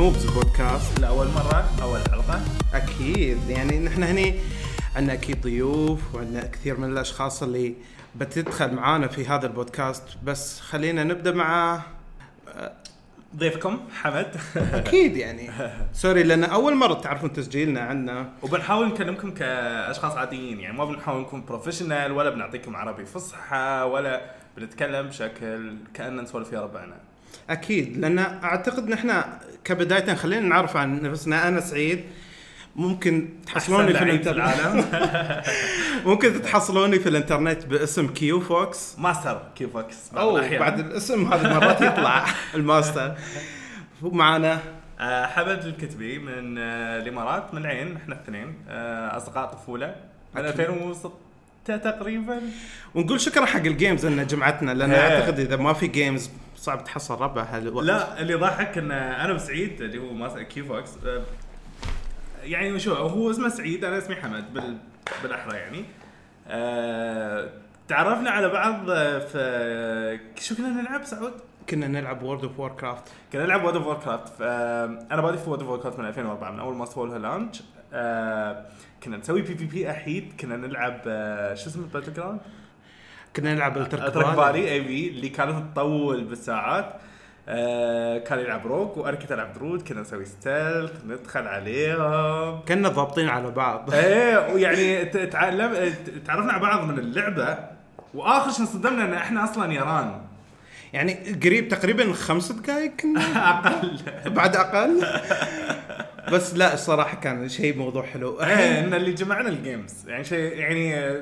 Noobs Podcast لأول مرة أول حلقة. أكيد. يعني نحن هني عندنا أكيد ضيوف وعندنا كثير من الأشخاص اللي بتدخل معانا في هذا البودكاست. بس خلينا نبدأ مع ضيفكم حمد. أكيد يعني. sorry لأن أول مرة تعرفون تسجيلنا عندنا. وبنحاول نكلمكم كأشخاص عاديين. يعني ما بنحاول نكون professional ولا بنعطيكم عربي فصحى ولا بنتكلم بشكل كأننا نسولف يا ربعنا. أكيد لأن أعتقد نحن كبداية خلينا نعرف عن نفسنا. أنا سعيد. ممكن تحصلوني في الانترنت العالم. ممكن تحصلوني في الإنترنت باسم Q Fox. Master Q Fox بعض أو. بعد الاسم هذه مرات يطلع الماستر. ومعنا آه، حمد الكتبي من آه، الإمارات من العين إحنا الاثنين آه، أصدقاء طفولة. من أكيد. 2006 تقريبا. ونقول شكرا حق ال games إن جمعتنا لأن إيه. أعتقد إذا ما في games صعب تحصل ربع هالوقت لا اللي ضحك إن أنا وسعيد اللي هو Master Q Fox آه، يعني شو هو اسمه سعيد أنا اسمي حمد بال بالأحرى يعني آه، تعرفنا على بعض آه، في شو كنا نلعب سعود؟ كنا نلعب World of Warcraft كنا نلعب World of Warcraft أنا بادي في World of Warcraft من 2004 من أول ما سووا لها launch كنا نسوي PvP أحيد كنا نلعب شو اسمه battleground؟ كنا نلعب Alterac Valley AV اللي كانت تطول بالساعات. آه كان يلعب rogue وأنا كنت العب druid كنا نسوي stealth ندخل عليهم. كنا ضابطين على بعض. إيه ويعني تعلم تعرفنا على بعض من اللعبة. وآخر شيء انصدمنا إن إحنا أصلا يران يعني قريب تقريبا خمس دقائق كنا. أقل. بعد أقل. بس لا الصراحة كان شيء موضوع حلو. إيه إن اللي جمعنا ال games يعني شيء يعني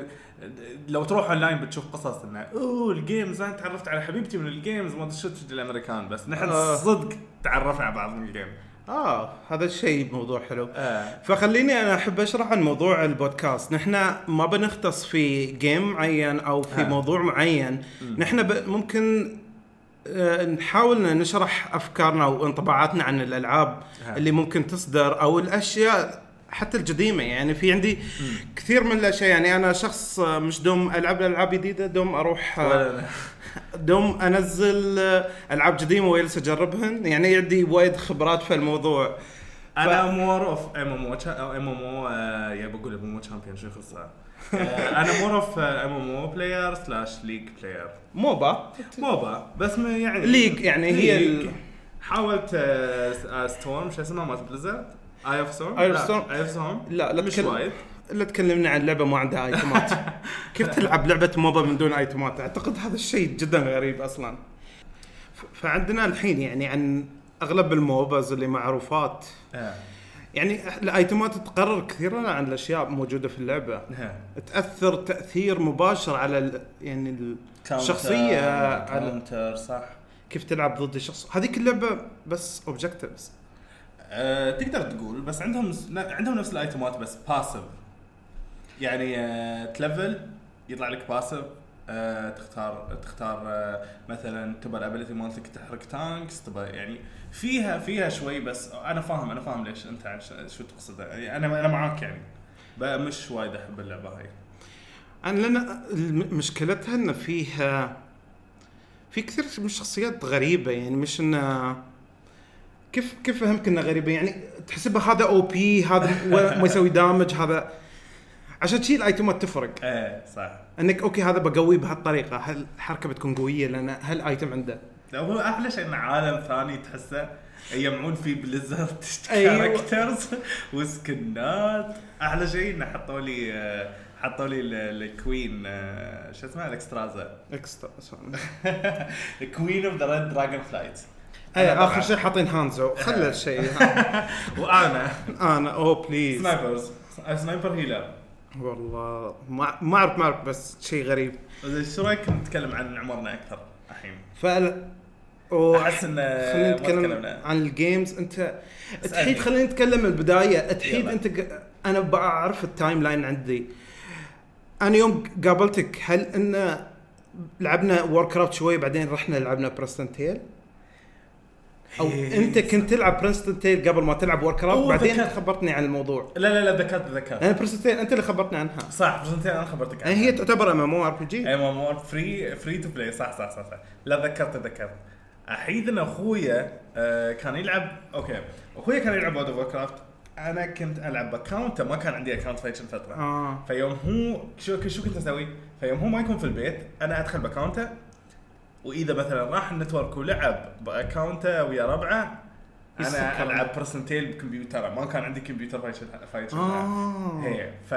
لو تروح أونلاين بتشوف قصص إنه أوه ال games أنا تعرفت على حبيبتي من ال games ما أدري شو الأمريكان بس نحن آه. صدق تعرفنا على بعض من ال game آه هذا الشيء موضوع حلو آه. فخليني أنا أحب أشرح عن موضوع البودكاست نحن ما بنختص في game معين أو في ها. موضوع معين نحن ب... ممكن آه، نحاول نشرح أفكارنا وانطباعاتنا عن الألعاب ها. اللي ممكن تصدر أو الأشياء حتى القديمه يعني في عندي كثير من الأشياء يعني أنا شخص آه، مش دوم ألعب ألعاب جديدة دوم أروح آه، دوم أنزل آه، ألعاب قديمه واجلس أجربهن يعني عندي وايد خبرات في الموضوع. أنا مور اوف ام ام أو ام ام أو يا بقول MMO champion شو يخصها آه، أنا more of MMO player slash League player MOBA. MOBA بس ما يعني League يعني هي حاولت آه، Storm شو اسمها مالت بليزرد؟ اي اوف ستورم Eye of Storm. اي اوف ستورم لا لا مش وايد. الا تكلمنا عن لعبة ما عندها item ات كيف تلعب لعبة MOBA من دون item ات أعتقد هذا الشيء جدا غريب أصلا. فعندنا الحين يعني عن أغلب ال MOBAs اللي معروفات. آه. يعني ال item ات تقرر كثيرا عن الأشياء موجودة في اللعبة. آه. تأثر تأثير مباشر على ال- يعني ال- الشخصية على counter صح. كيف تلعب ضد الشخص. هذيك اللعبة بس objectives أه تقدر تقول بس عندهم عندهم نفس ال item ات بس passive يعني أه تـ level يطلع لك passive أه تختار تختار أه مثلا تبى ال ability مالتك تحرك tanks تبى يعني فيها فيها شوي بس أنا فاهم أنا فاهم ليش أنت شو تقصد يعني أنا أنا معاك يعني. مش وايد أحب اللعبة هاي. أنا لأن مشكلتها ان فيها في كثير من الشخصيات غريبة يعني مش انه كيف كيف فهمك انها غريبه يعني تحسبها هذا OP هذا ما يسوي damage هذا عشان شي الآيتمات تفرق. إيه صح. إنك okay هذا بقويه بهالطريقة. هل الحركه بتكون قوية؟ لأن هال item عنده؟ هو أحلى شيء انه عالم ثاني تحسه يجمعون فيه بليزرد أيوة. كاركترز وسكنات. أحلى شيء انه حطوا لي حطوا لي ال- الكوين آه، شو اسمها؟ الاكسترازا اكسترا الكوين اوف ذا ريد دراجون فلايت اي آخر شيء حاطين هانزو. خلى الشيء. وأنا. أنا. أوه بليز سنايبرز. سنايبر هيلر. والله. ما اعرف ما اعرف بس شيء غريب. شو رأيك نتكلم عن عمرنا أكثر الحين؟ فعلا أحس إنه خلينا ما نتكلم. عن ال games أنت. تحيد خلينا نتكلم من البداية. تحيد. أنت أنا بعرف ال timeline عندي. أنا يوم قابلتك هل إن لعبنا Warcraft شوي بعدين رحنا لعبنا Priston Tale أو إيه. أنت كنت تلعب Priston Tale قبل ما تلعب Warcraft بعدين ذكرت. خبرتني عن الموضوع. لا لا لا ذكرت ذكرت. أنا Priston Tale أنت اللي خبرتني عنها. صح Priston Tale أنا خبرتك يعني هي تعتبر ام ام أو ار بي جي اي مو free free to play صح صح صح صح. لا ذكرت ذكرت. الحين ان أخويا آه، كان يلعب okay. أخويا كان يلعب World of Warcraft أنا كنت ألعب اكونته ما كان عندي account في الفترة آه. فيوم هو شو شو كنت أسوي؟ فيوم هو ما يكون في البيت أنا أدخل باكونته وإذا مثلا راح ال network ولعب باكونته ويا ربعه أنا. ألعب Priston Tale بكمبيوتر. ما كان عندي كمبيوتر فايش فايش آه. هي. ف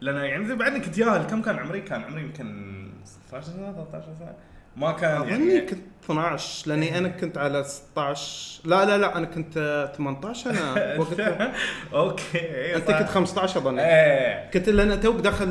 لأن يعني بعدني كنت ياهل. كم كان عمري؟ كان عمري يمكن 16 سنة 13 سنة. ما كان أظني يعني كنت 12 لأني أنا كنت على 16 لا لا لا أنا كنت آه، 18 أنا. وقتها okay أنت صح. كنت 15 اظن إيه. كنت لأن توك داخل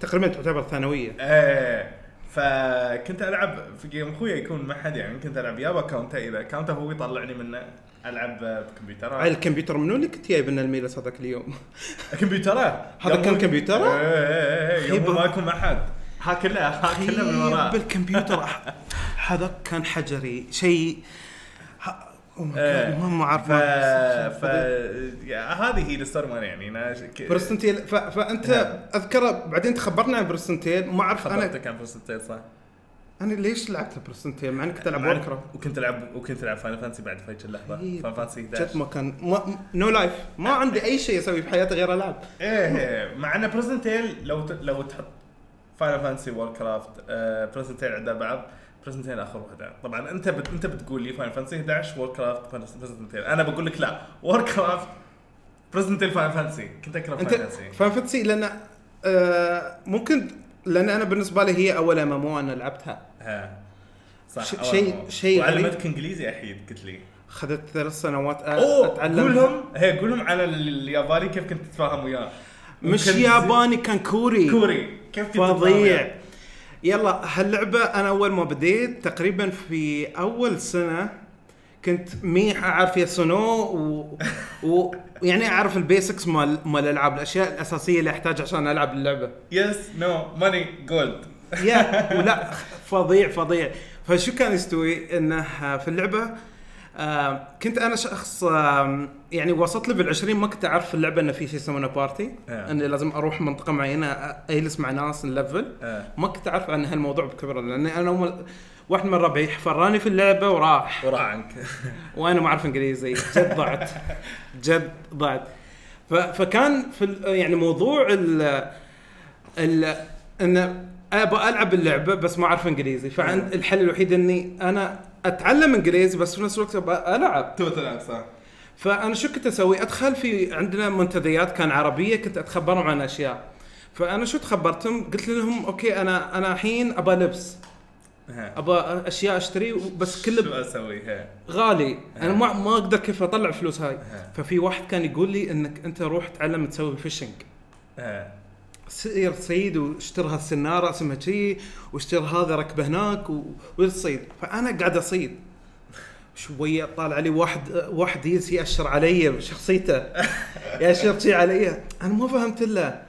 تقريبا تعتبر ثانوية. إيه. فكنت ألعب في game أخوي يكون ما حد يعني كنت ألعب يا باكونته إذا اكونته هو يطلعني منه ألعب بكمبيوتر على الكمبيوتر منو اللي كنت جايب لنا الميلس هذاك اليوم؟ كمبيوتره هذا كان كمبيوترة؟ إيه إيه إيه يوم خيبة. ما يكون ما حد. ها كله ها كله من وراه بالكمبيوتر هذا كان حجري. شيء Oh إيه. ما ما اعرف ف ف هذه هي ال story مال يعني أنا ك- Priston Tale ف... فانت نعم. اذكر بعدين تخبرنا عن Priston Tale ما أعرف أنا خبرتك عن Priston Tale صح؟ أنا ليش لعبت Priston Tale مع اني كنت ألعب Warcraft وكنت ألعب وكنت ألعب Final Fantasy بعد في هيك اللحظة إيه. Final Fantasy جد 11 ما كان ما no life ما عندي أي شيء أسوي في حياتي غير ألعب إيه إيه مع إن Priston Tale لو ت... لو تحط Final Fantasy Warcraft آه Priston Tale عند بعض Priston Tale آخر وحده طبعا أنت بت... أنت بتقول لي Final Fantasy 11 Warcraft Priston Tale أنا بقول لك لا Warcraft Priston Tale Final Fantasy كنت أكره أنت Final Fantasy Fantasy لأن آه ممكن لأن أنا بالنسبة لي هي أول MMO أنا لعبتها. ها. صح شيء-. شيء غريب. وعلمتك إنجليزي أحيد قلت لي. اخذت ثلاث سنوات oh اتعلم قولهم هي قولهم على الياباني كيف كنت تتفاهم وياه. مش ياباني كان كوري. كوري. كيف كنت فظيع؟ يلا هاللعبة أنا أول ما بديت تقريبا في أول سنة كنت ميح أعرف yes و no و... و... يعني أعرف ال basics مال مال الألعاب الأشياء الأساسية اللي أحتاجها عشان ألعب اللعبة. yes no money gold يا ولا فظيع فظيع. فشو كان يستوي؟ إنه في اللعبة آه كنت أنا شخص آه يعني وصلت level 20 ما كنت أعرف في اللعبة إنه في شيء يسمونه party آه. إني لازم أروح منطقة معينة أجلس مع ناس نلفل آه. ما كنت أعرف عن هالموضوع بكبره لأني أنا واحد من ربعي فراني في اللعبة وراح. وراح عنك. وأنا ما أعرف إنجليزي. جد ضعت. جد ضعت. فكان في يعني موضوع ال ال إن أبى ألعب اللعبة بس ما أعرف إنجليزي. فعند الحل الوحيد إني أنا أتعلم إنجليزي بس في نفس الوقت ألعب. تو تلعب صح. فأنا شو كنت أسوي؟ أدخل في عندنا منتديات كان عربية كنت أتخبرهم عن أشياء. فأنا شو تخبرتهم؟ قلت لهم okay أنا أنا الحين ابى لبس. ابى أشياء أشتري بس كله شو أسوي؟ غالي. أنا ما ما أقدر كيف أطلع فلوس هاي. ها. ففي واحد كان يقول لي إنك أنت روح تعلم تسوي fishing سير صيد واشتري هالسنارة اسمها شي واشتري هذا ركبه هناك وتصيد فأنا قاعد أصيد. شوية طالع لي واحد واحد يجلس يأشر علي بشخصيته. يأشر شي علي. أنا ما فهمت إلا.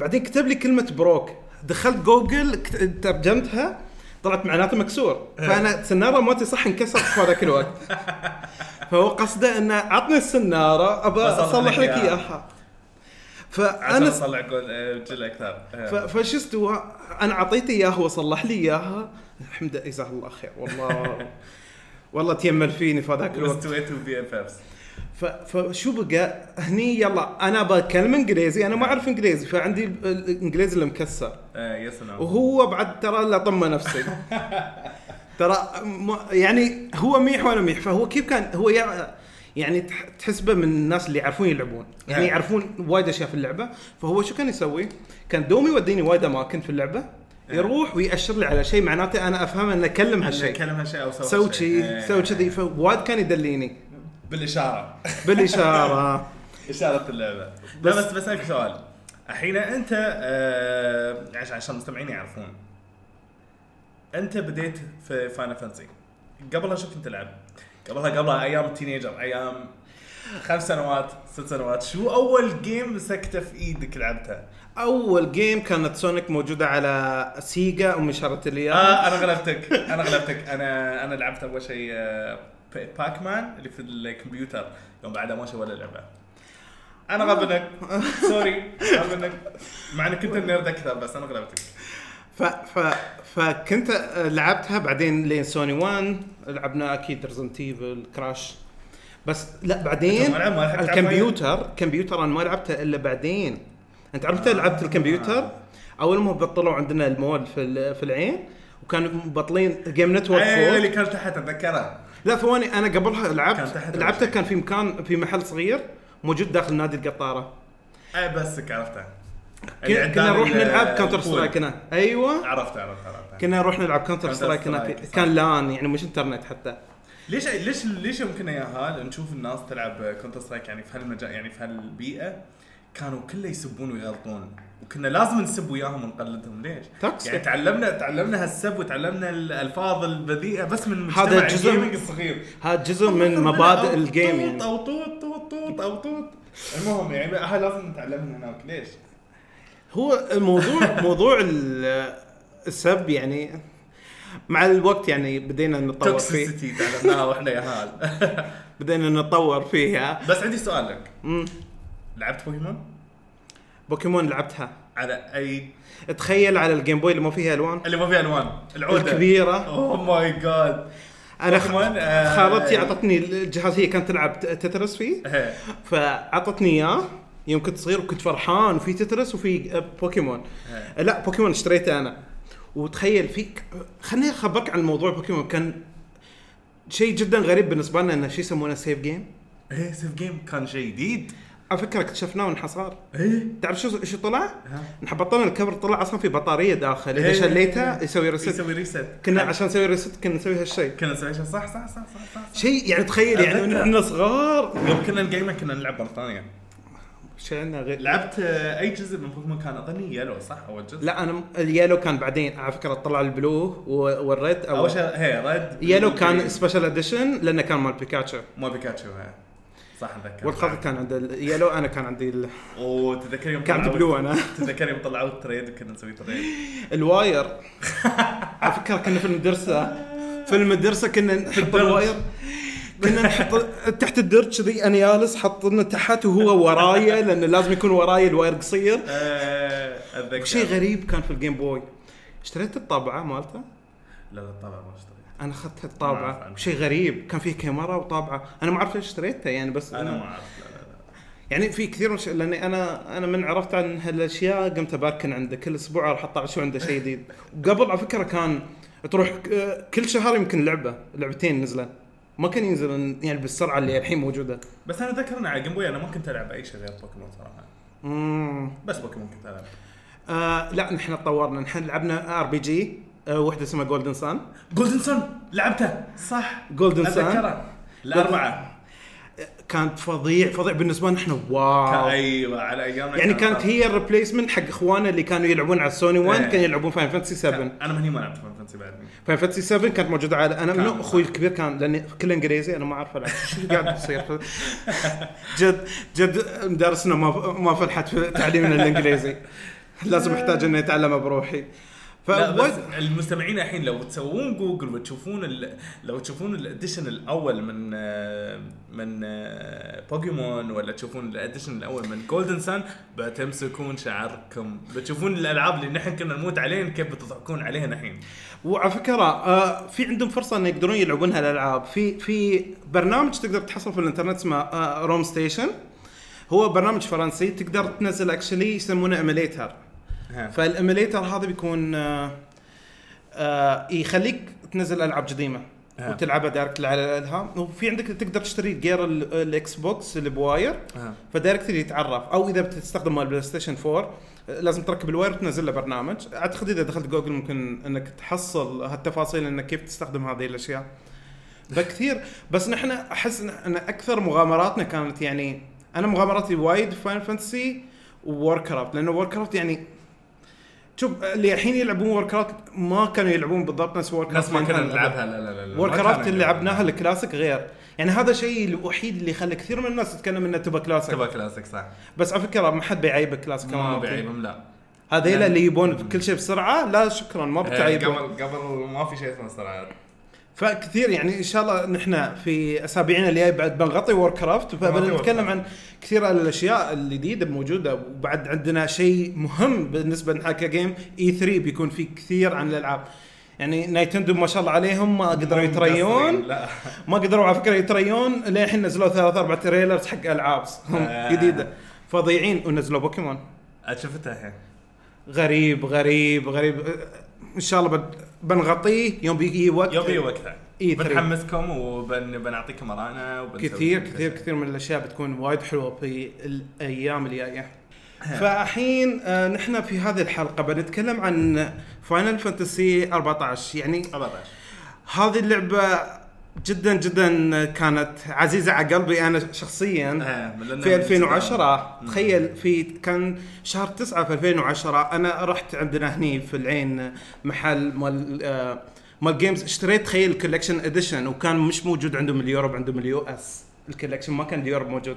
بعدين كتب لي كلمة broke. دخلت جوجل ترجمتها طلعت معناته مكسور. فأنا السنارة مالتي صح انكسرت في هذاك الوقت. فهو قصده إنه عطني السنارة ابى أصلح لك. إياها. فأنا أطلع جول آه، جل أكثر. ف- فشو استوى؟ أنا أعطيته إياه هو صلح لي إياها. الحمد لله جزاه الله خير. والله. والله تيمل فيني في هذاك الوقت. واستويتوا BFFs فشو بقى؟ هني يلا أنا بتكلم إنجليزي أنا ما أعرف إنجليزي فعندي ال- الإنجليزي اللي مكسر. yes no وهو بعد ترى لا طمه نفسي. ترى يعني هو ميح وأنا ميح فهو كيف كان؟ هو يع- يعني تح- تحسبه من الناس اللي يعرفون يلعبون يعني نعم. يعرفون وايد أشياء في اللعبة فهو شو كان يسوي؟ كان دوم يوديني وايد أماكن في اللعبة يروح ويأشر لي على شيء معناته أنا أفهم أنه اكلم هالشيء كلم هالشيء أو سوي. شيء إيه. سوي كذي فوايد كان يدليني بالإشارة بالإشارة إشارة اللعبة بس- لا بس بسالك سؤال الحين أنت آه عشان عشان المستمعين يعرفون أنت بديت في Final Fantasy قبلها شو كنت تلعب؟ قبلها قبلها أيام ال teenager أيام خمس سنوات ست سنوات. شو أول game مسكته في إيدك لعبتها؟ أول game كانت سونيك موجودة على سيجا امي شرت لي إياها. آه أنا غلبتك أنا غلبتك. أنا أنا لعبت أول شيء آه باك مان اللي في الكمبيوتر. يوم بعدها ما ولا لعبة. أنا غاب منك sorry غاب منك مع إنك كنت nerd أكثر بس أنا غلبتك. ف ف فكنت لعبتها بعدين لين سوني 1 لعبنا أكيد Resident Evil كراش بس لا بعدين الكمبيوتر كمبيوتر أنا ما لعبته إلا بعدين. أنت عرفت آه. لعبت الكمبيوتر؟ أول ما بطلوا عندنا المول في في العين وكانوا مبطلين Game Network اي اللي كان تحت اتذكرها لا ثواني أنا قبلها لعبت تحت لعبته؟ كان في مكان في محل صغير موجود داخل نادي القطارة. اي بس عرفتها كنا كنا نروح نلعب Counter البول. Strike هنا أيوه. عرفت عرفت عرفت. كنا نروح نلعب Counter Counter Strike هنا. كان لأن يعني مش إنترنت حتى. ليش ليش ليش يمكن يا هال نشوف الناس تلعب Counter Strike يعني في هالمجال يعني في هالبيئة؟ كانوا كله يسبون ويغلطون. وكنا لازم نسب وياهم ونقلدهم. ليش؟ يعني تعلمنا تعلمنا هالسب وتعلمنا الألفاظ البذيئة بس من هذا مجتمع جزء- ال gaming الصغير. هذا جزء من مبادئ ال game يعني. أو طوط طوط طوط أو طوط المهم يعني لازم نتعلمها هناك. ليش؟ هو الموضوع موضوع ال- السب يعني مع الوقت يعني بدينا نتطور فيه. toxicity تعلمناها وإحنا يا هال. بدينا نتطور فيها. بس عندي سؤال لك. مم. لعبت بوكيمون؟ بوكيمون لعبتها. على أي؟ تخيل على ال Game Boy اللي ما فيها ألوان. اللي ما فيها ألوان. العودة. الكبيرة. oh my God أنا خ- بوكيمون، آه، خالتي أعطتني الجهاز هي كانت تلعب Tetris فيه. إيه. فأعطتني إياه. يوم كنت صغير وكنت فرحان وفي Tetris وفي بوكيمون. إيه. لا بوكيمون اشتريته أنا. وتخيل فيك خليني أخبرك عن موضوع بوكيمون. كان شيء جدا غريب بالنسبة لنا إنه شيء يسمونه save game إيه save game كان شيء جديد. على فكرة اكتشفناه وانحصار إيه. تعرف شو شو طلع؟ نحن بطلنا ال cover طلع أصلا في بطارية داخل. إذا إيه. شليتها يسوي reset يسوي reset كنا عشان نسوي reset كنا نسوي هالشيء. كنا نسوي شيء صح صح صح صح صح, صح. شيء يعني تخيل يعني. إحنا صغار. يوم كنا ن gamer كنا نلعب مرة ثانية. شيء عندنا غير لعبت أي جزء من بوكيمون؟ كان أظني Yellow صح؟ أول جزء؟ لا أنا ال Yellow كان بعدين على فكرة طلع ال Blue وال Red أو أول شيء هي Red Yellow كان special edition لأنه كان مال بيكاتشو. ما بيكاتشو هي. صح أتذكر. والخضر كان عنده ال Yellow أنا كان عندي ال... وتذكر يوم كان عندي Blue أنا. تذكر يوم طلعوا ال trade وكنا نسوي trade. ال wire. على فكرة كنا في المدرسة. في المدرسة كنا نحط. ال wire. كنا نحط تحت الدرج كذي أنا جالس حاطنه تحت وهو ورايا لأنه لازم يكون ورايا ال wire قصير. آه، أتذكر. شيء غريب كان في ال Game Boy اشتريت الطابعة مالته؟ لا لا طبعا ما اشتريت أنا أخذت الطابعة. شيء غريب. كان فيه كاميرا وطابعة. أنا ما أعرف ليش اشتريتها يعني بس أنا ما أعرف. لا لا لا. يعني في كثير مش... لأني أنا أنا من عرفت عن هالأشياء قمت أ parking عنده كل أسبوع أروح أطلع شو عنده شيء جديد. وقبل على فكرة كان تروح ك- كل شهر يمكن لعبة لعبتين نزلن ما كان ينزل يعني بالسرعة اللي الحين موجودة. بس أنا أتذكر إن على Game Boy أنا ما كنت ألعب أي شيء غير بوكيمون صراحة. امم بس بوكيمون كنت ألعب. آه لا نحن تطورنا. نحن لعبنا RPG وحدة اسمها Golden Sun Golden Sun لعبته صح Golden Sun اتذكره الأربعة. كانت فظيع فظيع بالنسبة لنا إحنا wow. أيوه على أيامنا يعني كان كانت هي ال replacement حق إخواننا اللي كانوا يلعبون على السوني 1 إيه. كانوا يلعبون Final Fantasy 7 أنا من هي ما لعبت Final Fantasy بعد. Final Fantasy 7 كانت موجودة على أنا منو أخوي الكبير كان لأني كله إنجليزي أنا ما أعرف ألعب. شو قاعد يصير؟ جد جد مدرسنا ما ما فلحت في تعليمنا الإنجليزي. لازم أحتاج إني أتعلمه بروحي. بس فوايد المستمعين الحين لو تسوون جوجل وتشوفون ال... لو تشوفون ال edition الأول من آه، من آه، بوكيمون ولا تشوفون ال edition الأول من Golden Sun بتمسكون شعركم بتشوفون الألعاب اللي نحن كنا نموت عليهن كيف بتضحكون عليهن الحين. وعلى فكرة آه في عندهم فرصة إن يقدرون يلعبون هالألعاب. في في برنامج تقدر تحصل في الإنترنت اسمه آه RomStation هو برنامج فرنسي تقدر تنزل actually يسمونه emulator ها. فال emulator هذا بيكون آه آه يخليك تنزل ألعاب قديمة ها. وتلعبها direct على الإلهام وفي عندك تقدر تشتري gear ال- ال Xbox اللي ب wire. ف directly يتعرف أو إذا بتستخدم مال PlayStation 4 آه، لازم تركب ال wire وتنزل له برنامج أعتقد إذا دخلت جوجل ممكن إنك تحصل هالتفاصيل إنك كيف تستخدم هذه الأشياء فكثير بس نحن أحس ان أكثر مغامراتنا كانت يعني أنا مغامراتي وايد Final Fantasy Warcraft لأنه Warcraft يعني شوف اللي الحين يلعبون Warcraft ما كانوا يلعبون بالضبط نفس War ناس craft ما كنا نلعبها لا لا لا لا War ما craft كانوا اللي لعبناها. الكلاسيك غير. يعني هذا الشيء الوحيد اللي خلى كثير من الناس تتكلم إنه تبى كلاسيك تبغى كلاسيك صح. بس على فكرة ما حد بيعيبك كلاسيك ما كمان بعيبهم لا. هذيلا لا. اللي يبون كل شيء بسرعة لا شكرا ما آه، بتعيبهم قبل قبل ما في شيء اسمه صراحة. فكثير يعني إن شاء الله نحن في أسابيعنا الجاية بعد بنغطي Warcraft فبنتكلم. عن كثير الأشياء الجديدة الموجوده وبعد عندنا شيء مهم بالنسبة لنا كجيم اي 3 بيكون في كثير عن الألعاب. يعني نينتندو ما شاء الله عليهم ما قدروا يتريون لا. ما قدروا على فكرة يتريون للحين نزلوا ثلاث أربع trailers حق ألعاب آه. جديدة. فضيعين ونزلوا بوكيمون شفتها الحين. غريب غريب غريب. إن شاء الله بن- بنغطيه يوم بيجي وقت يبي وقتها. E3. بنحمسكم وبنعطيكم وبنسوي كثير كثير. كثير من الأشياء بتكون وايد حلوة في الأيام الجاية. فالحين آه، نحن في هذه الحلقة بنتكلم عن فاينل فانتسي 14 يعني 14 هذه اللعبة جدا جدا كانت عزيزة على قلبي أنا شخصيا آه، في 2010 مم. تخيل في كان شهر 9 في 2010 أنا رحت عندنا هني في العين محل مال آه، مال games اشتريت تخيل ال collection edition وكان مش موجود عندهم ال Europe عندهم ال US ال collection ما كان ال Europe موجود.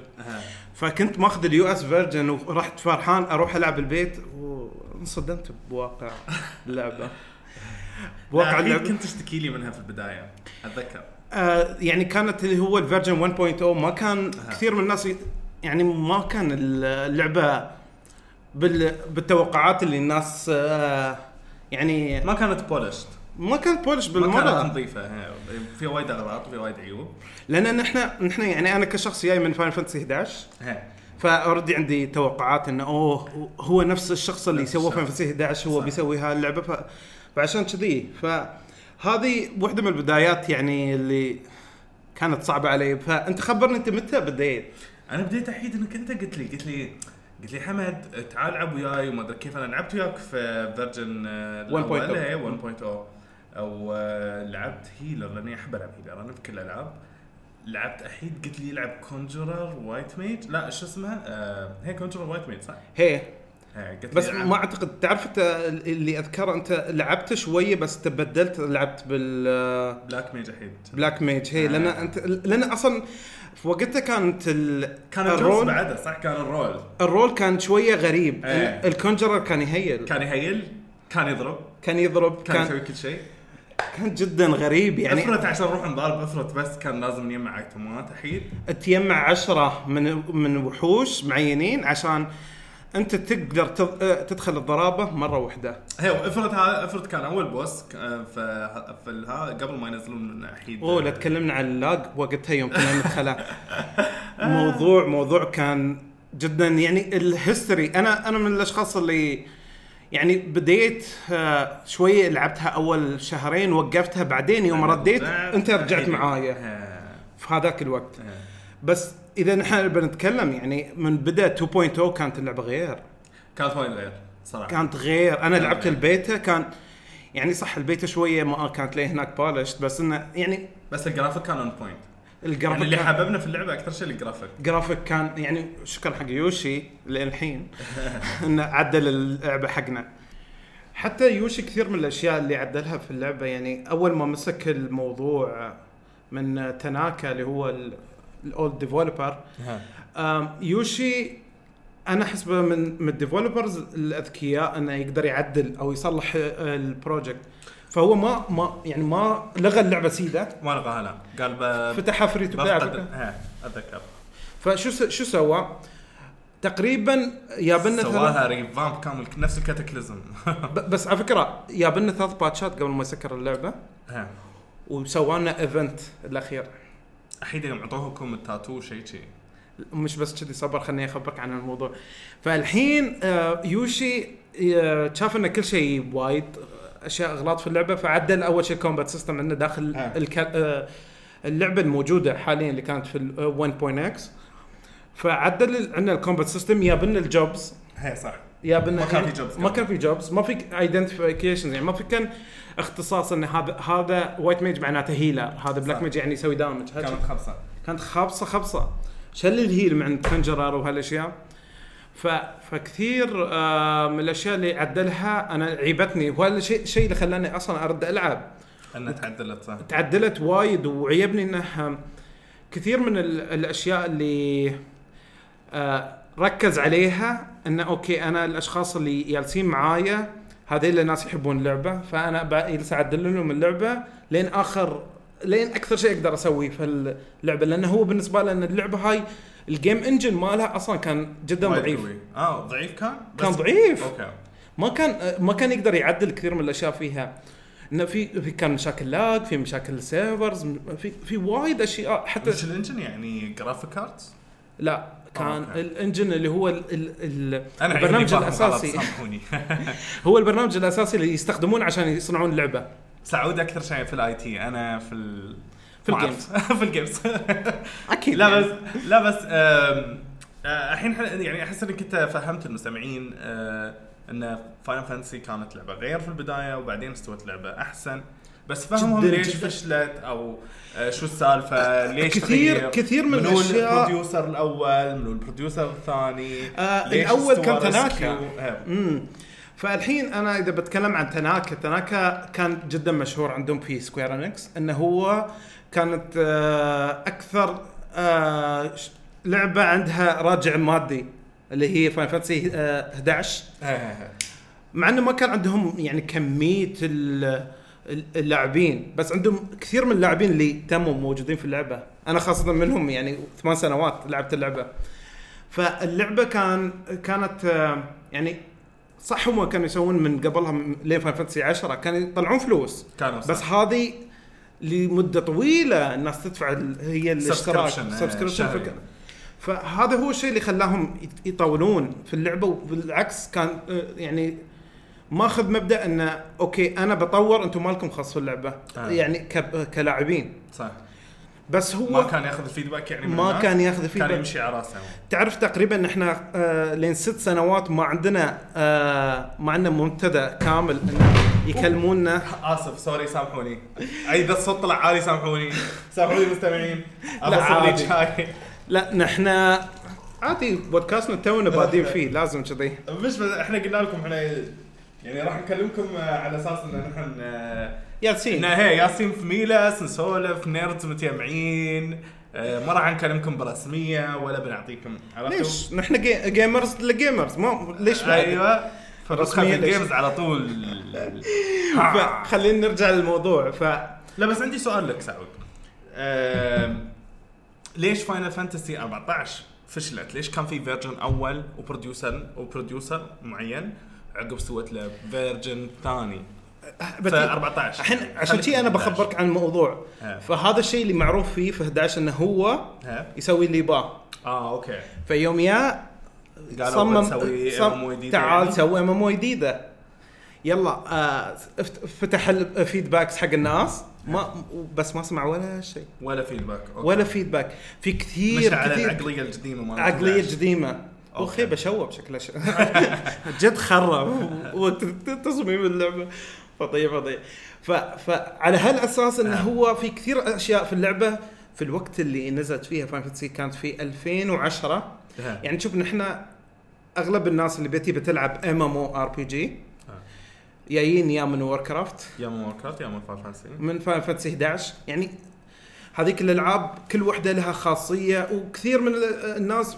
فكنت ماخذ ال US version ورحت فرحان أروح ألعب البيت وانصدمت بواقع اللعبة. بواقع اللعبة. كنت تشتكي لي منها في البداية أتذكر. آه يعني كانت اللي هو ال version 1.0 ما كان أها. كثير من الناس يعني ما كان اللعبة بال بالتوقعات اللي الناس آه يعني ما كانت polished ما كانت polished ما كانت بالمرة نظيفة آه، في وايد اغلاط وفي وايد عيوب لأن نحن نحن يعني أنا كشخص جاي من فاينل فانتسي 11 ها. ف already عندي توقعات إنه أوه هو نفس الشخص اللي سوى. فاينل فانتسي 11 هو صح. بيسوي هاي اللعبة ف... فعشان كذي فهذه واحدة من البدايات يعني اللي كانت صعبة علي. فأنت خبرني أنت متى بديت؟ أنا بديت احيد إنك أنت قلت لي قلت لي قلت لي حمد تعال ألعب وياي وما أدري كيف. أنا لعبت وياك في version 1.0. 1.0 أو آه، لعبت healer لأني أحب ألعب healer أنا في كل الألعاب. لعبت احيد قلت لي يلعب conjurer white mage لا شو اسمها؟ آه هي conjurer white mage صح؟ هي. بس ما أعتقد تعرف أنت اللي أذكره أنت لعبت شوية بس تبدلت لعبت بال black black mage احيد mage هي لأن آه. أنت لأن أصلا في وقتها كانت ال... كان ال role بعده صح؟ كان ال role. ال role كان شوية غريب. ال- ال conjurer كان ي heal. كان ي heal كان يضرب. كان يضرب كان, كان يسوي كل شيء. كان جدا غريب يعني افرت عشان نروح نضارب افرت بس كان لازم نجمع ايتمات احيد تجمع عشرة من من وحوش معينين عشان انت تقدر آه، تدخل الضرابة مرة واحدة. هي افرض هذا افرض كان أول بوس آه، في قبل ما ينزلون احيد أوه لا تكلمنا عن اللاج وقتها يوم كنا ندخلها موضوع موضوع كان جدا يعني ال history أنا أنا من الأشخاص اللي يعني بديت آه، شوية لعبتها أول شهرين وقفتها بعدين يوم رديت أنت رجعت أحيد. معايا. ها، في هذاك الوقت. ها. بس إذا نحن بنتكلم يعني من بدا 2.0 كانت اللعبة غير. كانت وايد غير صراحة. كانت غير. أنا لعبت. البيتا كان يعني صح البيتا شوية ما كانت لي هناك polished بس إنه يعني بس ال graphics كان on point يعني ال graphics اللي كان- حببنا في اللعبة أكثر شيء ال graphics. graphics كان يعني شكرا حق يوشي للحين إنه عدل اللعبة حقنا. حتى يوشي كثير من الأشياء اللي عدلها في اللعبة يعني أول ما مسك الموضوع من تناكا اللي هو ال old developer يوشي أنا احسبه من من ال developers الأذكياء إنه يقدر يعدل أو يصلح ال project فهو ما ما يعني ما لغى اللعبة سيدة. ما لغاها لا. قال ب... فتحها free to play أتذكر. فشو س- شو سوى؟ تقريبا جابلنا سواها ثلاث revamp كامل نفس ال Cataclysm. بس على فكرة جابلنا ثلاث باتشات قبل ما يسكر اللعبة. وسوى لنا event الأخير. احيد يوم عطوكم التاتو شيء شيء. مش بس كذي صبر خليني أخبرك عن الموضوع. فالحين آه، يوشي آه، شاف ان كل شيء وايد آه، أشياء أغلاط في اللعبة فعدل أول شيء combat system عندنا داخل اللعبة الموجودة حاليا اللي كانت في ال 1.x فعدل عندنا ال combat system جاب لنا ال jobs هي صح. ياب لنا ما كان في jobs ما. كان في jobs ما في identification يعني ما في كان اختصاص إن هذا هذا white mage معناته healer هذا black. mage يعني يسوي damage كانت خبصة كانت خابصه خبصة. شل ال heal مع conjurer وهالأشياء. ف... فكثير آه من الأشياء اللي عدلها أنا عيبتني. وهذا الشيء الشيء اللي خلاني أصلا أرد ألعب. إنها تعدلت صح. تعدلت وايد وعيبني إنه كثير من ال- الأشياء اللي آه ركز عليها انه أوكي أنا الأشخاص اللي جالسين معايا هذيل الناس يحبون اللعبة فأنا جالس اعدل لهم اللعبة لين اخر لين أكثر شيء أقدر اسويه في اللعبة. لأنه هو بالنسبة له إن اللعبة هاي ال game engine مالها أصلا كان جدا ضعيف. آه ضعيف كان؟ كان ضعيف. okay. ما كان ما كان يقدر يعدل كثير من الأشياء فيها. إنه في في كان مشاكل lag في مشاكل servers في في وايد أشياء حتى مش ال engine يعني graphic cards لا. كان أوكي. ال engine اللي هو ال ال ال أنا البرنامج الأساسي. هو البرنامج الأساسي اللي يستخدمونه عشان يصنعون اللعبه سعود أكثر شيء في ال IT أنا في ال... في ال games. في ال games. أكيد لا بس لا بس آه، الحين يعني أحس انك انت فهمت المستمعين آه، إن فاينل فانتسي كانت لعبة غير في البداية وبعدين استوت لعبة أحسن. بس فهمهم ليش. فشلت أو شو السالفة؟ ليش كثير تغير؟ كثير من منو الاشياء ال producer الأول؟ منو ال producer الثاني؟ آه، استوى كان؟ تناكا. آه، امم فالحين أنا إذا بتكلم عن تناكا تناكا كان جدا مشهور عندهم في سكوير إنكس إنه هو كانت آه، أكثر آه، لعبة عندها راجع مادي اللي هي فاينل فانتسي 11 آه، آه، مع إنه ما كان عندهم يعني كمية اللاعبين بس عندهم كثير من اللاعبين اللي تموا موجودين في اللعبة أنا خاصة منهم يعني ثمان سنوات لعبت اللعبة فاللعبة كان كانت آه، يعني صح هم كانوا يسوون من قبلها لين Final Fantasy 10 كانوا يطلعون فلوس كانوا صح. بس هذه لمدة طويلة الناس تدفع هي الاشتراك subscription، آه،. فهذا هو الشيء اللي خلاهم يطولون في اللعبة وبالعكس كان آه، يعني ماخذ مبدأ انه أوكي أنا بطور أنتم مالكم خاص في اللعبة. آه. يعني ك- كلاعبين. صح. بس هو ما كان ياخذ ال feedback يعني من ما الناس؟ كان ياخذ كان feedback يمشي على راسه تعرف تقريبا ان إحنا آه لين ست سنوات ما عندنا آه ما عندنا منتدى كامل انه يكلمونا. آسف sorry سامحوني. اذا الصوت طلع عالي سامحوني. سامحوني المستمعين لا، عادي. لا نحن عادي بودكاستنا تونا بادين فيه لازم كذي. مش بس إحنا قلنا لكم إحنا يعني راح نكلمكم آه، على أساس إن نحن آه، يالسين ان هي يالسين في ميلس نسولف nerds متجمعين آه، ما راح نكلمكم برسمية ولا بنعطيكم؟ ليش نحن جي- gamers ل gamers ما ليش بعد؟ أيوه ليش؟ ال games على طول فخلينا نرجع للموضوع ف لا بس عندي سؤال لك سعود ليش فاينل فانتسي 14 فشلت؟ ليش كان في version أول و producer و producer معين عقب سوت له version ثاني. ف 14 الحين عشان شي أنا 11. بخبرك عن الموضوع. ها. فهذا الشيء اللي معروف فيه في 11 إنه هو ها. يسوي اللي يباه آه أوكي. فيوم يا قالوا صمم صم- تعال؟ سوي ام ام جديده يلا آه فتح الفيدباكس حق الناس. ما بس ما سمع ولا شيء. ولا فيدباك أوكي. ولا فيدباك في مش كثير على كثير العقلية القديمة مالت عقلية 11. قديمه أخي بشوب شكله ش... جد خرب. وتصميم اللعبة. فظيع فظيع ف... فعلى هالأساس انه هو في كثير أشياء في اللعبة في الوقت اللي نزلت فيها Final Fantasy كانت في 2010 ها. يعني شوف نحن أغلب الناس اللي بتي بتلعب ام ام أو ار بي جي جايين يا من Warcraft يا من Warcraft يا من Final Fantasy من Final Fantasy 11 يعني هذيك الألعاب كل وحدة لها خاصية وكثير من ال- الناس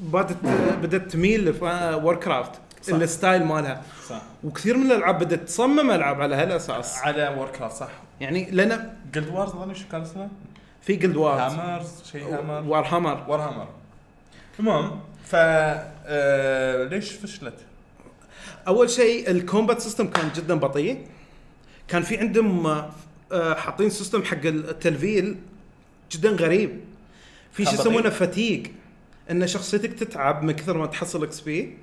بدت بدت تميل ل Warcraft صح. ال style مالها. صح. وكثير من الألعاب بدت تصمم ألعاب على هالأساس. على Warcraft صح. يعني لنا Guild Wars ظني شو كان اسمه؟ في Guild Wars Hammers شيء Hammer Warhammer Warhammer المهم ف آه ليش فشلت؟ أول شيء ال combat system كان جدا بطيء. كان في عندهم آه، آه، حاطين system حق التلفيل جدا غريب. في شيء؟ يسمونه fatigue إن شخصيتك تتعب من كثر ما تحصل XP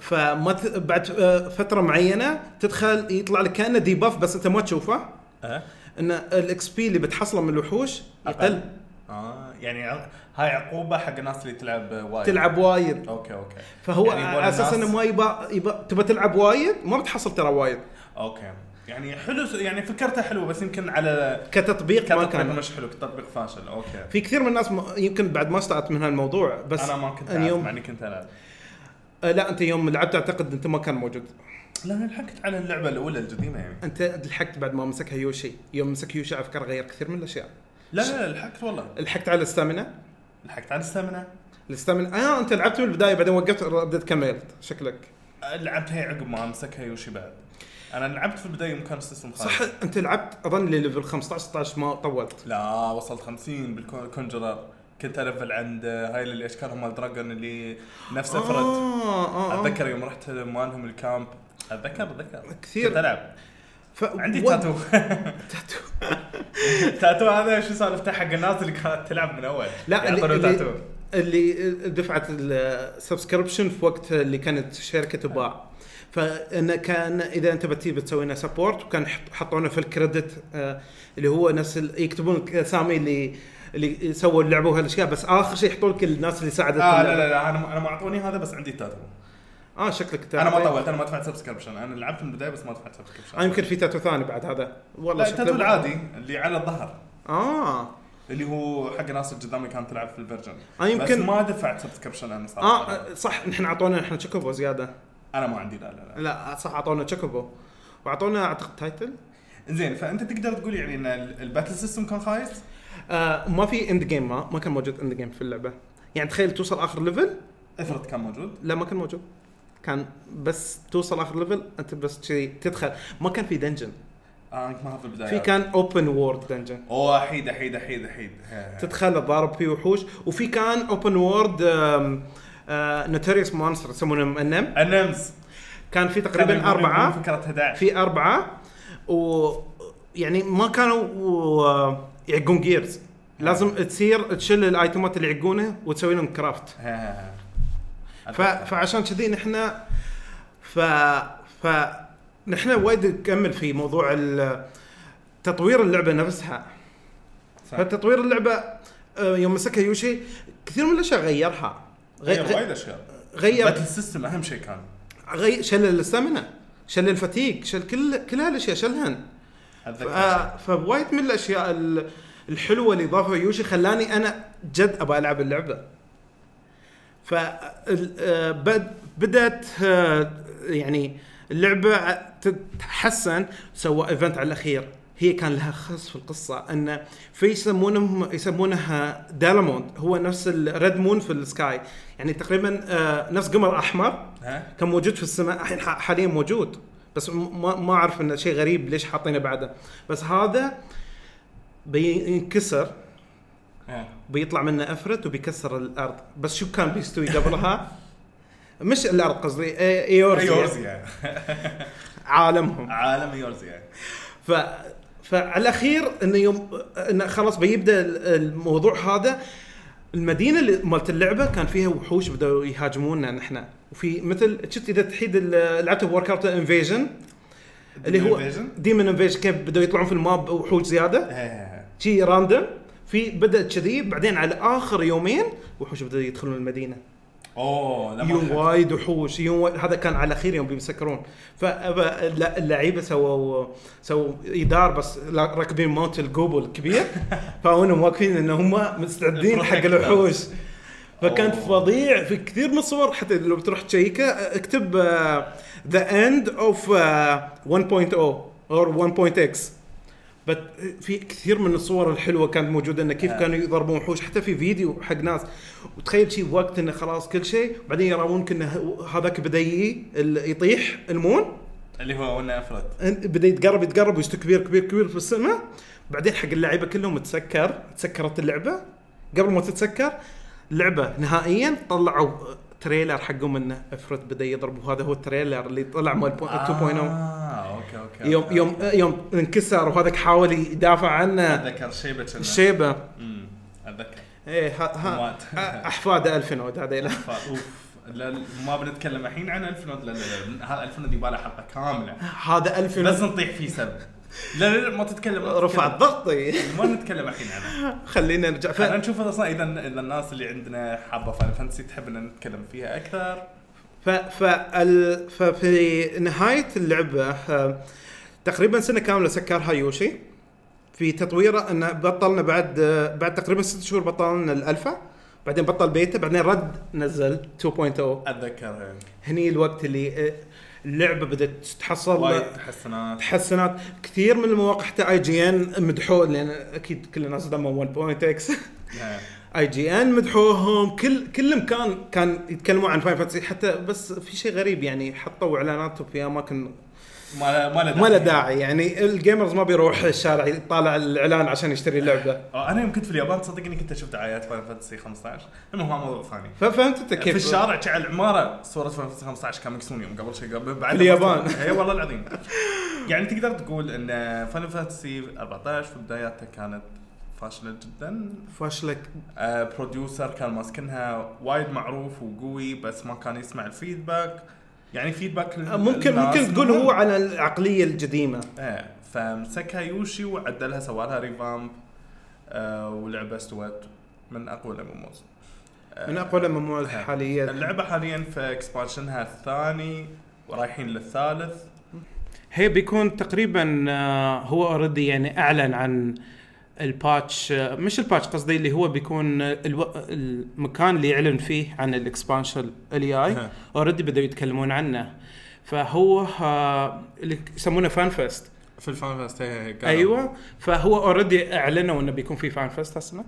فما ت... بعد آه، فترة معينة تدخل يطلع لك كأنه debuff بس أنت ما تشوفه. أه؟ إن ال XP اللي بتحصله من الوحوش يقل. آه يعني هاي عقوبة حق الناس اللي تلعب وايد. تلعب وايد. okay okay. فهو يعني على أساس إنه ما يبا, يبا تبى تلعب وايد ما بتحصل ترى وايد. okay. يعني حلو يعني فكرته حلوة بس يمكن على كتطبيق ما كتطبيق كان. مش حلو كتطبيق فاشل. okay. في كثير من الناس م... يمكن بعد ما استوعبت من هالموضوع بس أنا ما كنت أعرف يوم مع إني كنت العب آه لا أنت يوم لعبت أعتقد أنت ما كان موجود. لا أنا لحقت على اللعبة الأولى القديمه يعني. أنت لحقت بعد ما مسكها يوشي. يوم مسك يوشي على فكره غير كثير من الأشياء. لا لا لحقت والله. لحقت على ال stamina لحقت على ال stamina ال stamina آه أنت لعبت من البدايه بعدين وقفت رديت كملت. شكلك. لعبت هي عقب ما مسكها يوشي بعد. أنا لعبت في البداية يوم كان ال system خايس صح أنت لعبت أظن level 15 16 ما طولت. لا وصلت 50 بال conjurer. كنت ألفل عند هاي اللي اشكالهم مال dragon اللي نفسه فرد آه آه آه. أتذكر يوم رحت مالهم ال camp. أتذكر أتذكر. كثير. كنت ألعب. ف... عندي و- tattoo. tattoo. tattoo هذا شو سالفته حق الناس اللي كانت تلعب من أول؟ لا اللي, تاتو اللي, اللي دفعت ال subscription في وقت اللي كانت شركة تبا فانه كان إذا أنت بتي بتسوي لنا support وكان حط- حطونا في ال credit آه، اللي هو نفس ال- يكتبون الاسامي اللي اللي سووا اللعبة وهالاشياء بس آخر شيء يحطوا لك الناس اللي ساعدت آه لا. لا لا أنا أنا ما أعطوني هذا بس عندي تاتو. آه شكلك أنا ما تاتو. طولت أنا ما دفعت subscription أنا لعبت من البداية بس ما دفعت subscription آه يمكن في تاتو ثاني بعد هذا. والله لا التاتو العادي اللي على الظهر. آه. اللي هو حق ناس القدامى كانت تلعب في ال version آه، يمكن- بس ما دفعت subscription أنا صراحة. آه صح نحن أعطونا نحن chocobo زيادة. أنا ما عندي لا لا لا. لا صح أعطونا chocobo وأعطونا أعتقد title. زين فأنت تقدر تقول يعني إن ال- الباتل system كان خايس؟ آه ما في end game ما ما كان توصل end game في اللعبة. يعني تخيل توصل آخر level افرض كان موجود؟ لا ما كان موجود. كان بس توصل آخر level أنت بس شي تدخل. ما كان في dungeon انت ما في البدايه في كان open world dungeon أوه احيد احيد احيد احيد تدخل تضارب فيه وحوش. وفي كان open world notorious monster يسمونهم NM ال NMs. كان في تقريبا أربعة. فكرة 11 في أربعة. و يعني ما كانوا يعقون جيرز لازم تصير تشيل الآيتمات اللي يعقونه وتسوي لهم كرافت ها. ف... فعشان كذي نحن ف ف نحن وايد نكمل في موضوع تطوير اللعبة نفسها. صح. فتطوير اللعبة آه، يوم مسكها يوشي كثير من الأشياء غيرها. غي... غير غي... وايد أشياء. غير battle system أهم شيء كان. غي... شل ال stamina شل ال fatigue شل كل كل هالأشياء شلهن فوايد من الأشياء ال- الحلوة اللي ضافها يوشي خلاني أنا جد أبغى ألعب اللعبة. ف آه، بد- بدأت آه، يعني اللعبة تتحسن سوى event على الأخير. هي كان لها خص في القصة أن في يسمونهم يسمونها دالاموند هو نفس ال red moon في ال sky. يعني تقريبا آه، نفس قمر أحمر كان موجود في السماء الحين حاليا موجود. بس ما ما أعرف إنه شيء غريب ليش حاطينه بعده. بس هذا بينكسر. بيطلع منه أفرت وبيكسر الأرض. بس شو كان بيستوي قبلها؟ مش الأرض قصدي إيورزيا. عالمهم. عالم إيورزيا. ف فعلى الاخير إنه يوم إنه خلاص بيبدأ الموضوع هذا. المدينة اللي مالت اللعبة كان فيها وحوش بدأوا يهاجمونا نحن. وفي مثل شفت إذا تحيد لعبت Warcraft invasion اللي هو؟ demon invasion كيف بدأوا يطلعون في ال map وحوش زيادة؟ ها، ها، ها. شي random في بدات كذي بعدين على آخر يومين وحوش بدأوا يدخلون المدينة. أوه يوم وايد وحوش يوم وايد هذا كان على اخير يوم بيسكرون فاللعيبه سووا سووا ايدار بس راكبين موت الجوبل الكبير فهم واقفين إن هم مستعدين حق الوحوش. فكانت. فظيع في كثير من الصور حتى لو بتروح تشيكة اكتب ذا اند اوف 1.0 اور 1.x بس في كثير من الصور الحلوة كانت موجودة انه كيف آه. كانوا يضربون وحوش حتى في فيديو حق ناس. وتخيل شيء وقت إنه خلاص كل شيء بعدين يراونك انه هذاك بدأ يطيح ال moon. اللي هو ونا أفرد. بدأ يتقرب يتقرب ويستوي كبير كبير كبير في السماء. بعدين حق اللعيبه كلهم تسكر تسكرت اللعبة. قبل ما تتسكر اللعبه نهائيا طلعوا trailer حقهم انه افرض بدأ يضرب وهذا هو ال trailer اللي طلع مال 2.0 آه أوكي أوكي يوم. يوم يوم انكسر وهذاك حاول يدافع عنه أتذكر شيبة. الشيبه امم أتذكر. إيه ها. أحفاد ألفينود هذيلا ف- أوف. لا ما بنتكلم الحين عن الفنود لا لا لا هذا الفنود يبغى حلقة كاملة. هذا بس الفينود نطيح فيه سب لا لا لا ما تتكلم ما رفع تتكلم. ضغطي ما نتكلم الحين عنه خلينا نرجع. ف... خلينا نشوف أصلا اذا اذا الناس اللي عندنا حابة فاينل فانتسي تحب إن نتكلم فيها أكثر. ف... فال... ففي نهاية اللعبة آه، تقريبا سنة كاملة سكرها يوشي في تطويره انه بطلنا بعد آه، بعد تقريبا ست شهور بطلنا الألفا. بعدين بطل بيتا بعدين رد نزل 2.0 اتذكر هني الوقت اللي آه، اللعبه بدأت تحصل تحسنات. تحسنات. كثير من المواقع حتى IGN مدحوه لأن أكيد كل الناس ذموا 1.x نعم. IGN مدحوهم. كل كل مكان كان يتكلمون عن فاينل فانتسي حتى بس في شيء غريب يعني حطوا اعلاناتهم في اماكن ما له ما له ما له داعي. يعني ال gamers ما بيروح الشارع يطالع الإعلان عشان يشتري اللعبة. آه، أنا يوم كنت في اليابان تصدقني كنت أشوف دعايات فاينل فانتسي 15 المهم هذا موضوع ثاني. ففهمت انت كيف؟ في الشارع على العمارة صورة فاينل فانتسي 15 كانوا يكسون يوم قبل شيء قبل بعد اليابان. اي والله العظيم. يعني تقدر تقول إن فاينل فانتسي 14 في بداياتها كانت فاشلة جدا. فاشلك آه، producer كان ماسكنها وايد معروف وقوي بس ما كان يسمع ال feedback. يعني feedback لل- ممكن ممكن تقول. هو على العقلية القديمة. إيه فمسكها يوشي وعدلها سوى لها revamp آه ولعبة استوت من أقوى ال MMOs من أقوى ال MMOs حاليا. اللعبة حاليا في expansion ها الثاني ورايحين للثالث. هي بيكون تقريبا آه، هو already يعني أعلن عن ال patch مش ال patch قصدي اللي هو بيكون ألو... المكان اللي يعلن فيه عن ال expansion الاي اي. already بدأوا يتكلمون عنه. فهو آه، اللي يسمونه Fan Fest في ال Fan Fest أيوه. فهو already أعلنوا إنه بيكون في Fan Fest هالسنه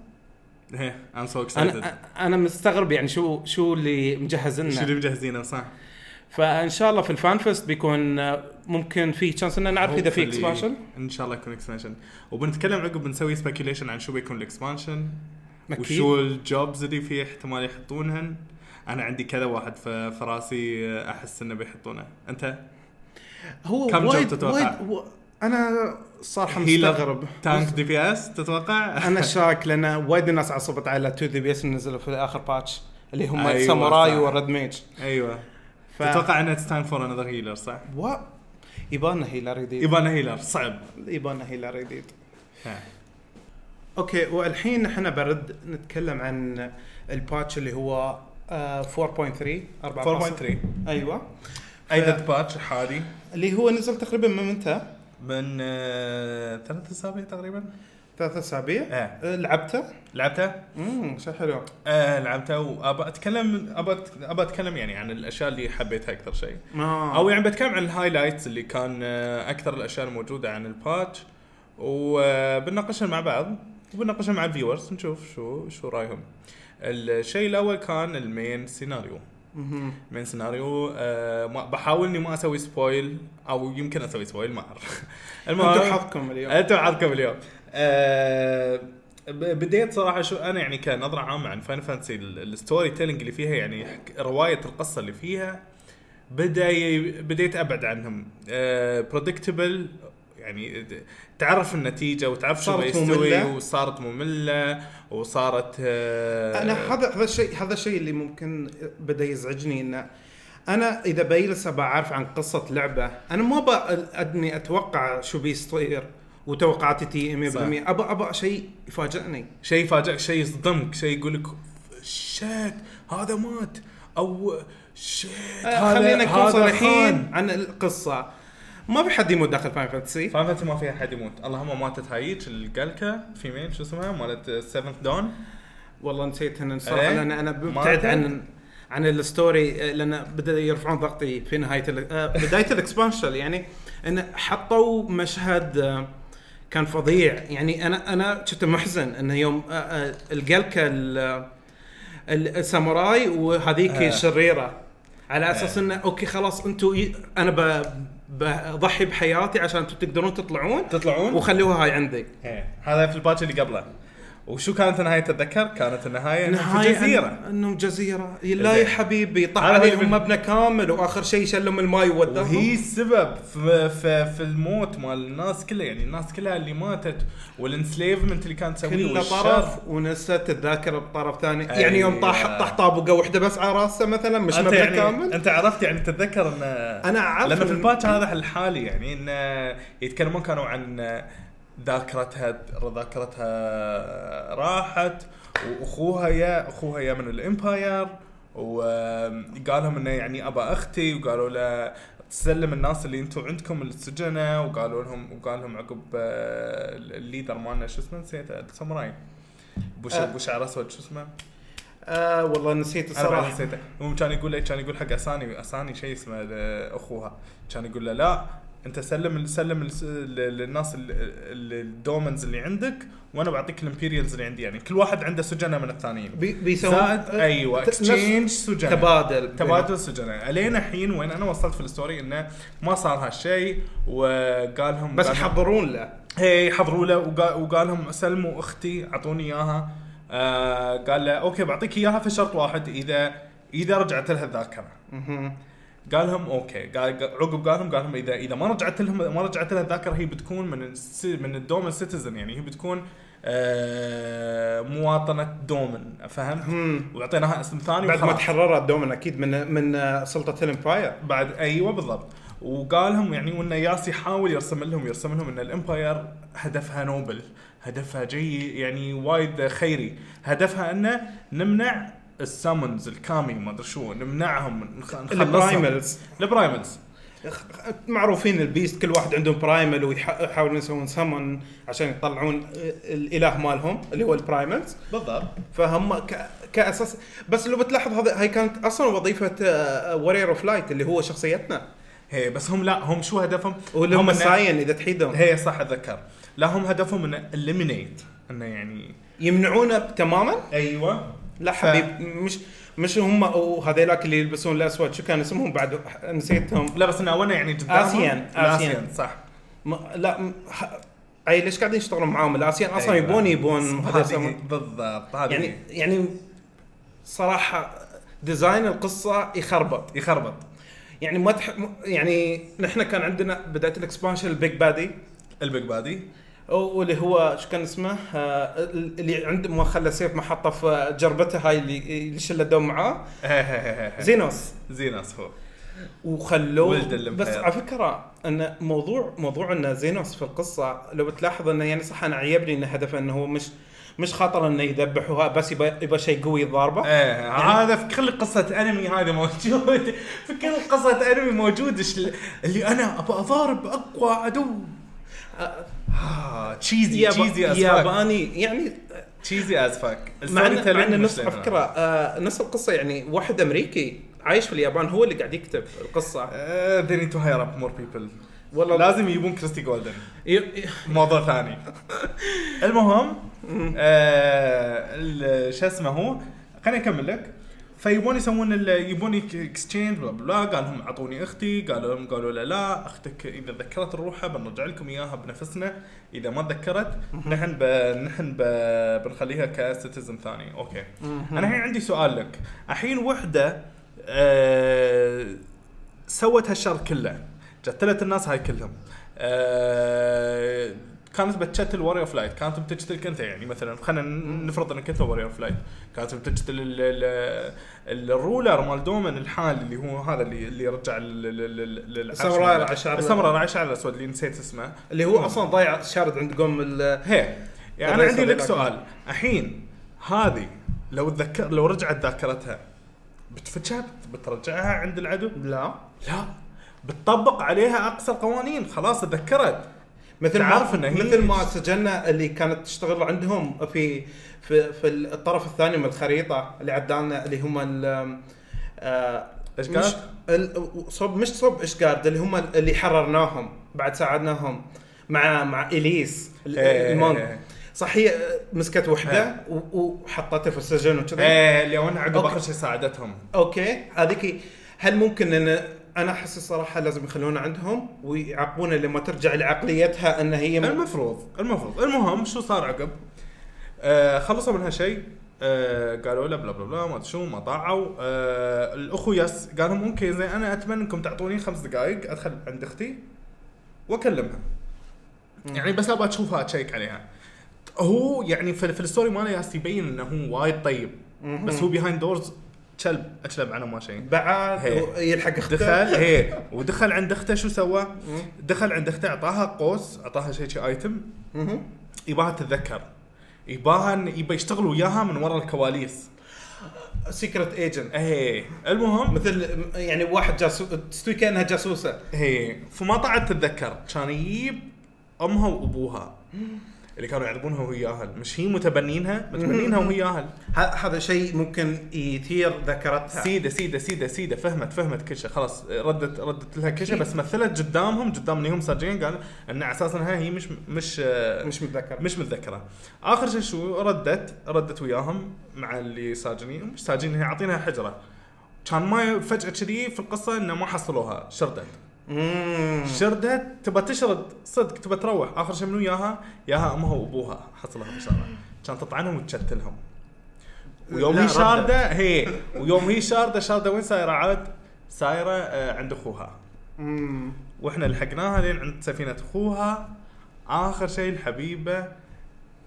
I'm so excited أنا مستغرب يعني شو شو اللي مجهز شو اللي مجهزينه صح. فإن شاء الله في ال Fan Fest بيكون آه، ممكن في chance ان نعرف إذا في expansion إن شاء الله يكون expansion وبنتكلم عقب بنسوي speculation عن شو بيكون ال expansion. وشو ال jobs اللي فيه احتمال يحطونهن. أنا عندي كذا واحد في في راسي أحس إنه بيحطونه. أنت؟ هو كم وايد job تتوقع؟ وايد و... أنا صراحة healer مستغرب. tank DPS تتوقع؟ أنا شاك لأن وايد الناس عصبت على 2 DPS اللي نزلوا في اخر patch اللي هم أيوة، أيوة ساموراي صح. وال red mage أيوه. ف... تتوقع انه time for another healer صح؟ و... يبانا healer جديد يبانا healer صعب. يبانا healer جديد. أوكي والحين نحن برد نتكلم عن ال patch اللي هو آه 4.3 4.3 أيوه. ايدد patch حالي. اللي هو نزل تقريبا من متى؟ من آه، ثلاث اسابيع تقريبا. ثلاث اسابيع إيه. آه، لعبته؟ لعبته؟ امم شيء حلو. آه لعبته وابى أتكلم ابى ابى أتكلم يعني عن الأشياء اللي حبيتها أكثر شيء آه. أو يعني بتكلم عن ال highlights اللي كان آه، أكثر الأشياء الموجودة عن ال patch وبنناقشها مع بعض وبنناقشها مع ال viewers نشوف شو شو رأيهم. الشيء الأول كان ال main scenario. main scenario ما بحاول إني ما أسوي spoil أو يمكن أسوي spoil ما أعرف. أنتم حظكم اليوم. أنتم حظكم اليوم. آه بديت صراحة شو أنا يعني كنظره عامه عن فاينل فانتسي ال storytelling اللي فيها يعني رواية القصة اللي فيها. بدأ بديت أبعد عنهم. predictable يعني د- تعرف النتيجة وتعرف شو بيستوي مملة. وصارت مملة وصارت آه أنا هذا هذا الشيء هذا الشيء اللي ممكن بدأ يزعجني إنه أنا إذا بجلس ابى اعرف عن قصة لعبة أنا ما ابى اني أتوقع شو بيصير. وتوقعاتي 100% صح. ابى ابى شيء يفاجئني. شيء يفاجئك شيء يصدمك شيء يقول لك شات هذا مات. أو شات آه، خلينا نكون صريحين عن القصة. ما في حد يموت داخل فاين فانتسي فاين فانتسي ما فيها حد يموت. اللهم ماتت هايك القلكه فيميل شو اسمها؟ مالت سيفنث دون والله نسيت ان الصراحة إيه؟ لأن أنا أدري. عن عن الستوري لأن بدأ يرفعون ضغطي في نهاية آه، بداية الاكسبانشن يعني إن حطوا مشهد آه، كان فظيع. يعني أنا أنا كنت محزن إنه يوم آه، آه، القلكه ال- ال- الساموراي وهذيك آه. الشريرة. على أساس إنه أوكي خلاص أنتم أنا ب- بضحي بحياتي عشان أنتم تقدرون تطلعون تطلعون؟ وخلوها هاي عندي. إيه. هذا في ال patch اللي قبله. وشو كانت النهايه تتذكر؟ كانت النهاية إنه في جزيرة إنهم جزيرة لا يا. حبيبي طاح عليهم مبنى كامل وآخر شيء شلهم الماي ووداهم وهي السبب في, في, في الموت مال الناس كلها يعني الناس كلها اللي ماتت وال enslavement اللي كانت تسويه كل. طرف ونست الذاكرة بطرف ثاني أيوة. يعني يوم طاح طاح طابقه واحدة بس على راسه مثلا مش مبنى يعني كامل أنت عرفت يعني تتذكر إن أنا أعرف لأن في ال patch هذا الحالي يعني انه يتكلمون كانوا عن ذاكرتها ذاكرتها راحت وأخوها يا أخوها يا من ال Empire وقال لهم إنه يعني ابى أختي وقالوا له تسلم الناس اللي أنتم عندكم السجنة وقالوا لهم وقال لهم عقب آه، ال leader مالنا شو اسمه نسيته الساموراي ابو آه. شعر اسود شو اسمه؟ آه والله نسيت الصراحه نسيته المهم كان يقول له كان يقول حق اساني أساني شيء اسمه ل- أخوها كان يقول له لا انت سلم سلم للناس ال- ال- ال Domans اللي عندك وأنا بعطيك ال Imperials اللي عندي. يعني كل واحد عنده سجنة من الثانيين. بيسوون زائد أيوه exchange سجنة. تبادل. تبادل سجناء إلين الحين وين أنا وصلت في ال story إنه ما صار هالشيء وقال لهم بس يحضرون له. هي حضروا له وقال, وقال لهم سلموا أختي أعطوني إياها. آه قال له أوكي بعطيك إياها في شرط واحد اذا إذا رجعت لها الذاكرة. قال لهم أوكي. قال عقب قال لهم قال لهم اذا إذا ما رجعت لهم ما رجعت لها الذاكرة هي بتكون من من ال Doman citizen يعني هي بتكون آه مواطنة Doman فهمت؟ واعطيناها اسم ثاني بعد ما. تحررت دومن أكيد من من سلطة ال Empire بعد أيوه بالضبط. وقال لهم يعني وانه ياس يحاول يرسم لهم يرسم لهم إن ال Empire هدفها noble هدفها جيد يعني وايد خيري. هدفها إنه نمنع ال summons الكامي ما أدري شو نمنعهم نخ- نخلصهم. ال primals. ال primals. معروفين ال beast كل واحد عندهم primal ويحاولون يسوون سمن عشان يطلعون الإله مالهم اللي هو ال primals بالضبط. فهم ك... كأساس. بس لو بتلاحظ هذا هاي كانت أصلا وظيفة Warrior of Light اللي هو شخصيتنا. هي بس هم لا هم شو هدفهم؟ هم ال Scions إذا تحيدهم. هي صح أتذكر. لا هم هدفهم انه eliminate إنه يعني يمنعونه تماما؟ أيوه. لا حبيب مش مش هم وهذيلاك اللي يلبسون الأسود. شو كان اسمهم بعد؟ نسيتهم. لا بس انه اولا يعني قدامهم؟ Ascian. ال Ascian Ascian. صح. م... لا م... ح... أي ليش قاعدين يشتغلون معاهم؟ ال Ascian أصلا أيوة. يبون يبون بالضبط هذه. يعني يعني صراحة ديزاين القصة يخربط. يخربط. يعني ما تح... يعني نحن كان عندنا بداية الإكسبانشن البيج بادي. البيج بادي. واللي هو شو كان اسمه آه اللي عنده ما خلى سيف محطة في جربته هاي اللي اللي شلة دوم معاه. زينوس. زينوس هو. وخلوه. بس على فكرة إن موضوع موضوع إن زينوس في القصة لو بتلاحظ إنه يعني صح أنا عيبني انه هدفه إنه هو مش مش خاطر إنه يذبحوها بس يبى يبى شيء قوي يضاربه. إيه هذا في كل قصة أنمي هذا موجود في كل قصة أنمي موجود اللي أنا ابى أضارب أقوى عدو. تشيزي تشيزي از ياباني يعني cheesy as fuck مع ان مع ان نص على فكرة آه نص القصة يعني واحد أمريكي عايش في اليابان هو اللي قاعد يكتب القصة. They need to hire up more people. والله لازم يجيبون كريستي جولدن. موضوع ثاني. المهم آه شو اسمه هو؟ خليني أكمل لك. فيبون يسوون يبون exchange blah blah. قال لهم اعطوني أختي قالوا لهم قالوا له لا أختك إذا تذكرت روحها بنرجع لكم إياها بنفسنا. إذا ما تذكرت نحن ب... نحن ب... بنخليها ك citizen ثاني. أوكي. أنا الحين عندي سؤال لك. الحين وحدة آه سوت هالشر كله. قتلت الناس هاي كلهم. آه كانت بتقتل Warrior of Light كانت بتقتلك انت يعني مثلا خلينا نفرض إنك أنت Warrior of Light كانت ال- ruler مال دومن الحالي اللي هو هذا اللي اللي رجع الساموراي على الشعر- الساموراي الأسود اللي نسيت اسمه. اللي هو أصلا ضايع شارد عند قوم ال- هي. يعني أنا عندي لك. سؤال. الحين هذه لو تذكر لو رجعت ذاكرتها بتفتشها بترجعها عند العدو؟ لا. لا. بتطبق عليها أقصى القوانين. خلاص تذكرت. مثل تعرف إن هي- مثل ما سجلنا اللي كانت تشتغل عندهم في في في الطرف الثاني من الخريطة اللي عدالنا اللي هم ال آه، قالت؟ ال- صوب مش صوب اشقارد اللي هم اللي حررناهم بعد ساعدناهم مع مع إليس ال- إيه. المونك. صح هي مسكت وحدة و- وحطتها في السجن وكذا إيه اللي هون عقب. اخر شيء ساعدتهم. okay. هذيك هل ممكن إن أنا أحس الصراحة لازم يخلونها عندهم ويعاقبونها لما ترجع لعقليتها أن هي م- المفروض المفروض. المهم شو صار عقب؟ آه خلصوا من هالشيء آه قالوا له blah blah blah ما شو ما طاعوا. آه الأخو يس قال لهم okay زين أنا أتمنى أنكم تعطوني خمس دقائق أدخل عند أختي وأكلمها. يعني بس أبغى أشوفها اتشيك عليها. هو يعني في, في ال story ماله ياس يبين إنه هو وايد طيب بس هو behind doors كلب ابن كلب عنه ما شيء بعد. يلحق أخته. دخل هي. ودخل عند أخته شو سوى؟ دخل عند أخته أعطاها قوس أعطاها شيء شيء item. يباها تتذكر. يباها يبى يشتغلوا وياها من ورا الكواليس. secret agent إيه المهم. مثل يعني واحد جاسوس تستوي كانها جاسوسة. هي. فما طلعت تتذكر. كان يجيب أمها وأبوها. اللي كانوا يعذبونها وهي ياهل مش هي متبنينها متبنينها وهي ياهل ه- هذا شيء ممكن يثير ذاكرتها. سيدة سيدة سيدة سيدة. فهمت فهمت كل شيء خلاص ردت ردت لها كل شيء بس مثلت قدامهم قدام اللي هم ساجين قال إن أساسا ها هي مش مش مش متذكر مش متذكرة. آخر شيء شو؟ ردت ردت وياهم مع اللي ساجنين مش ساجين هي عاطينها حجرة. كان ما فجأة كذي في القصة إنه ما حصلوها شردت. مم. شردت تبى تشرد صدق تبى تروح. آخر شيء منو؟ ياها؟ ياها أمها وأبوها. حصلها بشارة. كانت تطعنهم وتشتلهم. ويوم هي. شاردة هي. ويوم هي شاردة شاردة وين سايرة؟ عاد سايرة آه، عند أخوها. وإحنا لحقناها لين عند سفينة أخوها. آخر شيء الحبيبة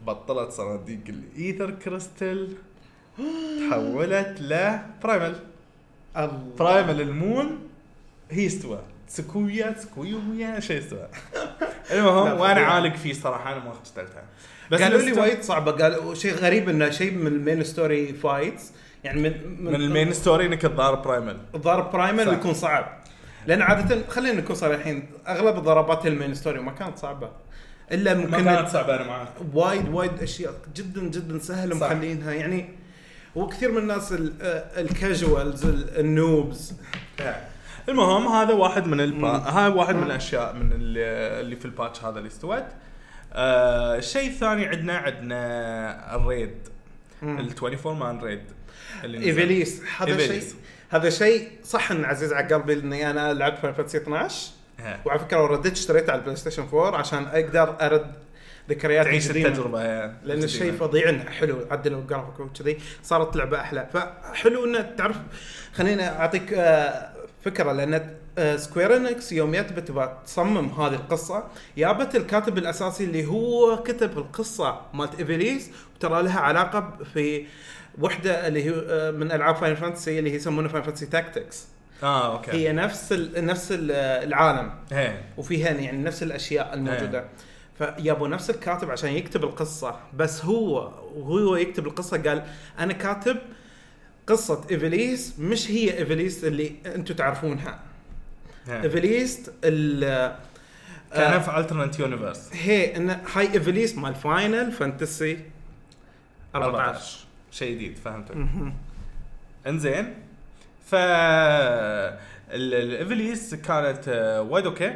بطلت صناديق الإيثر كريستال تحولت لبرايمل الله. primal ال moon هي استوى. سكويا سكويا شيء استوى المهم وأنا. عالق فيه صراحة أنا ما اشتغلتها بس قالوا لي وايد صعبة قالوا شيء غريب إنه شيء من ال main story fights يعني من من ال main story إنك الظاهر primal ضارب primal صح. ويكون صعب. لأن عادة خلينا نكون صريحين أغلب ضربات ال main story ما كانت صعبة. إلا ما ممكن كانت صعبة أنا معك وايد وايد أشياء جدا جدا سهله. مخلينها. يعني وكثير من الناس ال- آه، ال casuals ال- ال noobs المهم هذا واحد من البا... هاي واحد من الأشياء من اللي, اللي في ال patch هذا اللي استوت آه الشيء الثاني عندنا عندنا ال raid ال 24 man raid. إيفيليس هذا شيء. هذا شيء صح إن عزيز على قلبي إني أنا لعبت Final Fantasy 12 ها. وعلى فكرة رديت اشتريته على ال PlayStation 4 عشان أقدر أرد ذكريات تعيش. التجربة لأن. الشيء فظيع إنه حلو عدلوا الجرافيك وكذي صارت لعبة أحلى فحلو إنه تعرف خليني أعطيك آه، فكرة لأن آه، Square Enix يوم جت تبغى تصمم هذه القصة جابت الكاتب الأساسي اللي هو كتب القصة مالت ايفيليس وترى لها علاقة في وحدة اللي هي آه، من ألعاب Final Fantasy اللي هي يسمونها Final Fantasy Tactics آه okay. هي نفس ال نفس ال العالم. هي. وفيها يعني نفس الأشياء الموجودة. فيابوا نفس الكاتب عشان يكتب القصة. بس هو وهو يكتب القصة قال أنا كاتب قصة ايفليس مش هي ايفليس اللي أنتم تعرفونها. ايفليس ال كان في alternate universe هي إن هاي ايفليس مال Final Fantasy 14 شيء جديد فهمتك. إنزين. ف الايفليس كانت آه، وايد okay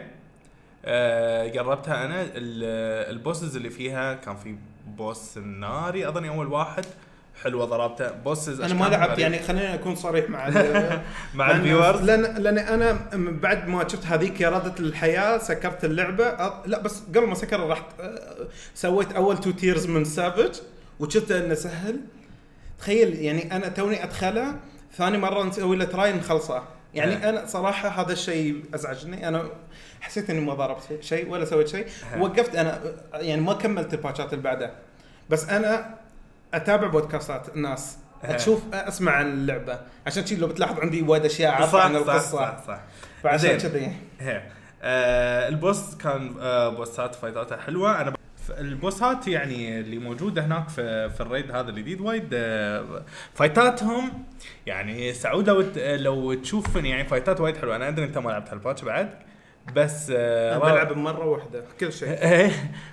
آه، جربتها أنا. ال- ال bosses اللي فيها كان في boss ناري أظني أول واحد. حلوة ضربته bosses أنا ما لعبت يعني خليني أكون صريح مع مع ال viewers لأن لأن أنا بعد ما شفت هذيك اراده الحياة سكرت اللعبة. أ- لا بس قبل ما سكر رحت سويت أول two tiers من Savage وشفت إنه سهل. تخيل يعني أنا توني أدخله ثاني مرة نسوي له try نخلصه. يعني ها. أنا صراحة هذا الشيء أزعجني. أنا حسيت إني ما ضربت شيء ولا سويت شيء. ها. وقفت أنا يعني ما كملت الباتشات اللي بعدها بس أنا أتابع بودكاستات الناس. أشوف أسمع عن اللعبة. عشان شي لو بتلاحظ عندي وايد أشياء صح اعرفها عن صح القصة. صح صح. فعشان زين. كذي. آه ال boss كان آه بوسات فايتاته حلوة. أنا ب- البوسات يعني اللي موجودة هناك في في ال raid هذا الجديد وايد آه فايتاتهم يعني سعود لو ت- لو تشوف يعني فايتات وايد حلوة. أنا أدري أنت ما لعبت هال patch بعد بس آه بلعب مرة واحدة كل شيء. إيه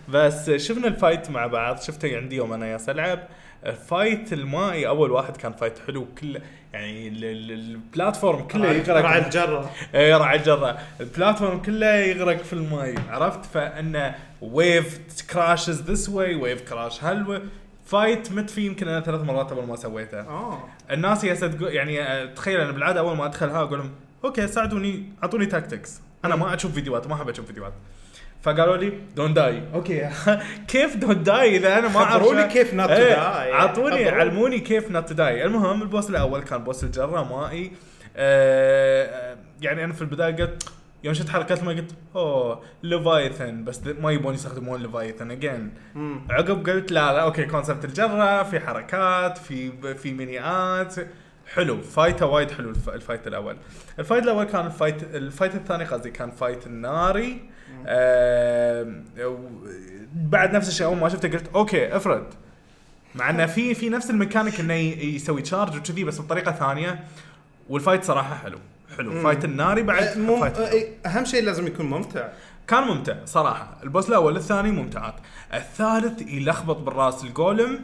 بس شفنا ال fight مع بعض شفته عندي يوم أنا ياس العب ال fight المائي أول واحد كان fight حلو كله يعني ال- ال- ال platform كله يغرق راعي الجرة. اي راعي الجرة. ال platform كله يغرق في الماي عرفت؟ فإنه wave crashes this way wave crash هال fight مت فيه يمكن أنا ثلاث مرات قبل ما سويته. آه. الناس هسه تقول يعني آه، تخيل أنا بالعادة أول ما ادخلها أقول لهم okay ساعدوني أعطوني tactics أنا ما أشوف فيديوهات ما أحب أشوف فيديوهات. فقالوا لي don't die okay كيف don't die إذا أنا ما أعرف خبروني كيف not to إيه، die. اعطوني. علموني كيف not to die المهم ال boss الأول كان boss الجره مائي. آه يعني أنا في البداية قلت يوم شفت حركات ما قلت oh Leviathan بس ما يبون يستخدمون Leviathan again. عقب قلت لا لا okay concept الجره في حركات في في مينيات. حلو فايته وايد حلو الف- الفايت الأول. الفايت الأول كان الفايت الفايت الثاني قصدي كان fight الناري. آه بعد نفس الشيء أول ما شفته قلت okay Ifrit مع إنه في في نفس الميكانيك إنه يسوي charge وكذي بس بطريقة ثانية. وال fight صراحة حلو. حلو. fight الناري بعد مم... fight حلو. أهم شيء لازم يكون ممتع. كان ممتع صراحة. ال boss الأول الثاني ممتعات. الثالث يلخبط بالراس ال golem.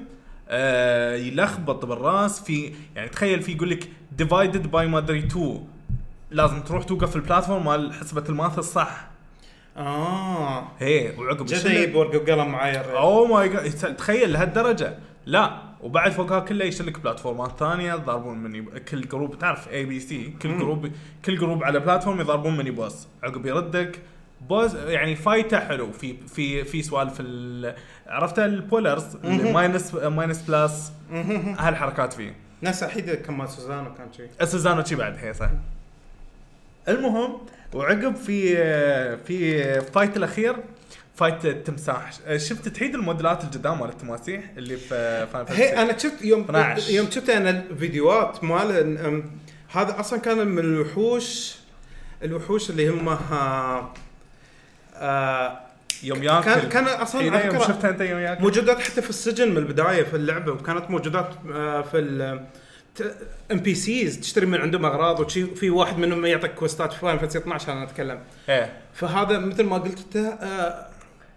آه يلخبط بالراس في يعني تخيل في يقول لك divided by ما ادري 2 لازم تروح توقف في ال platform مال حسبة ال math الصح. آه. هي وعقب يجيب ورقه وقلم الرجال. oh my God تخيل لهالدرجة. لا وبعد فوقها كله يشلك platform ات ثانية يضربون مني كل group تعرف A B C كل. group كل group على platform يضربون مني boss عقب يردك boss يعني fight ه حلو. في في في سوالف ال- عرفت ال polars. minus minus plus. هالحركات فيه. ناس احيد كمان سوزانو كان شيء سوزانو شي بعد هي صح. المهم وعقب في في fight الأخير fight التمساح شفت تعيد الموديلات القدام مال التماسيح اللي في Final هي أنا شفت يوم 12. يوم شفت أنا الفيديوهات مال هذا أصلا كان من الوحوش الوحوش اللي هم ها آه يوم ياكل. كان كان أصلا إيه، يوم شفتها أنت يوم ياكل. موجودات حتى في السجن من البدايه في اللعبة. وكانت موجودات آه، في NPCs تشتري من عندهم أغراض وشي في واحد منهم يعطيك quest ات في Final Fantasy 12 أنا أتكلم. إيه. فهذا مثل ما قلت أنت آه،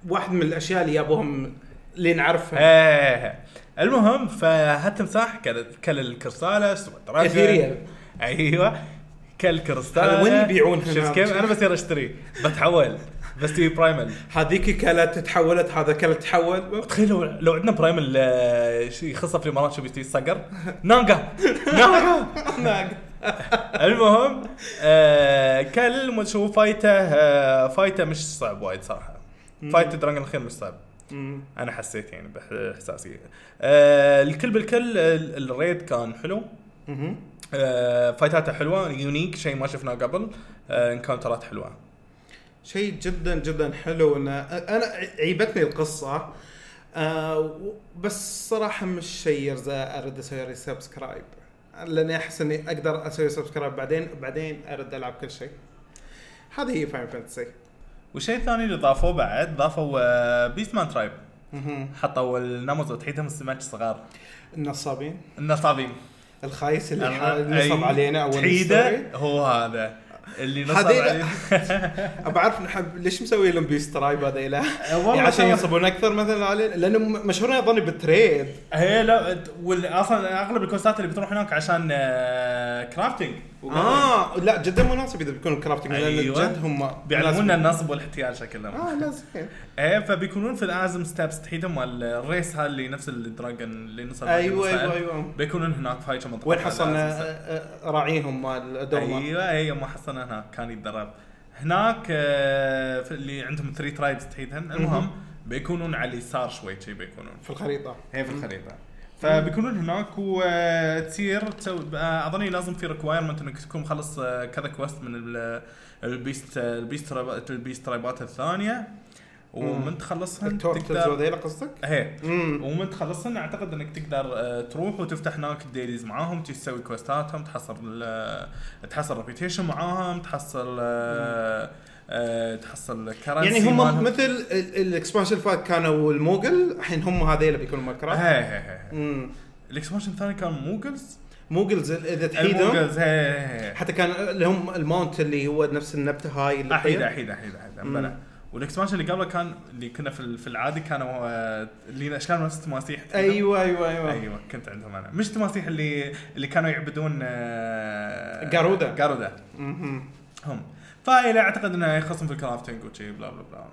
واحد من الأشياء اللي جابوهم اللي نعرفها إيه المهم فهالتمساح كل كل الكرسالس والدراجون. اثيريال أيوه. هذا وين يبيعونها شفت؟ كيف أنا بصير اشتري بتحول. بس تبي برايمل هذيك كلت تحولت هذا كلت تحول تخيل لو, لو عندنا برايمل آه، شيء خاصه في الامارات شو بيصير صقر نانجا نانجا المهم آه كل تشوف fight ه آه fight ه مش صعب وايد صراحة. fight dragon الاخير مش صعب. أنا حسيت يعني باحساسي آه الكل بالكل ال- ال raid كان حلو. آه fight اته حلوة unique شيء ما شفناه قبل. آه encounter ات حلوة. شيء جدا جدا حلو انه أنا عيبتني القصة آه بس صراحة مش شيء أرد أسوي subscribe لأني أحس إني أقدر أسوي subscribe بعدين بعدين أرد ألعب كل شيء. هذه هي Final Fantasy والشيء الثاني اللي ضافوه بعد ضافوا آه beastman tribe حطوا النمط تحيتهم السمك صغار. النصابين. النصابين. الخايس اللي نصب علينا أول تحيده. هو هذا. اللي نصب علينا ابى أعرف نحب ليش مسوي لهم beast tribe هذا له والله يعني عشان ينصبون أكثر مثلا علينا لأنه مشهورين اظني بال trade هي لا أصلا أغلب الكوستات اللي بتروح هناك عشان آه كرافتنج آه لا جدا مناسب إذا بيكونوا كرافتنج لأن أيوة. جد هم بيعلمونا النصب والاحتيال شكلهم. آه لا زين. إيه فبيكونون في الازم ستابس تحيدهم مال الريس هذا اللي نفس الدراجون اللي نصب أيوه أيوه. أيوه. بيكونون هناك في هاي منطقة وين حصلنا؟ آه، آه، راعيهم مال دوما أيوه أيوه ما حصلنا هناك كان يتدرب. هناك آه، اللي عندهم ثري ترايبس تحيدهن المهم بيكونون على اليسار شوي شي بيكونون. في الخريطة. هي في الخريطة. فبيكونون هناك وتصير آه، أظني لازم في requirement إنك تكون مخلص آه، كذا كويست من ال- البيست البيست البيست ترايبات الثانية. ومن تخلصهن ال turtles تقدر وذيلا قصدك؟ امم ومن تخلصهن أعتقد إنك تقدر آه، تروح وتفتح هناك ال dailies معاهم تسوي quest اتهم تحصل ال- تحصل reputation معاهم تحصل آه، آه، تحصل currency يعني هم مثل ال expansion فات كانوا ال moogle الحين هم هذيلا بيكونوا مال craft هي هي هي ال expansion الثاني كان moogles moogles إذا تحيدهم. ال moogles هي هي هي حتى كان اللي هم ال mount اللي هو نفس النبته هاي اللي احيد. احيد احيد احيد. بلى وال expansion اللي قبله كان اللي كنا في في العادي كانوا آه، اللي اشكال نفس التماسيح. أيوه أيوه أيوه. أيوه كنت عندهم أنا. مش التماسيح اللي اللي كانوا يعبدون آه، جارودا. جارودا. هم. فإلى أعتقد إنه يخصم في ال crafting وشي بلا بلا بلا.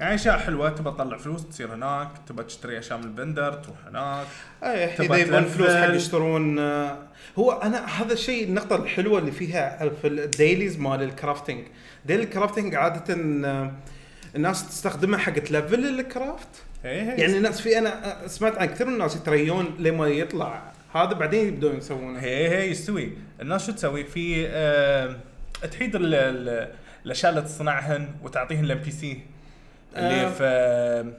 يعني أشياء حلوة تبى تطلع فلوس تصير هناك تبى تشتري أشياء من البندر تروح هناك. إيه إذا يبون. فلوس حق يشترون آه، هو أنا هذا الشيء النقطة الحلوة اللي فيها في ال dailies مال ال crafting daily ال crafting عادة آه، الناس تستخدمها حق تلفل ال craft. هي هي يعني الناس في أنا سمعت عن كثير من الناس يتريون لما يطلع. هذا بعدين يبدون يسوونه. هي هي يستوي. الناس شو تسوي؟ في آه تحيد ال- ال- الاشياء اللي تصنعهن وتعطيهن ال NPC اللي آه. في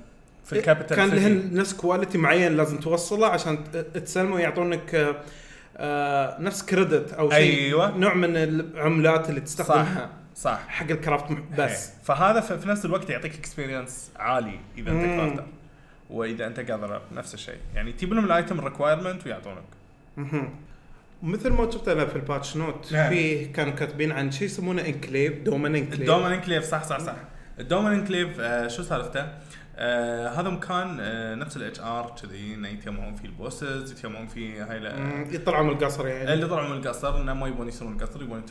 في ال capital كان. لهن نفس quality معين لازم توصله عشان تسلمه ويعطونك آه، آه، نفس credit أو شيء أيوة. نوع من العملات اللي تستخدمها صح حق ال craft مح- بس هي. فهذا في نفس الوقت يعطيك experience عالي إذا أنت. crafter وإذا أنت gather نفس الشيء يعني تجيب لهم ال item ال requirement ويعطونك. مثل ما شفت أنا في ال patch note نعم. في كانوا كاتبين عن شيء يسمونه enclave Doman Enclave ال Doman Enclave صح صح صح ال Doman Enclave آه شو سالفته؟ آه هذا مكان آه نفس ال HR كذي إنه يتجمعون فيه ال bosses يتجمعون فيه هاي يطلعوا من القصر يعني اللي طلعوا من القصر إنه ما يبون يصيرون القصر يبون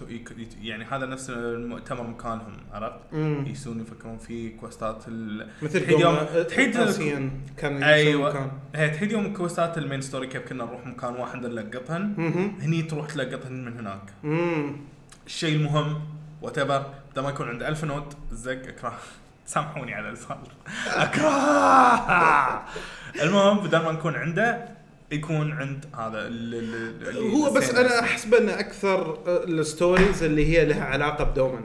يعني هذا نفس المؤتمر مكانهم عرفت؟ يسون يفكرون فيه كوستات ال... مثل تحيد يوم تحيد كان أيوه. هي تحيد يوم كوستات المين ستوري كيف كنا نروح مكان واحد نلقطهن. هني تروح تلقطهن من هناك. الشيء المهم وات ايفر ما يكون عند 1000 نوت الزق اكره سامحوني على الفال أكره! المهم بدل ما نكون عنده يكون عند هذا ال- ال- ال- هو بس. أنا أحسب ان أكثر آه، الستوريز اللي هي لها علاقة بدومن.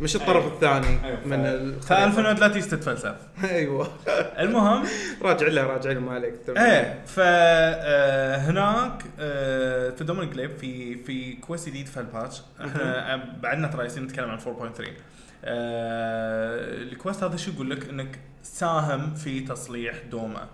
مش الطرف أيوة. الثاني أيوة. من ف 1000 ال نوت لا تيجي تتفلسف. أيوه. المهم. راجع له راجع له ما عليك تمام. إيه فهناك في Doman Enclave في في quest جديد في ال patch إحنا آه، بعدنا ترى نتكلم عن 4.3 آه، ال quest هذا شو يقول لك؟ إنك ساهم في تصليح دومه.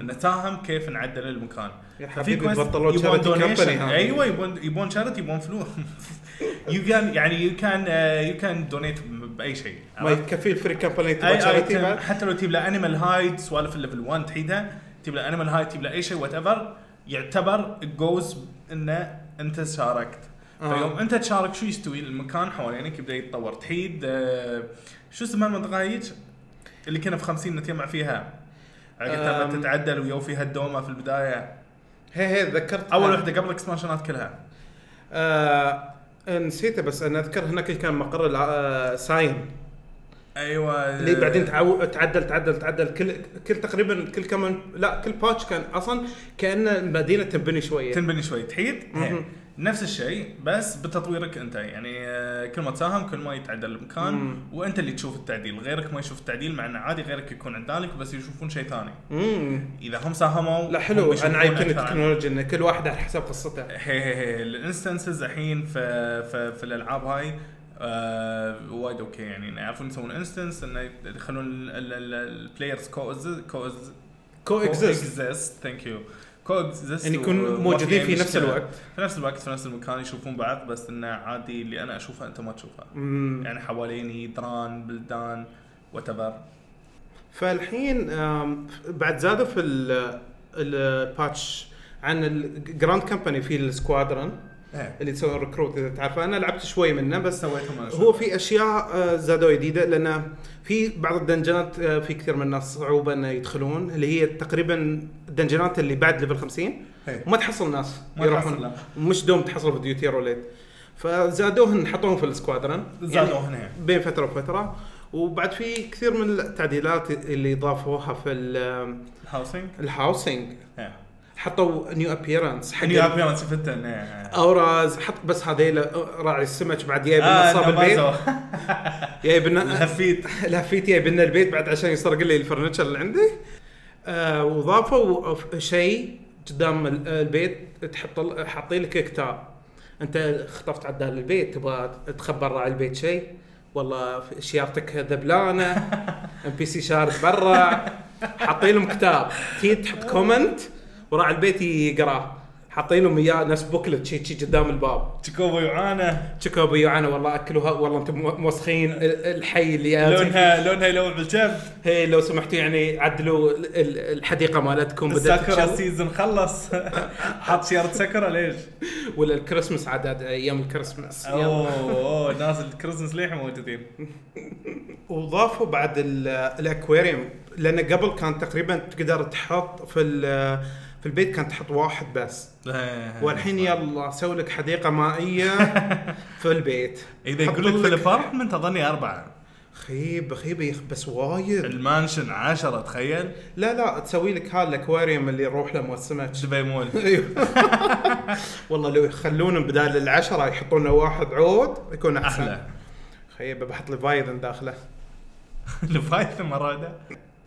انه ساهم كيف نعدل المكان. يا ففي حبيبي بطلوا يبون هذا. أيوه يبون يبون شارتي يبون فلوس. you can يعني you can you can donate بأي شيء. ما يكفي ال free company تبغى بعد؟ حتى لو تجيب له animal hide سوالف ال level 1 تحيدها. تجيب له animal hide تجيب له أي شيء whatever يعتبر جوز إنه أنت شاركت. فيوم انت تشارك شو يستوي المكان حوالينك يبدأ يتطور. تحيد آه، شو اسمها المنطقة هيك اللي كنا في 50 نتجمع فيها. عقب أم. تتعدل ويو فيها الدومه في البداية. هي هي ذكرت أول وحدة قبل الإكسبانشنات كلها. آه نسيته بس أنا أذكر هناك كان مقر آه، Scions. أيوه اللي بعدين تعو... تعدل تعدل تعدل. كل كل تقريبا كل كمان لا كل patch كان أصلا كأن المدينة تنبني شوية. تنبني شوي تحيد. مهم. نفس الشيء بس بتطويرك أنت. يعني آه، كل ما تساهم كل ما يتعدل المكان. مم. وأنت اللي تشوف التعديل. غيرك ما يشوف التعديل مع إنه عادي غيرك يكون عندك بس يشوفون شيء ثاني. إذا هم ساهموا لا حلو. أنا عن- التكنولوجيا إن كل واحد على حسب قصته. هي هي هي ال instances الحين في في, في الألعاب هاي آه وايد okay يعني. يعرفون يسوون instance انه يخلون ال players co- co- co-exist thank you co-exist يعني يكونوا موجودين في نفس الوقت. في نفس الوقت في نفس المكان يشوفون بعض بس إنه عادي اللي أنا أشوفه أنت ما تشوفه. يعني حواليني دران بلدان what فالحين بعد زادوا في ال- ال patch عن ال grand company في ال squadron اللي تسوي recruit إذا تعرف. أنا لعبت شوي منه بس سويتهم أنا هو في أشياء آه، زادوا جديدة لأن في بعض الدنجنات آه، في كثير من الناس صعوبة إنه يدخلون اللي هي تقريبا الدنجنات اللي بعد level 50 هي. وما تحصل ناس ما يروحون. مش دوم تحصل في duty roulette فزادوهن حطوهم في ال squadron زادوا هنا بين فترة وفترة. وبعد في كثير من التعديلات اللي ضافوها في ال- ال housing ال housing حطوا نيو ابييرنس حق نيو ابيرنس فتن إيه. أوراز حط بس هذيل راعي السمك بعد جايب آه، نصاب البيت. جايب لنا الهفيت. لفيت جايب لنا البيت بعد عشان يسرق لي الفرنتشر اللي عندي. آه وضافوا شيء قدام ال- البيت تحط حاطين لك كتاب أنت خطفت عدال البيت تبغى تخبر راعي البيت شيء؟ والله سيارتك ذبلانة ام بي سي شارد برا. حاطين لهم كتاب. تي تحط كومنت وراعي البيت يقراه. حاطين لهم إياه نفس بوكلت شي شي قدام الباب. تشيكوبو يعانى شكوا بيوعنا والله أكلوها والله أنتم مو- موسخين ال- الحي اللي لونها لونها يلوع بالجب هي لو سمحتوا يعني عدلوا ال- ال- الحديقة مالتكم بدأت الساكورا تشل سيزون خلص. حط سيارة ساكورا ليش؟ ولا الكريسماس عاد أيام الكريسماس. أوه أوه ناس الكريسماس للحين موجودين. وضافوا بعد ال- الأكواريوم لأن قبل كان تقريبا تقدر تحط في في البيت كان تحط واحد بس. والحين يلا سوي لك حديقة مائية في البيت. إذا يقول لك في ال apartment أظني أربعة. خيب خيب يا أخي، بس وايد. ال mansion عشرة تخيل. لا لا تسوي لك هذا الأكواريوم اللي يروح له موسمك دبي مول. أيوه. والله لو يخلون بدال العشرة يحطون واحد عود يكون أحسن. أحلى. خيبه بحط Leviathan داخله. Leviathan مراده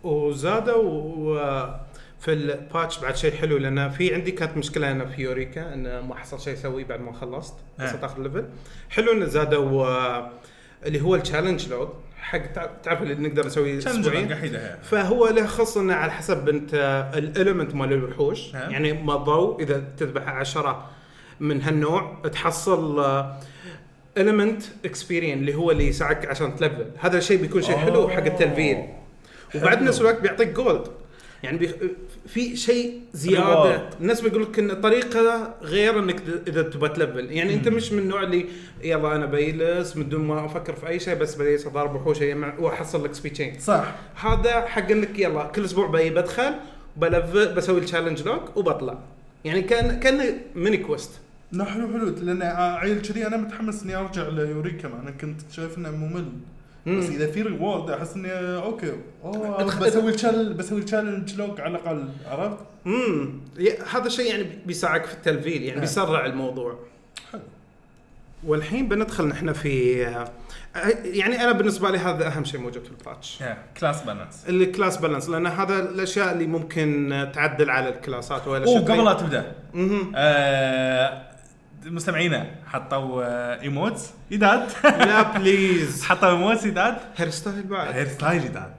وزادوا و- في ال patch بعد شيء حلو لأن في عندي كانت مشكلة أنا في يوريكا انه ما حصل شيء اسويه بعد ما خلصت آه. وصلت آخر level حلو انه زادوا آه، اللي هو ال challenge log حق تع- تعرف اللي نقدر نسويه اسبوعيا قحيده فهو له خص إنه على حسب انت ال element مال الوحوش. ها. يعني مضوا إذا تذبح عشرة من هالنوع تحصل element experience اللي هو اللي يساعدك عشان تلفل. هذا الشيء بيكون شيء حلو حق التلفيل. وبعد. نفس الوقت بيعطيك gold يعني بيخ... في شيء زيادة. الناس بيقول لك إن طريقة غير إنك إذا تبغى تلفل يعني أنت مش من النوع اللي يلا أنا بيلس من دون ما أفكر في أي شيء بس بليس أضارب وحوش أجمع وأحصل لك XP chain صح. هذا حق إنك يلا كل أسبوع بي بدخل بلفل بسوي ال challenge log وبطلع. يعني كان كان mini quest لا حلو حلو لأن عيل كذي أنا متحمس إني أرجع ليوريكا أنا كنت شايف إنه ممل. مم. بس إذا في reward أحس إني okay. أوه بسوي ال chal- بسوي challenge log على الأقل عرفت؟ امم هذا الشيء يعني بيساعدك في التلفيل يعني نعم. بيسرع الموضوع. حلو. والحين بندخل نحن في يعني أنا بالنسبة لي هذا أهم شيء موجود في ال patch class balance ال class balance لأن هذا الأشياء اللي ممكن تعدل على الكلاسات ولا أوه قبل لا تبدأ. مهم. مستمعينا حطوا emotes يداد لا please حطوا emotes يداد hair style بعد. hair style يداد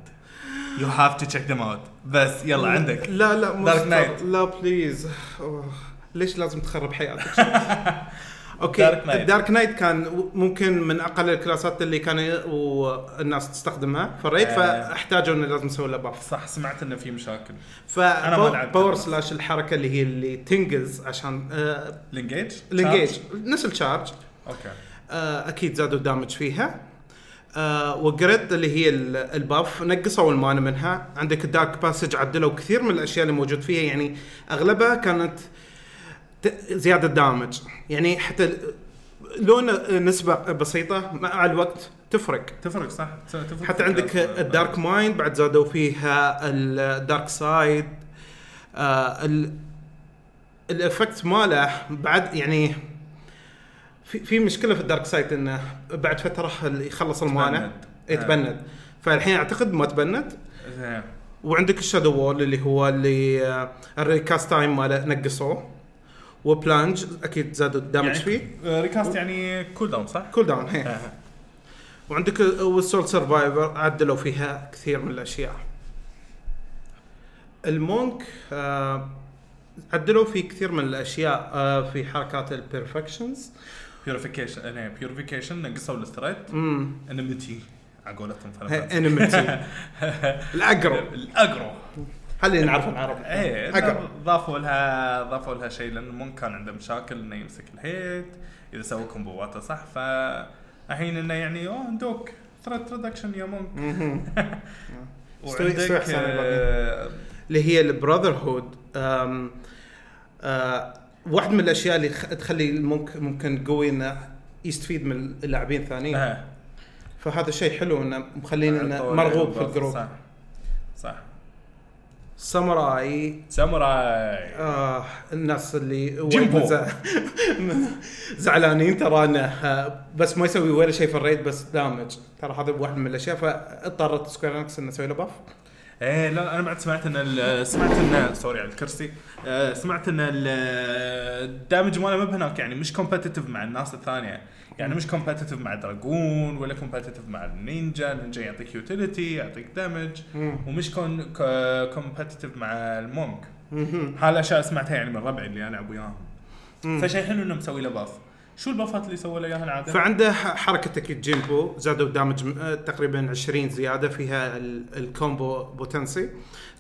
you have to check them out بس يلا عندك. لا لا star- Knight. لا please أوه. ليش لازم تخرب حياتك؟ okay Dark Knight. ال Dark Knight كان ممكن من أقل الكلاسات اللي كان والناس تستخدمها في ال raid آه. فاحتاجوا إنه لازم نسوي له buff صح سمعت إنه في مشاكل. ف Power Slash الحركة اللي هي اللي تنقز عشان آه ال engage ال engage نفس ال charge okay. آه أكيد زادوا damage فيها. آه و Grit اللي هي ال- ال buff نقصوا ال mana منها. عندك ال Dark Passenger عدلوا كثير من الأشياء اللي موجود فيها يعني أغلبها كانت ت- زيادة damage يعني حتى ال- لو ن- نسبة بسيطة مع الوقت تفرق. تفرق صح. تفرق حتى عندك ال Dark Mind بعد زادوا فيها ال Dark Side آه ال- ال effect ماله بعد يعني في في مشكلة في ال Dark Side إنه بعد فترة يخلص ال mana يتبند. فالحين أعتقد ما تبند. زين. وعندك ال Shadow Wall اللي هو اللي آه، ال recast time ماله نقصوه. و Plunge أكيد زادوا ال damage يعني فيه. آه، recast يعني cooldown صح؟ cooldown هي وعندك والسول سرفايفر عدلوا فيها كثير من الأشياء. المونك آه عدلوا في كثير من الأشياء آه في حركات البرفكشنز بيوريفيكيشن أنا بيوريفيكيشن نقصوا امم انمتي على قولتهم فانا انمتي الاقرب الأقرو. هل اللي نعرف العرب إيه ضافوا لها ضافوا لها شيء لأن مون كان عنده مشاكل إنه يمسك الهيت إذا سوى comboاته صح ف الحين إنه يعني أوه دوك threat reduction يا Monk وعندك آه، اللي هي ال Brotherhood آه واحد من الأشياء اللي تخلي ال Monk ممكن قوي إنه يستفيد من اللاعبين الثانيين. فهذا شيء حلو إنه مخلينا إنه مرغوب في ال group. صح. صح. ساموراي. ساموراي. آه الناس اللي جيمبو. زعلانين ترى انه آه، بس ما يسوي ولا شيء في ال raid بس damage ترى هذا واحد من الأشياء فاضطرت Square Enix إنه يسوي له buff إيه لا أنا بعد سمعت إن سمعت إن sorry على الكرسي. آه، سمعت إن ال- ال damage ماله ما بهناك يعني مش competitive مع الناس الثانية. يعني مش competitive مع Dragoon ولا competitive مع النينجا النينجا يعطيك utility يعطيك damage ومش كون competitive مع ال Monk هالاشياء سمعتها يعني من ربعي اللي العب وياهم فشيء حلو إنه مسوي له buff شو ال buffات اللي سووا له اياها العادة؟ فعنده حركة أكيد جيمبو زادوا damage آه، تقريبا 20 زيادة فيها ال- ال combo potency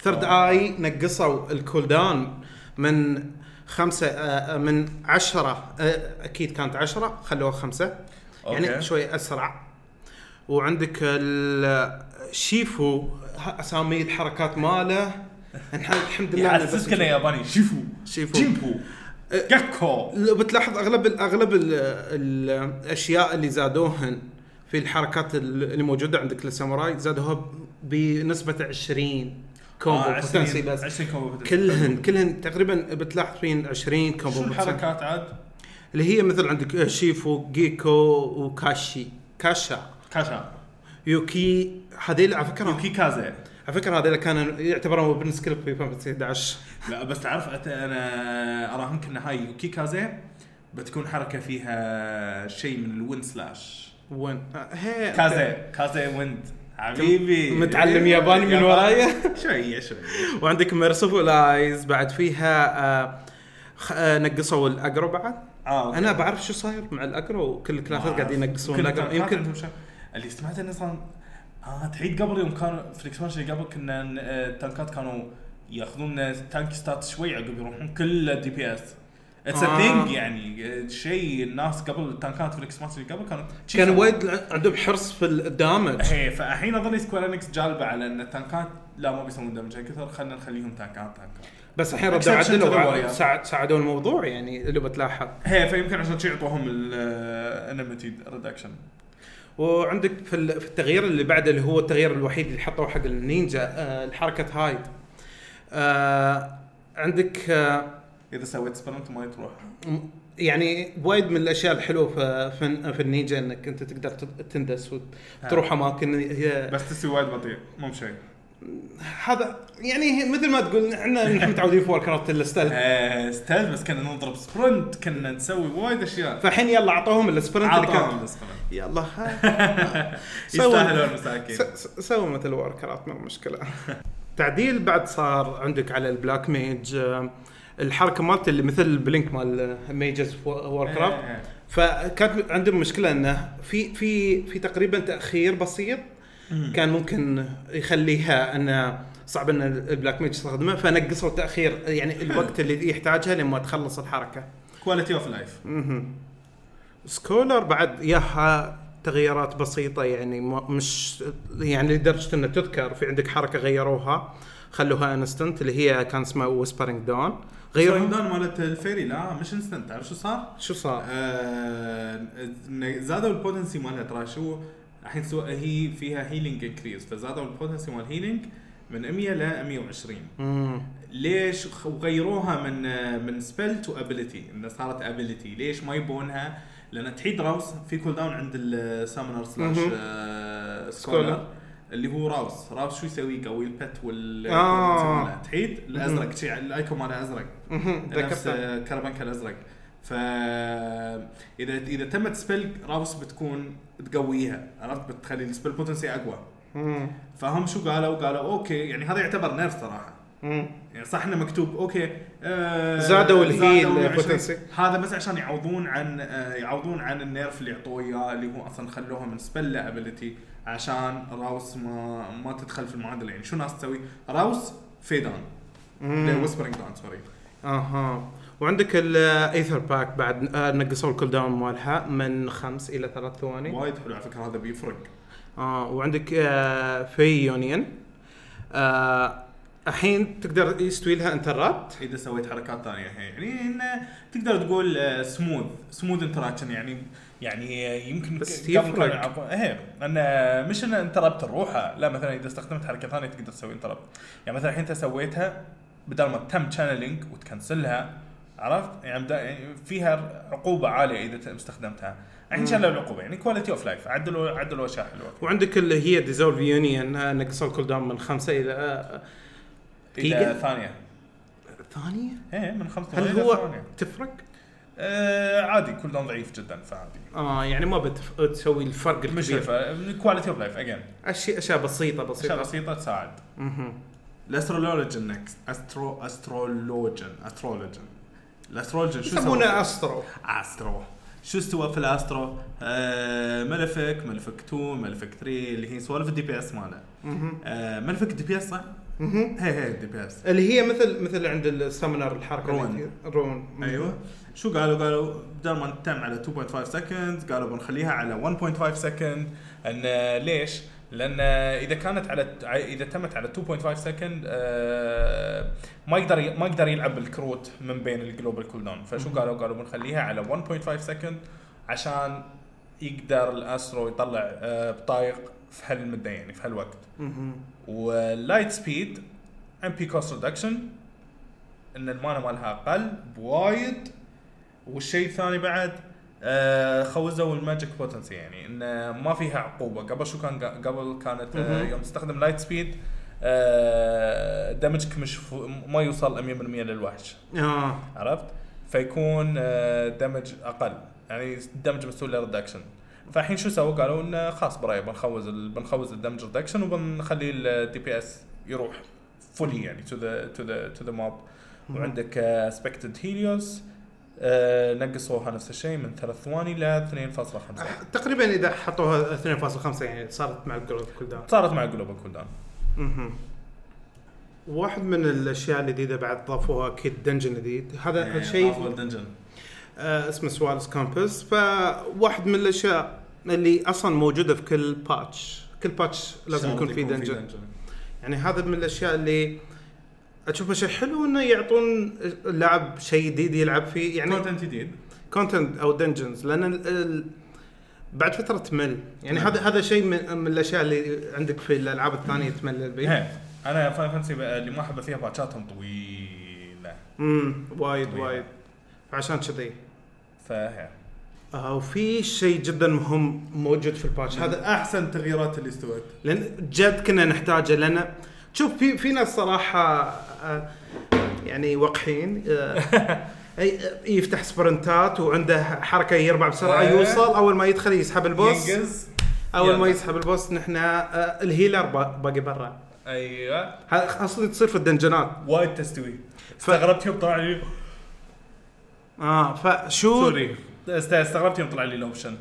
Third Eye نقصوا ال cooldown من خمسة آه، من عشرة آه، أكيد كانت عشرة خلوها خمسة. يعني okay. شوي أسرع. وعندك الشيفو أسامي الحركات ماله. الحمد لله يحسسك أنه ياباني. شيفو. شيفو. جيمبو. جاكو. بتلاحظ أغلب أغلب ال الأشياء اللي زادوهن في الحركات ال- اللي موجودة عندك للساموراي زادوها بنسبة 20 combo آه، potency 20 بس؟ 20 combo potency. كلهن كلهن تقريبا بتلاحظ فين 20 combo شو. الحركات عاد؟ اللي هي مثل عندك شيفو جيكو وكاشي. كاشا. كاشا. يوكي هذيل على فكره يوكي كازي على فكرة هذيل كانوا يعتبرون weapon skill في فاينل 11 لا بس تعرف أنا أراهنك إن هاي يوكي كازي بتكون حركة فيها شيء من ال wind slash. wind آه، هي كازي كازي wind. حبيبي. متعلم ياباني من ورايا شوية شوية. وعندك Merciful Eyes بعد فيها آه خ- آه نقصوا ال aggro بعد؟ okay. أنا بعرف شو صاير مع ال aggro وكل ال classات. قاعدين ينقصون ال aggro ال tankات يمكن. اللي سمعت إنه أصلا آه تعيد قبل يوم كانوا في ال expansion اللي قبل كنا ن- آه، كانوا ياخذون tank stats شوي عقب يروحون كل DPS. it's a آه. thing يعني. آه، شيء الناس قبل ال tankات في ال expansion اللي قبل كانوا كان. وايد عندهم حرص في ال damage هي فالحين اظني Square Enix جالبة على إن ال tankات لا ما بيسوون damage كثر خلينا نخليهم tankات tankات بس الحين ردوا عدلوا ساعدوا الموضوع يعني اللي بتلاحظ. هي فيمكن عشان شي يعطوهم ال enmity reduction وعندك في ال- في التغيير اللي بعده اللي هو التغيير الوحيد اللي حطوه حق النينجا آه الحركة Hide آه عندك آه إذا سويت sprint ما تروح. يعني وايد من الأشياء الحلوة في في, النينجا إنك أنت تقدر تندس وتروح أماكن هي بس تسوي وايد بطيء مو بشيء. هذا يعني مثل ما تقول إحنا نحن متعودين في ووركرافت ال style آه، stealth بس كنا نضرب sprint كنا نسوي وايد أشياء. فالحين يلا أعطوهم ال sprint اللي ال sprint يلا يستاهلون مساكين. سووا مثل ووركرافت ما مشكلة. تعديل بعد صار عندك على ال Black Mage آه، الحركة مالته اللي مثل ال blink مال mages ووركرافت إيه. فكانت عندهم مشكلة إنه في في في تقريبا تأخير بسيط كان ممكن يخليها إنه صعب إن ال Black Mage يستخدمه فنقصوا التأخير يعني الوقت اللي يحتاجها لما تخلص الحركة. quality of life. Scholar بعد ياها تغييرات بسيطة يعني ما- مش يعني لدرجة انها تذكر في عندك حركة غيروها خلوها instant اللي هي كان اسمها Whispering Dawn غير غيروها مالت ال fairy لا مش instant تعرف شو صار؟ شو صار؟ آه، زادوا ال potency مالها ترى شو الحين هي فيها healing increase فزادوا ال potency مال healing من 100 ل 120 مم. ليش وغيروها من من spell to ability انها صارت ability ليش ما يبونها لأن تحيد Rouse في cooldown عند ال summoner slash. آه، scholar. اللي هو Rouse Rouse شو يسوي يقوي ال pet وال آه. تحيد الأزرق شيء ال icon ماله أزرق. نفس Carbuncle الأزرق ف إذا إذا تمت spell Rouse بتكون تقويها عرفت بتخلي ال spell potency أقوى. فهم شو قالوا؟ قالوا okay يعني هذا يعتبر nerf صراحة. يعني صح إنه مكتوب okay آه زادوا ال heal زادوا 120. potency. هذا بس عشان يعوضون عن آه يعوضون عن ال nerf اللي عطوه إياه اللي هو أصلا خلوها من spell ability عشان Rouse ما ما تدخل في المعادلة. يعني شو ناس تسوي؟ Rouse Fey Dawn. Whispering Dawn sorry أها. وعندك ال Aetherpact بعد آه، نقصوا ال cooldown مالها من خمس إلى ثلاث ثواني. وايد حلو على فكرة هذا بيفرق. آه وعندك آه Fey Union آه الحين تقدر يستوي لها interrupt إذا سويت حركات ثانية. هي يعني انه تقدر تقول smooth smooth interaction يعني يعني يمكن بس يفرق. إيه انه مش انه interrupt الروحة لا مثلا إذا استخدمت حركة ثانية تقدر تسوي interrupt يعني مثلا الحين أنت سويتها بدل ما تم channeling وت cancel ها عرفت يعني يعني فيها عقوبة عالية إذا استخدمتها الحين. شالوا العقوبة يعني quality of life عدلوا عدلوا اشياء حلوة وعندك اللي هي Dissolve Union نقصوا ال cooldown من خمسة إلى آه اذا دقيقة؟ ثانية ثانية إيه من خمسة هل هو ثانية. تفرق؟ آه عادي cooldown ضعيف جدا فعادي. آه يعني ما بتسوي الفرق مش الكبير. quality of life again أشياء أشياء بسيطة أشياء بسيطة بسيطه تساعد. مهم. ال astrologian next astro astrologian astrologian ال astrologian شو يسمونه؟ astro. astro. شو استوى في ال astro؟ آه Malefic Malefic 2 Malefic 3 اللي هي سوالف ال DPS ماله. آه Malefic ال DPS صح؟ هي هي ال DPS. اللي هي مثل مثل عند ال summoner الحركة Ruin. Ruin. أيوه. شو قالوا؟ قالوا بدل ما نتم على 2.5 second قالوا بنخليها على 1.5 second إن ليش؟ لأن إذا كانت على إذا تمت على 2.5 second آه، ما يقدر ما يقدر يلعب بالكروت من بين ال global cooldown فشو قالوا؟ قالوا بنخليها على 1.5 second عشان يقدر ال astro يطلع آه، بطايق في هالمده يعني في هالوقت. وال Lightspeed MP cost reduction إن ال mana مالها أقل بوايد والشيء الثاني بعد آه خوزوا ال magic potency يعني إن ما فيها عقوبة. قبل شو كان قبل كانت آه. يوم تستخدم Lightspeed آه damage ك مش ما يوصل 100% للوحش. آه. عرفت؟ فيكون آه، damage أقل. يعني damage مسؤول لل reduction فالحين شو سووا؟ قالوا انه خلاص براي بنخوز بنخوز ال damage reduction وبنخلي ال DPS يروح fully يعني to the to the to the mob وعندك Aspected Helios آه نقصوها نفس الشيء من ثلاث ثواني ل 2.5 تقريبا إذا حطوها 2.5 يعني صارت مع ال global cooldown. صارت مع global cooldown. مهم. واحد من الأشياء الجديده بعد ضافوها أكيد dungeon جديد هذا يعني شيء افضل dungeon آه اسمه Swallow's Compass فواحد من الأشياء اللي أصلا موجودة في كل patch كل patch لازم يكون في dungeon يعني هذا من الأشياء اللي اشوفه شيء حلو إنه يعطون اللاعب شيء جديد يلعب فيه يعني content جديد. content أو dungeons لأن ال ال بعد فترة تمل. يعني. هذا هذا شيء من, من الأشياء اللي عندك في الألعاب الثانية تملل بيه. أنا Final Fantasy اللي ما أحبه فيها باتشاتهم طويلة. امم وايد طويلة. وايد. فعشان كذي. فهي. آه وفي شيء جدا مهم موجود في ال patch. هذا أحسن التغييرات اللي استوت. لأن جد كنا نحتاجه لأن شوف في في ناس صراحة آه، يعني وقحين آه، أي- يفتح سبرنتات وعنده حركة يربع بسرعة إيه. يوصل أول ما يدخل يسحب ال boss. أول ما. يسحب ال boss نحن آه، ال healer با- باقي برا. أيوه. أصلا تصير في الدنجنات. وايد تستوي. استغربت يوم طلع لي. آه فشو؟ sorry. است- استغربت يوم طلع لي ال option.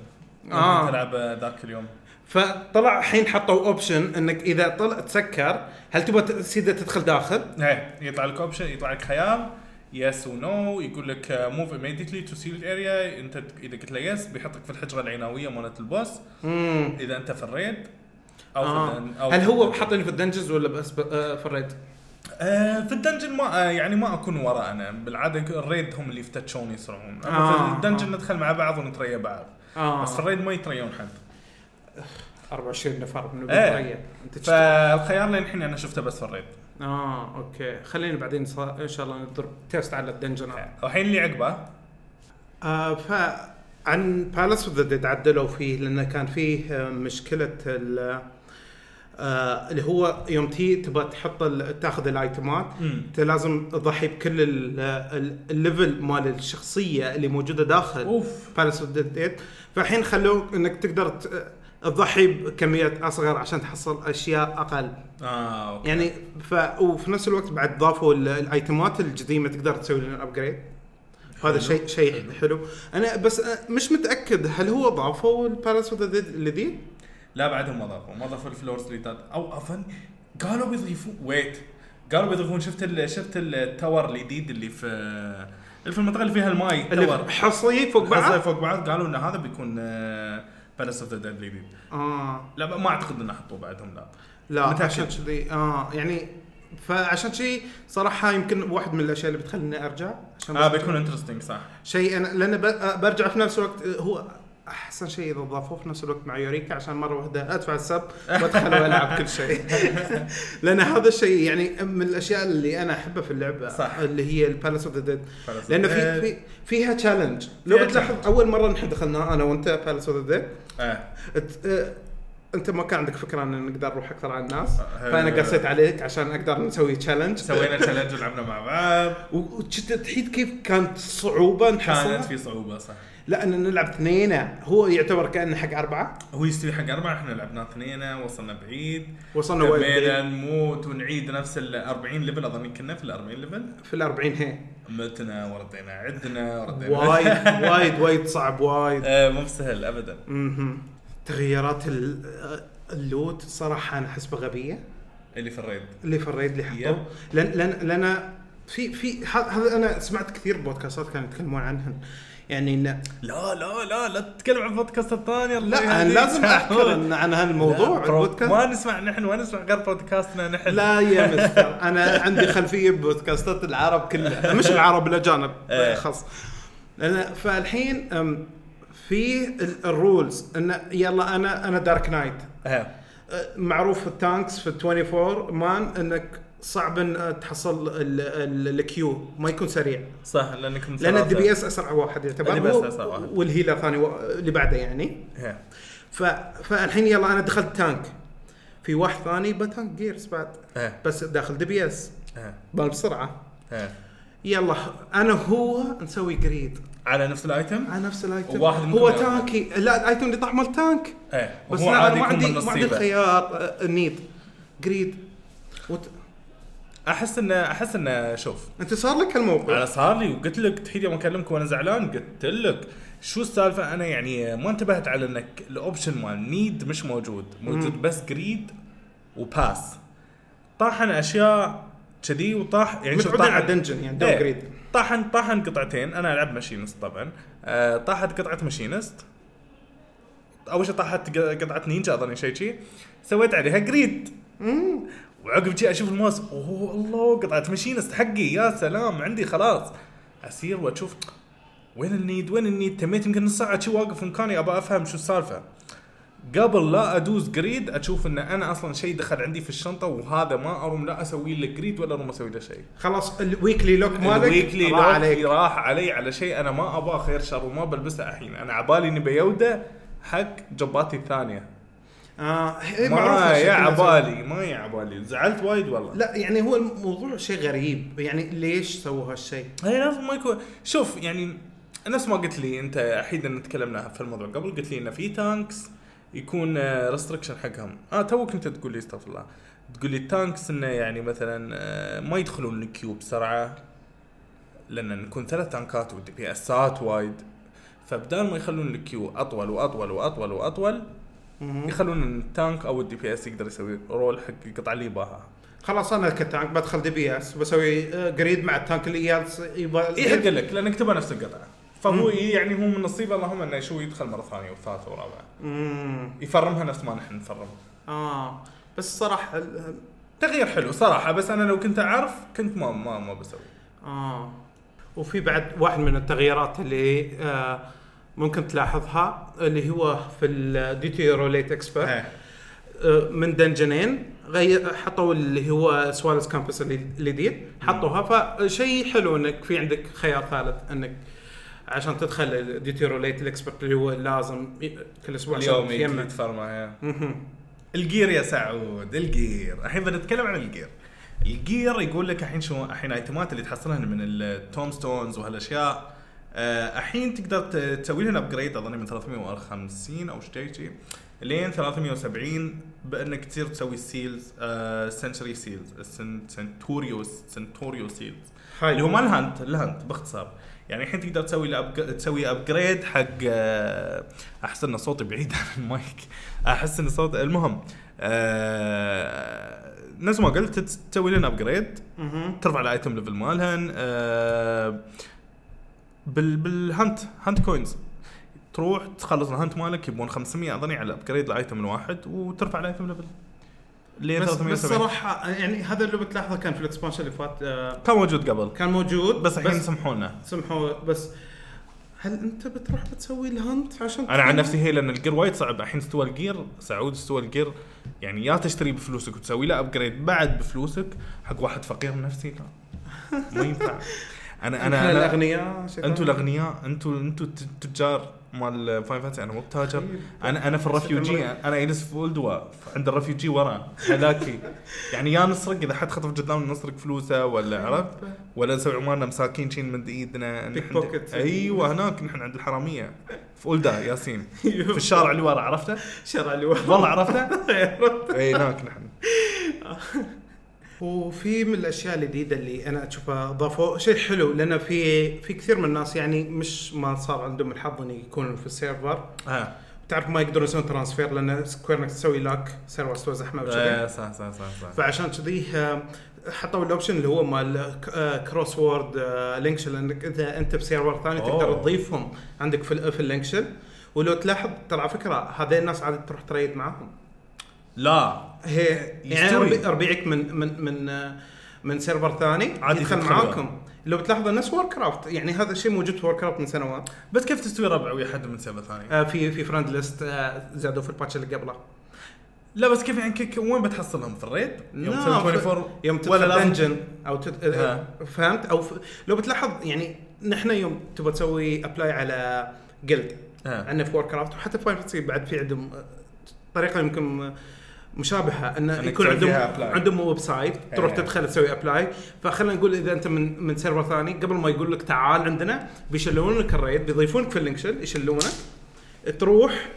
آه. آه. تلعب ذاك اليوم. فطلع الحين حطوا اوبشن إنك إذا طلع تسكر هل تبغى تسيده تدخل داخل؟ إيه يطلع لك اوبشن يطلع لك خيار يس ونو يقول لك موف immediately تو سيل اريا أنت إذا قلت له يس بيحطك في الحجرة العناويه مالت البوس امم إذا أنت في الريد أو آه. في أو هل هو. حاطينه في الدنجز ولا بس. آه في الريد؟ آه في الدنجن ما آه يعني ما أكون ورا أنا بالعادة الريد هم اللي يفتشون يسرعون أما آه. في الدنجن ندخل مع بعض ونتريا بعض آه بس في ال raid ما يتريون حد 24 نفر من إيه. البطاريه أنت. فالخيار للحين أنا شفته بس في ال raid آه okay. خلينا بعدين ص... إن شاء الله نضرب test على الدنجنات الحين اللي عقبة. آه ف عن Palace of the Dead عدلوا فيه لأنه كان فيه آه، مشكلة ال آه اللي هو يوم تي تبغى تحط تاخذ الأيتمات. أنت لازم تضحي بكل ال- ال- ال level مال الشخصية اللي موجودة داخل of. Palace of the Dead فالحين خلوك إنك تقدر ت- تضحي بكميات أصغر عشان تحصل أشياء أقل. آه okay. يعني ف وفي نفس الوقت بعد ضافوا ال- ال items ات القديمه تقدر تسوي لها upgrade هذا شيء شيء حلو. أنا بس أه، مش متأكد هل هو ضافوا ال Palace of الجديد؟ لا بعدهم ما ضافوا. ما ضافوا ال floors اللي تات أو أظن قالوا بيضيفون wait قالوا بيضيفون شفت ال... شفت ال tower الجديد اللي في اللي في المنطقة اللي فيها الماي اللي tower حصري فوق بعض؟ فوق بعض. قالوا إن هذا بيكون Palace of the Dead الجديد آه. لا ما أعتقد إنه حطوه بعدهم لا. لا متأكد. عشان كذي. آه يعني فعشان شيء صراحة يمكن واحد من الأشياء اللي بتخليني أرجع عشان آه بيكون interesting صح. شيء أنا لأن ب- برجع في نفس الوقت هو أحسن شيء إذا ضافوه في نفس الوقت مع Eureka عشان مرة واحدة ادفع ال sub وادخل والعب كل شيء لأن هذا الشيء يعني من الأشياء اللي أنا أحبها في اللعبة صح. اللي هي ال Palace of the Dead لأن في. في فيها challenge لو بتلاحظ. أول مرة نحن دخلنا أنا وأنت Palace of the Dead آه. أنت ما كان عندك فكرة إن نقدر نروح أكثر عن الناس آه. فأنا قصيت عليك عشان أقدر نسوي challenge سوينا تشالنج ولعبنا مع بعض وكنت تحيد كيف كانت صعوبة نحصلها كانت في صعوبة صح لا ان نلعب اثنين هو يعتبر كأنه حق أربعة. هو يستوي حق أربعة. إحنا لعبنا اثنين وصلنا بعيد. وصلنا بعيد. نموت ونعيد نفس ال 40 level أظن كنا في ال 40 level في ال 40 هي. متنا وردينا عدنا وردينا. وايد وايد وايد صعب وايد. آه، مو بسهل ابدا. مهم. تغييرات ال- loot صراحة أنا احسبها غبية. اللي في ال raid. اللي في ال raid اللي. حطوه. لأن لأن لأن في في هذا أنا سمعت كثير بودكاستات كانوا يتكلمون عنهن. يعني انه لا لا لا لا تتكلم عن البودكاست الثاني الله لا. لازم احكي عن عن هالموضوع البودكاست ما نسمع نحن ما نسمع غير بودكاستنا نحن لا يا مستر أنا عندي خلفية ببودكاستات العرب كلها مش العرب الاجانب إيه. خاص فالحين في ال- rules انه يلا أنا أنا Dark Knight. أه، معروف ال tanks في 24 man إنك صعب إن تحصل ال- ال- queue. ما يكون سريع. صح لانكم لأن ال DPS أسرع واحد يعتبر واحد. وال healer ثاني و- اللي بعده يعني. ف... فالحين يلا أنا دخلت tank. في واحد ثاني ب tank gears بعد. آه. بس داخل DPS. بال بسرعة. يلا أنا هو نسوي greed على نفس ال item؟ على نفس ال item. منكم هو. tank ي لا ال item اللي طاح مال tank. إيه بس لا أنا ما عندي ما عندي. الخيار ال need greed وت... أحس انه أحس انه شوف. أنت صار لك هالموقف؟ أنا صار لي وقلت لك تحيد يوم اكلمك وأنا زعلان قلت لك شو السالفة؟ أنا يعني ما انتبهت على إنك ال option مال need مش موجود. موجود. بس greed و boss طاحن أشياء كذي وطاح يعني شوف طاحن على dungeon يعني down إيه. greed طاحن طاحن قطعتين. أنا ألعب Machinist طبعا. آه طاحت قطعة Machinist أول شيء طاحت قطعة نينجا أظني شيء شي. سويت عليها greed وعقب جي أشوف الماوس أوه الله قطعه Machinist حقي يا سلام عندي خلاص. أسير وأشوف وين ال need وين ال need؟ تميت يمكن نص ساعة شي واقف في مكاني أبى أفهم شو السالفة. قبل لا ادوس greed أشوف إن أنا أصلا شيء دخل عندي في الشنطة وهذا ما أروم لا أسوي له greed ولا أروم أسوي له شيء خلاص ال weekly lock مالك؟ ال weekly lock عليك. راح علي على شيء أنا ما ابغاه خير شر وما بلبسه الحين. أنا عبالي إني بيودة حق job اتي الثانية. معروف ما يا. عبالي ما يا عبالي زعلت وايد والله لا يعني هو الموضوع شيء غريب يعني ليش سووا هالشيء؟ هي لازم ما يكون شوف يعني نفس ما قلت لي انت أحيانا تكلمنا في الموضوع قبل قلت لي انه في tanks يكون restriction حقهم آه توك انت تقول لي استغفر الله تقول لي ال tanks انه يعني مثلا آه، ما يدخلون ال queue بسرعة لأن نكون ثلاث tank ات وال DPS ات وايد فبدال ما يخلون ال queue أطول وأطول وأطول وأطول. يخلون ال tank أو ال DPS يقدر يسوي roll حق القطعه اللي يباها. خلاص أنا ك tank بدخل DPS بسوي آه، greed مع ال tank اللي يبغى يحق لك لأنك تبغى نفس القطعه فهو يعني هو من نصيبه اللهم إنه شو يدخل مرة ثانية وثالثة ورابعة. يفرمها نفس ما نحن نفرم. آه. بس صراحة تغيير حلو صراحة بس أنا لو كنت أعرف كنت ما ما ما بسوي. آه. وفي بعد واحد من التغييرات اللي آه ممكن تلاحظها اللي هو في الديتي روليت اكسبرت إيه. آه من دنجنين غير حطوا اللي هو سوالس كامبس الجديد حطوها فشيء حلو إنك في عندك خيار ثالث إنك عشان تدخل ال duty roulette ال expert اللي هو لازم كل أسبوع اليوم تيمن. يجي تفرمه إيه. ال gear يا سعود ال gear الحين بنتكلم عن ال gear ال gear يقول لك الحين شو الحين item ات اللي تحصلها من ال tomestones وهالأشياء الحين تقدر تسوي لهم upgrade أظني من 350 أو شيء شيء لين 370 بأنك تصير تسوي seals century seals Centurio Centurio seals اللي هو مال ال hunt ال hunt باختصار يعني الحين تقدر تسوي. تسوي upgrade حق آه، أحس إن صوتي بعيد عن المايك أحس إن صوت المهم آه، نفس ما قلت تسوي لنا upgrade. ترفع ال item level مالهن آه، بال بال hunt hunt coins تروح تخلص ال hunt مالك يبون 500 اظني على ال upgrade ال item الواحد وترفع ال item level بس, بس 370 صراحة يعني هذا اللي بتلاحظه كان في ال expansion اللي فات آه كان موجود قبل. كان موجود بس الحين سمحوا لنا سمحوا بس هل أنت بتروح بتسوي ال hunt عشان أنا عن؟ نفسي هي لأن ال gear وايد صعب. الحين استوى ال gear سعود استوى ال gear يعني يا تشتري بفلوسك وتسوي له upgrade بعد بفلوسك حق واحد فقير نفسي لا. ما ينفع. أنا أنا, أنا الأغنياء. أنتوا الأغنياء أنتوا أنتوا التجار مال Final Fantasy أنا مو بتاجر. أنا أنا في الرفيوجي أنا جالس في ولدوا عند الرفيوجي ورا هلاكي يعني يا نسرق إذا حد خطف قدامنا نسرق فلوسه ولا عرفت ولا نسوي عمالنا مساكين شين من إيدنا pockets. أيوه هناك نحن عند الحرامية في ولده ياسين في الشارع اللي ورا عرفته؟ شرع اللي ورا. والله عرفته؟ اي هناك نحن وفي من الأشياء الجديدة اللي أنا أشوفها ضافوا شيء حلو لأن في في كثير من الناس يعني مش ما صار عندهم الحظ إن يكونوا في السيرفر. ها تعرف ما يقدرون يسوون transfer لأن Square تسوي لك server استوى زحمه وكذي آه، صح صح صح صح. فعشان كذي آه، حطوا ال option اللي هو مال cross world linkshell انك إذا أنت ب server ثاني تقدر. تضيفهم عندك في ال- في ال linkshell ولو تلاحظ ترى على فكرة هذين الناس عادة تروح ت raid معاهم. لا هي يعني يستوي. ربي- ربيعك من من من آه، من server ثاني عادي يدخل تدخل معاكم لو بتلاحظ نفس Warcraft يعني هذا الشيء موجود في Warcraft من سنوات بس كيف تستوي ربع ويا حد من server ثاني؟ آه، في في friend list زادوا في ال patch اللي قبله لا بس كيف يعني كيف وين بتحصلهم في ال raid؟ يوم لا، تسوي في- 24 يوم ولا تدخل لازم- dungeon أو تد... ها. فهمت أو ف... لو بتلاحظ يعني نحن يوم تبغى تسوي apply على guild ها. عندنا في Warcraft وحتى في Final بعد في عندهم آه، طريقة يمكن آه، مشابهة انه يكون عندهم. عندهم website تروح إيه. تدخل تسوي apply فخلينا نقول إذا أنت من من server ثاني قبل ما يقول لك تعال عندنا بيشلون لك ال raid بيضيفونك في ال linkshell يشلونك تروح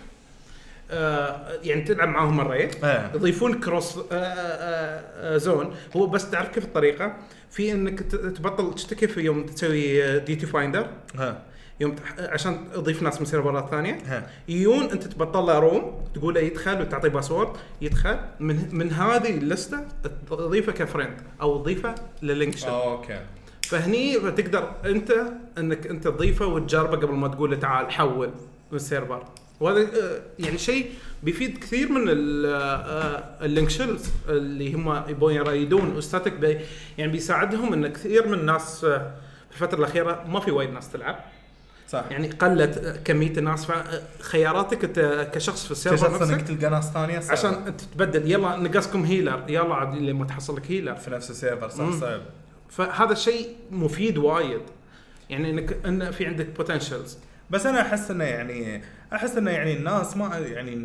آه يعني تلعب معاهم مرين إيه. يضيفون cross آه آه آه zone هو بس تعرف كيف الطريقة في إنك تبطل تشتكي في يوم تسوي duty finder ها يوم تح- عشان تضيف ناس من server ات ثانية. يجون أنت تبطل له room تقول له يدخل وتعطيه password يدخل. من من هذه ال list ة تضيفه ك friend أو تضيفه لل linkshell. okay. فهني تقدر أنت إنك أنت تضيفه وتجربه قبل ما تقول له تعال حول من ال server. وهذا آه، يعني شيء بيفيد كثير من آه، ال linkshells اللي هم يبون ي raid ون و static بي يعني بيساعدهم إن كثير من الناس آه، في الفترة الأخيرة ما في وايد ناس تلعب. صح. يعني قلت كمية الناس فخياراتك أنت كشخص في ال server كشخص إنك تلقى ناس ثانية صعب. عشان تتبدل يلا نقصكم healer يلا عاد لما تحصل لك healer في نفس ال server صح. صعب فهذا الشيء مفيد وايد. يعني إنك إن في عندك potentials بس أنا أحس إنه يعني أحس إنه يعني الناس ما يعني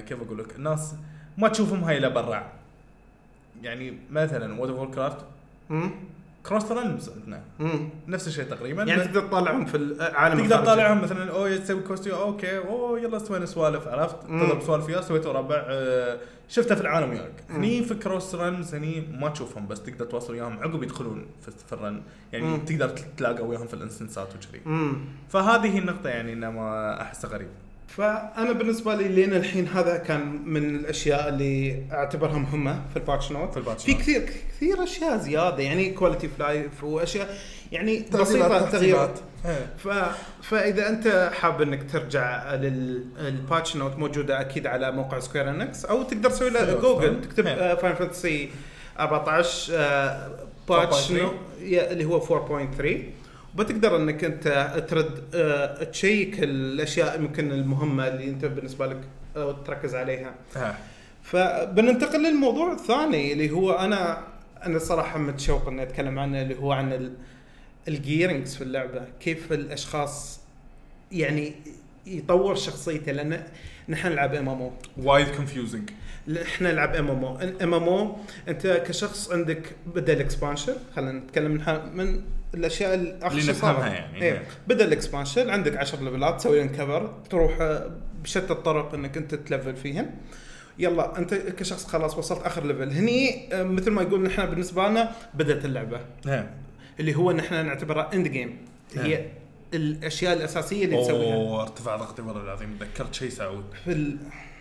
كيف أقول لك؟ الناس ما تشوفهم هاي الا برا. يعني مثلا World of Warcraft cross realms عندنا نفس الشيء تقريبا. يعني تقدر تطلعهم في العالم تقدر الخارجي. تطالعهم مثلا أوه تسوي quest okay أوه يلا سوينا سوالف عرفت. تضرب سوالف وياه سويته ربع آه، شفته في العالم وياك. هني في cross realms هني ما تشوفهم بس تقدر تواصل وياهم. عقب يدخلون في, ال realm. يعني مم. تقدر تتلاقى وياهم في ال instance ات وكذي. فهذه هي النقطة يعني إنه ما أحسه غريب. فأنا بالنسبة لي لين الحين هذا كان من الأشياء اللي اعتبرها مهمه في ال patch note في ال patch في note. كثير كثير أشياء زيادة يعني quality of life وأشياء يعني بسيطة تغييرات إيه. ف... فإذا أنت حاب إنك ترجع لل patch note موجودة أكيد على موقع Square Enix أو تقدر تسوي له سوي جوجل. تكتب. Final Fantasy 14 آه، patch 4.3. نو- يا- اللي هو 4.3 وبتقدر انك انت ترد آه، check الأشياء يمكن المهمة اللي انت بالنسبة لك آه، تركز عليها. ها. فبننتقل للموضوع الثاني اللي هو أنا أنا صراحة متشوق إني أتكلم عنه اللي هو عن ال- gearings في اللعبة. كيف الأشخاص يعني يطور شخصيته لأن نحن نلعب MMO وايد confusing إحنا نلعب ام ام أو ام ام أو أنت كشخص عندك بدا ال expansion خلينا نتكلم من الأشياء اللي نفهمها. يعني. إيه بدا ال expansion عندك 10 level ات تسوي لهم cover تروح آه، بشتى الطرق إنك أنت ت level فيهن يلا أنت كشخص خلاص وصلت آخر level هني آه، مثل ما يقول نحن بالنسبة لنا بدأت اللعبة ها. اللي هو نحن نعتبرها end game هي الأشياء الأساسية اللي تسويها أوه ارتفع ضغطي والله العظيم تذكرت شيء سعود ال...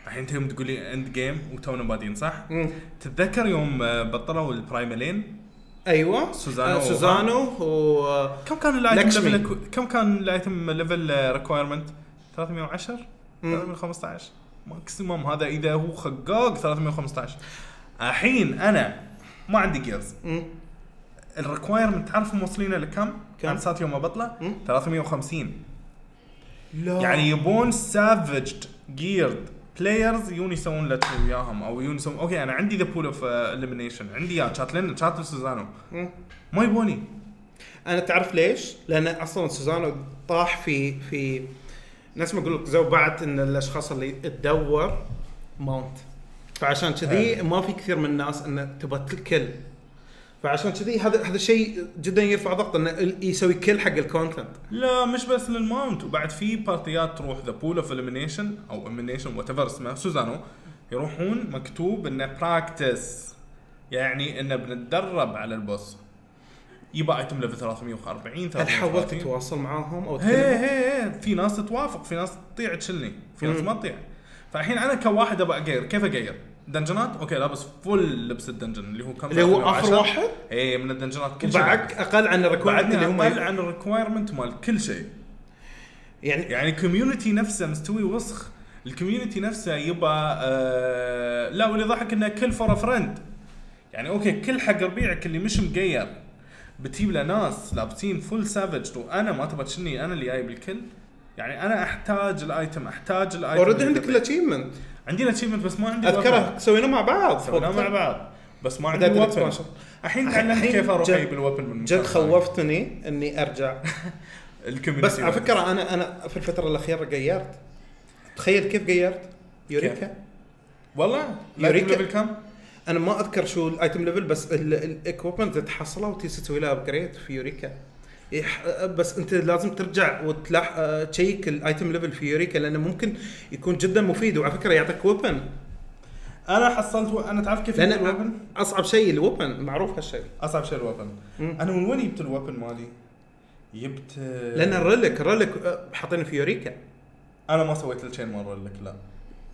الحين انت يوم تقول لي end game وتونا بادين صح؟ مم. تتذكر يوم آه، بطلوا ال primal ين أيوه Susano آه، Susano و كم كان ال item. level كم كان ال item level requirement 310 مم. 315 maximum هذا إذا هو خقاق 315 الحين أنا ما عندي جيرز. الريكوايرمنت تعرف موصلينه لكم؟ كم؟ ساعات يوم ما بطلع؟ مم. 350 لا يعني يبون سافجد جيرد بلايرز يجون يسوون لك وياهم أو يجون يسوون أوكي أنا عندي ذا بول اوف اليمينيشن عندي اياه شات لين شات سوزانو. ما يبوني أنا تعرف ليش؟ لأن أصلا سوزانو طاح في في ناس ما يقول لك زوبعت إن الأشخاص اللي تدور mount فعشان كذي. ما في كثير من الناس انه تبغى الكل فعشان كذي هذا هذا الشيء جدا يرفع ضغط إنه يسوي كل حق ال content لا مش بس لل mount. وبعد في بارتيات تروح the pool of elimination أو elimination whatever اسمه سوزانو يروحون مكتوب إنه practice يعني إنه بنتدرب على ال boss. يبقى item level 340 هل حاولت 330 تتواصل معاهم أو هي؟ هي هي. في ناس تتوافق في ناس تطيع تشلني في ناس. ما تطيع. فالحين أنا كواحد ابى أغير. كيف أغير؟ دنجنات؟ okay لابس full لبس الدنجن اللي هو كم اللي هو 310. آخر واحد؟ إيه من الدنجنات. كل شيء. وبعد أقل عن ال requirement اللي هم أقل عن ال requirement مال كل شيء. يعني يعني ال community نفسه مستوي وسخ. ال community نفسه يبقى آه لا واللي ضحك إنه kill for friend يعني okay kill حق ربيعك اللي مش مقير بتجيب له ناس لابسين full savage وأنا ما تبغى تشني أنا اللي جايب ال kill. يعني أنا أحتاج ال item أحتاج ال item already عندك. ال achievement. عندي ال achievement بس ما عندي اذكره سويناه مع بعض. سويناه مع بعض. بس ما عندي weapon. الحين تعلمت كيف أروح أجيب ال weapon من جد. خوفتني إني أرجع. بس على فكرة أنا أنا في الفترة الأخيرة غيرت. تخيل كيف غيرت؟ يوريكا. والله؟ يوريكا. level كم؟ أنا ما أذكر شو ال item level بس ال equipment تحصلها وتجي تسوي لها upgrade في يوريكا. بس انت لازم ترجع وتلاح آه، check ال item level في يوريكا لأنه ممكن يكون جدا مفيد وعلى فكرة يعطيك weapon أنا حصلت و... أنا تعرف كيف جبت ال weapon؟ أصعب شيء ال weapon معروف هالشيء أصعب شيء ال weapon. أنا من وين جبت ال weapon مالي؟ جبت لأن ال relic ال relic آه، حاطينه في يوريكا أنا ما سويت الشين مره لك لا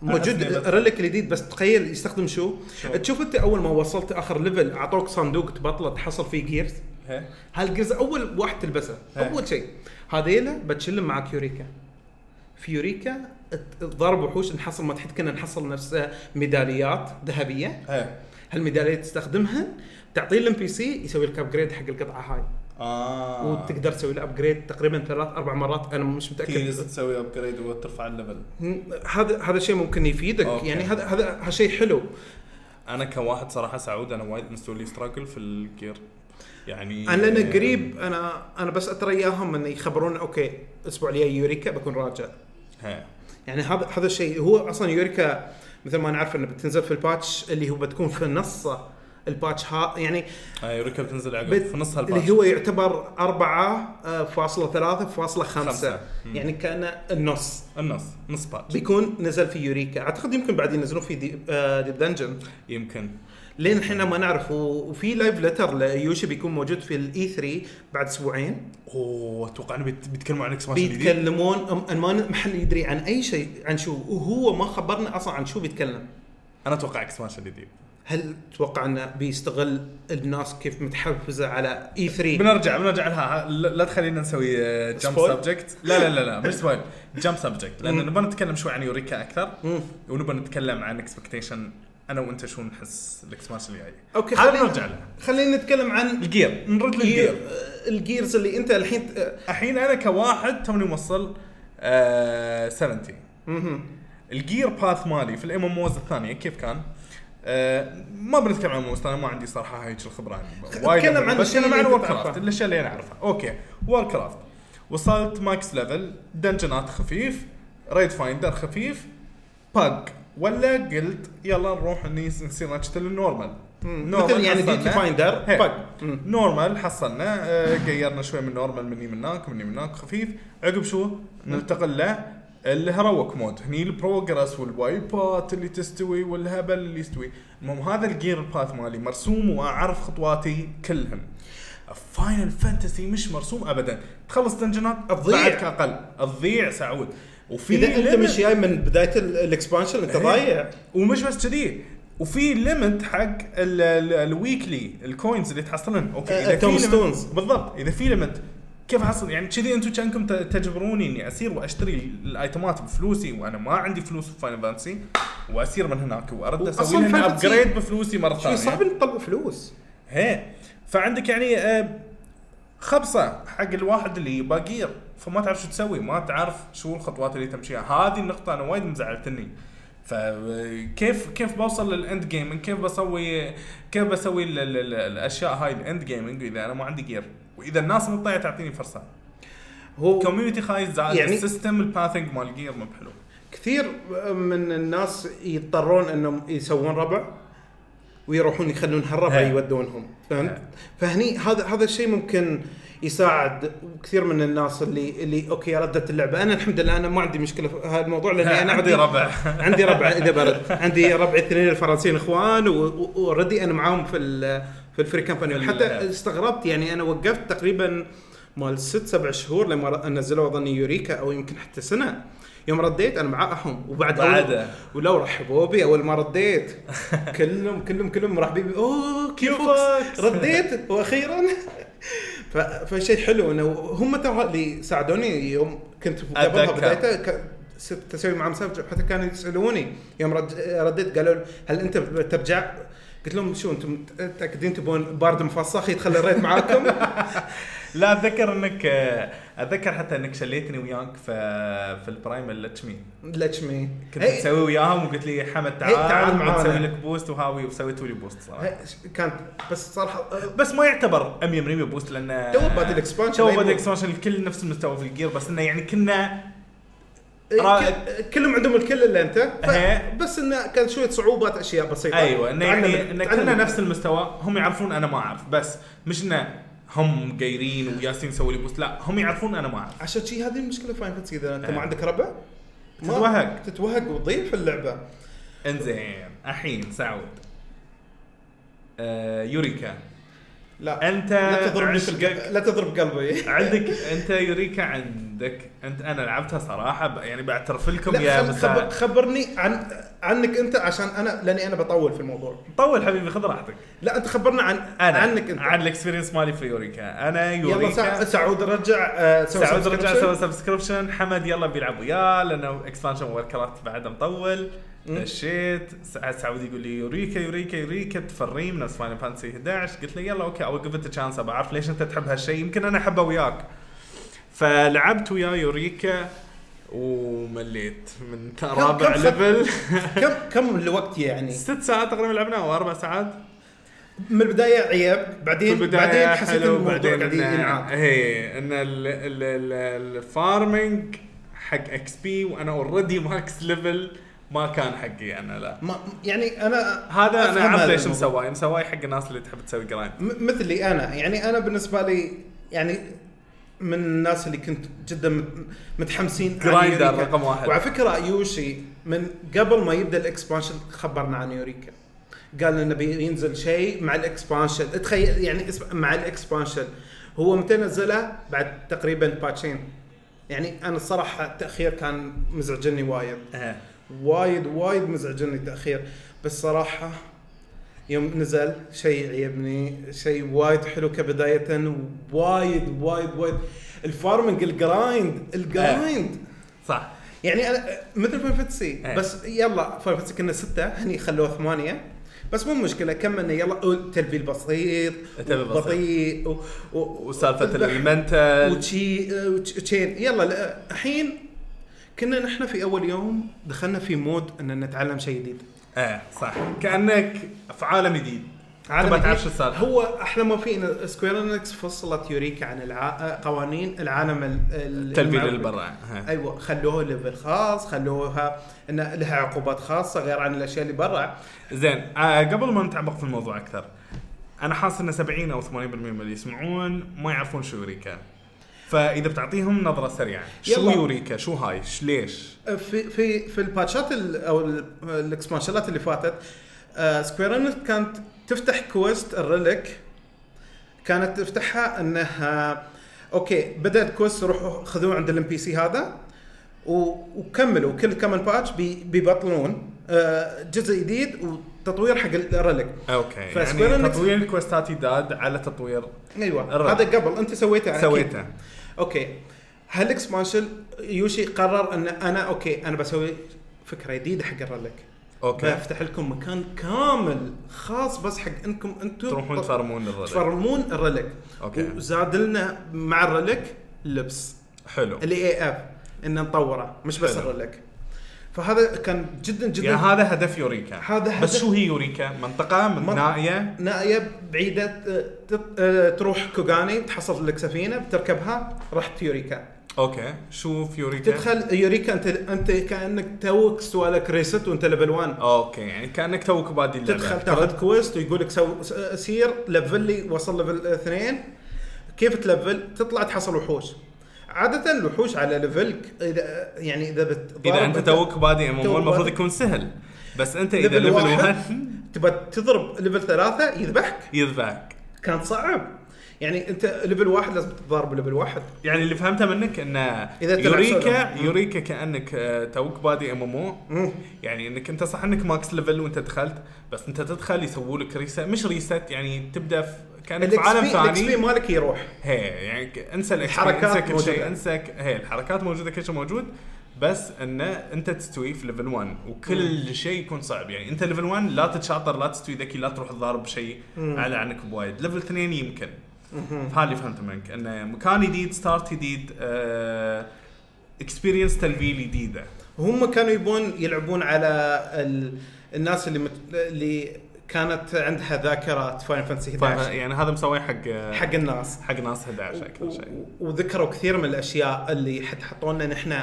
موجود ال relic الجديد بس تخيل يستخدم شو؟ شو؟ تشوف أنت أول ما وصلت آخر level أعطوك صندوق تبطله تحصل فيه gears هي هال gears أول واحد تلبسه. أول شيء. هذيلا بتشلم معك يوريكا. في يوريكا ضرب وحوش نحصل ما تحد كنا نحصل نفس ميداليات ذهبية. هالميداليات تستخدمها تعطيه ال NPC يسوي لك upgrade حق القطعة هاي. آه. وتقدر تسوي له upgrade تقريبا ثلاث أربع مرات أنا مش متأكد. كيز تسوي upgrade وترفع ال level هذا هذا الشيء ممكن يفيدك. okay. يعني هذا هذا هالشيء حلو. أنا كواحد صراحة سعود أنا وايد مستوي لي struggle في ال gear يعني أنا لأن قريب أنا أنا بس أترى إياهم إنه يخبرونا okay الأسبوع الجاي يوريكا بكون راجع. هي. يعني هذا هذا الشيء هو أصلا يوريكا مثل ما نعرف إنه بتنزل في ال patch اللي هو بتكون في نص ال patch ها يعني يوريكا بتنزل عقب بت- في نص هال patch. اللي هو يعتبر أربعة آه، فاصلة ثلاثة فاصلة خمسة. خمسة. مم. يعني كان النص. النص نص patch. بيكون نزل في يوريكا. أعتقد يمكن بعد ينزلون في دي, آه deep dungeon يمكن. لين الحين ما نعرف وفي live letter ليوشي بيكون موجود في ال E3 بعد أسبوعين. أوه أتوقع إنه بيت- بيتكلموا عن expansion جديد. بيتكلمون ما حد يدري عن أي شيء عن شو. وهو ما خبرنا أصلا عن شو بيتكلم. أنا أتوقع expansion جديد. هل تتوقع إنه بيستغل الناس كيف متحفزة على E3 بنرجع بنرجع لها. لا تخلينا نسوي jump spoil؟ subject لا لا لا لا مش spoil jump subject لأن. نبغى نتكلم شوي عن يوريكا أكثر. ونبغى نتكلم عن expectation أنا وأنت شو نحس ال expansion الجاي okay هذا خلينا نرجع له. خلينا نتكلم عن ال gear. نرد gear لل gear ال gears اللي أنت الحين الحين أنا كواحد توني موصل آه 70 مهم. ال gear path مالي في ال MMOs الثانية كيف كان؟ آه ما بنتكلم عن MMOs أنا ما عندي صراحة هيك الخبرة عني وايد أبغى- عن اتكلم عن اللي Warcraft. الأشياء اللي أنا أعرفها. okay. Warcraft وصلت max level دنجنات خفيف raid finder خفيف باج ولا قلت يلا نروح نصير نشتغل ال normal مثل يعني. duty finder مم. normal حصلنا آه، قيرنا شوي من normal مني من هناك مني من هناك خفيف. عقب شو؟ ننتقل له الهروك مود. هني البروجرس والوايبات اللي تستوي والهبل اللي يستوي. المهم هذا ال gear ال path مالي مرسوم وأعرف خطواتي كلهم. Final Fantasy مش مرسوم ابدا. تخلص دنجنات تضيع. أقل. تضيع سعود وفي إذا أنت مش جاي من بداية ال- ال expansion أنت إيه. ضايع. ومش بس كذي. وفي limit حق ال- ال- ال weekly ال coins اللي تحصلن okay آه، إذا في tomestones. بالضبط. إذا في limit كيف أحصل؟ يعني كذي أنتم كأنكم تجبروني إني أسير وأشتري ال itemات بفلوسي وأنا ما عندي فلوس في Final Fantasy وأسير من هناك وأرد أسوي لهم upgrade بفلوسي مرة ثانية. صعب نطلع فلوس. هي. فعندك يعني آه، خبصه حق الواحد اللي باقير فما تعرف شو تسوي ما تعرف شو الخطوات اللي تمشيها. هذه النقطة أنا وايد مزعلتني. فكيف كيف بوصل لل end gaming كيف بسوي كيف بسوي ال ال ال الأشياء هاي ال end gaming إذا أنا ما عندي gear وإذا الناس مطيعه تعطيني فرصة. هو community خايس زائد يعني- ال system ال pathing مال gear مو بحلو. كثير من الناس يضطرون إنهم يسوون ربع. ويروحون يخلون هالربع إيه. يودونهم. فهمت؟ فهني هذا هذا الشيء ممكن يساعد كثير من الناس اللي اللي okay ردت اللعبة. أنا الحمد لله أنا ما عندي مشكلة في هذا الموضوع لاني أنا عندي ربع. عندي ربع إذا برد. عندي ربع اثنين الفرنسيين إخوان و already أنا معاهم في في ال free ال- وحتى استغربت يعني أنا وقفت تقريبا مال ست سبع شهور لما نزلوا أظني يوريكا أو يمكن حتى سنة. يوم رديت أنا معاهم وبعد بعد ولو رحبوا بي أول ما رديت كلهم كلهم كلهم مرحبين بي أوه كيف كيفك؟ رديت وأخيرا فشيء حلو إنه هم ترى اللي ساعدوني يوم كنت قبلها. بدايته تسوي معهم سبج حتى كانوا يسألوني يوم رد رديت قالوا هل أنت ترجع؟ قلت لهم شو أنتم متأكدين تبون بارد مفصخ يدخل الريد معاكم؟ لا أتذكر إنك أتذكر حتى إنك شليتني وياك في في البرايم اللتشمي لتشمي. كنت هي- تسوي وياهم وقلت لي حمد تعال تعال معانا. بنسوي لك boost وهاوي وسويتوا لي boost صراحة. كانت بس صراحة بس ما يعتبر 100% boost لأن تو بادئ ال expansion تو بادئ. ال expansion الكل نفس المستوى في ال gear بس إنه يعني كنا ك- كلهم عندهم الكل الا أنت. إيه. بس إنه كان شوية صعوبات أشياء بسيطة. أيوه إنه يعني ان تعلم كنا ال- نفس المستوى. هم يعرفون أنا ما أعرف بس مش إنه هم قايرين وياسين يسوي لي boost لا هم يعرفون أنا ما أعرف. عشان شي هذه المشكلة Final Fantasy إذا أنت. ما عندك ربع ما- تتوهق. تتوهق وتضيع في اللعبة. إنزين الحين سعود. آه يوريكا. لا. أنت لا تضربني في لا تضرب قلبي. عندك أنت يوريكا عندك أنت أنا لعبتها صراحة يعني بعترف لكم يا خل- خبر خبرني عن عنك أنت عشان أنا لأني أنا بطول في الموضوع. طول حبيبي خذ راحتك. لا أنت خبرنا عن أنا عنك أنت. عن ال experience مالي في يوريكا. أنا يلا سع- يوريكا سعود رجع آه، سوى سعود رجع. سوى subscription حمد يلا بيلعب وياه لأنه expansion وركرات بعده مطول. دشيت سع- سعود يقول لي يوريكا يوريكا يوريكا تفريم نفس فاينل فانتسي 11 قلت له يلا okay أو give chance بعرف ليش أنت تحب هالشيء. يمكن أنا أحبه وياك. فلعبت ويا يوريكا ومليت من رابع level كم كم الوقت يعني؟ ست ساعات تقريبا لعبنا أو أربع ساعات. من البداية عيب بعدين البداية بعدين حسيت الموضوع بعدين قاعد ينعاد. هي إن ال- ال- ال- ال farming حق XP وأنا already max level ما كان حقي أنا لا. ما يعني أنا هذا أنا اعرف ليش. مسواه مسواه حق الناس اللي تحب تسوي grind مثلي أنا. يعني أنا بالنسبة لي يعني من الناس اللي كنت جدا مت- متحمسين grinder. رقم واحد. وعلى فكرة يوشي من قبل ما يبدأ ال expansion خبرنا عن يوريكا. قال لنا بينزل شيء مع ال expansion. تخيل يعني مع ال expansion. هو متى نزله؟ بعد تقريبا باتشين. يعني أنا الصراحه التأخير كان مزعجني وايد. وايد وايد مزعجني التأخير. بس صراحة يوم نزل شيء عيبني شيء وايد حلو كبداية وايد وايد وايد. ال farming ال grind ال grind. صح. يعني أنا مثل Final Fantasy إيه. بس يلا Final Fantasy كنا ستة هني خلوه ثمانية. بس مو مشكلة كملنا. يلا تلفيل بسيط تلفيل بسيط. بطيء وسالفة ال elemental وتشي وتشين يلا لا، الحين كنا نحن في أول يوم دخلنا في mode إن نتعلم شيء جديد. إيه صح. كأنك في عالم جديد. عالم تبى تعرف. شو السالفه هو أحلى ما في إن Square Enix فصلت يوريكا عن الع... قوانين العالم ال- ال- التلفيل المعروف. اللي برا ها. أيوه خلوه level خاص خلوها إن لها عقوبات خاصة غير عن الأشياء اللي برا. زين آه قبل ما نتعمق في الموضوع أكثر أنا حاسس إن 70 أو 80% من اللي يسمعون ما يعرفون شو يوريكا فإذا بتعطيهم نظرة سريعة شو. يوريكا شو هاي؟ ليش؟ في في في الباتشات ال- أو ال- الاكسبانشنات اللي فاتت آه Square Enix كانت تفتح quest ال relic كانت تفتحها إنها okay بدأت quest روحوا خذوه عند ال NPC هذا وكملوا كل كمان patch بي بيبطلون آه جزء جديد وتطوير حق ال relic okay ف Square يعني تطوير الكويستات يداد على تطوير أيوه ال relic. هذا قبل. أنت سويته أكيد. سويته. okay. هال expansion يوشي قرر إن أنا okay أنا بسوي فكرة جديدة حق ال relic okay. بفتح لكم مكان كامل خاص بس حق إنكم أنتم تروحون تفرمون ال relic تفرمون ال relic okay. وزاد لنا مع ال relic لبس. حلو. ال AF إن نطوره مش بس حلو. فهذا كان جدا جدا يعني هذا هدف يوريكا. هذا بس هدف- شو هي يوريكا؟ منطقة منطقة. نائية؟ نائية بعيدة آه، تط- آه، تروح كوغاني تحصل لك سفينة بتركبها رحت يوريكا. okay. شو في يوريكا؟ تدخل يوريكا أنت أنت كأنك توك سوى لك reset وأنت level 1 okay. يعني كأنك توك بادي اللعبه تدخل تاخذ quest ويقول لك سو سير level لي وصل level اثنين. كيف تلفل تطلع تحصل وحوش. عادة الوحوش على level ك اذا يعني إذا بتضارب إذا أنت توك بادي ام المفروض. يكون سهل. بس أنت إذا level واحد 1 تبى تضرب level ثلاثة يذبحك. يذبحك. كان صعب. يعني أنت level واحد لازم تتضارب level واحد. يعني اللي فهمته منك إن إذا تلعب يوريكا. يوريكا كأنك آه، توك بادي ام ام. يعني إنك أنت صح إنك max level وأنت دخلت بس أنت تدخل يسووا لك reset مش reset يعني تبدأ في كانك في عالم ال XP ثاني مالك يروح. هي يعني انسى ال XP، الحركات انسى كل شيء موجودة. انسى هي الحركات موجودة كل شيء موجود بس إنه أنت تستوي في level 1 وكل شيء يكون صعب. يعني أنت level 1 لا تتشاطر لا تستوي ذكي لا تروح تضارب بشيء مم. اعلى عنك بوايد. level 2 يمكن. مهم. هذا اللي فهمته منك إنه مكان جديد start جديد experience تلفيل جديده هم كانوا يبون يلعبون على ال... الناس اللي مت... اللي كانت عندها ذاكرة Final Fantasy 11 يعني هذا مسوي حق حق الناس. حق ناس 11 أكثر شيء. وذكروا كثير من الأشياء اللي حد حطوا لنا نحن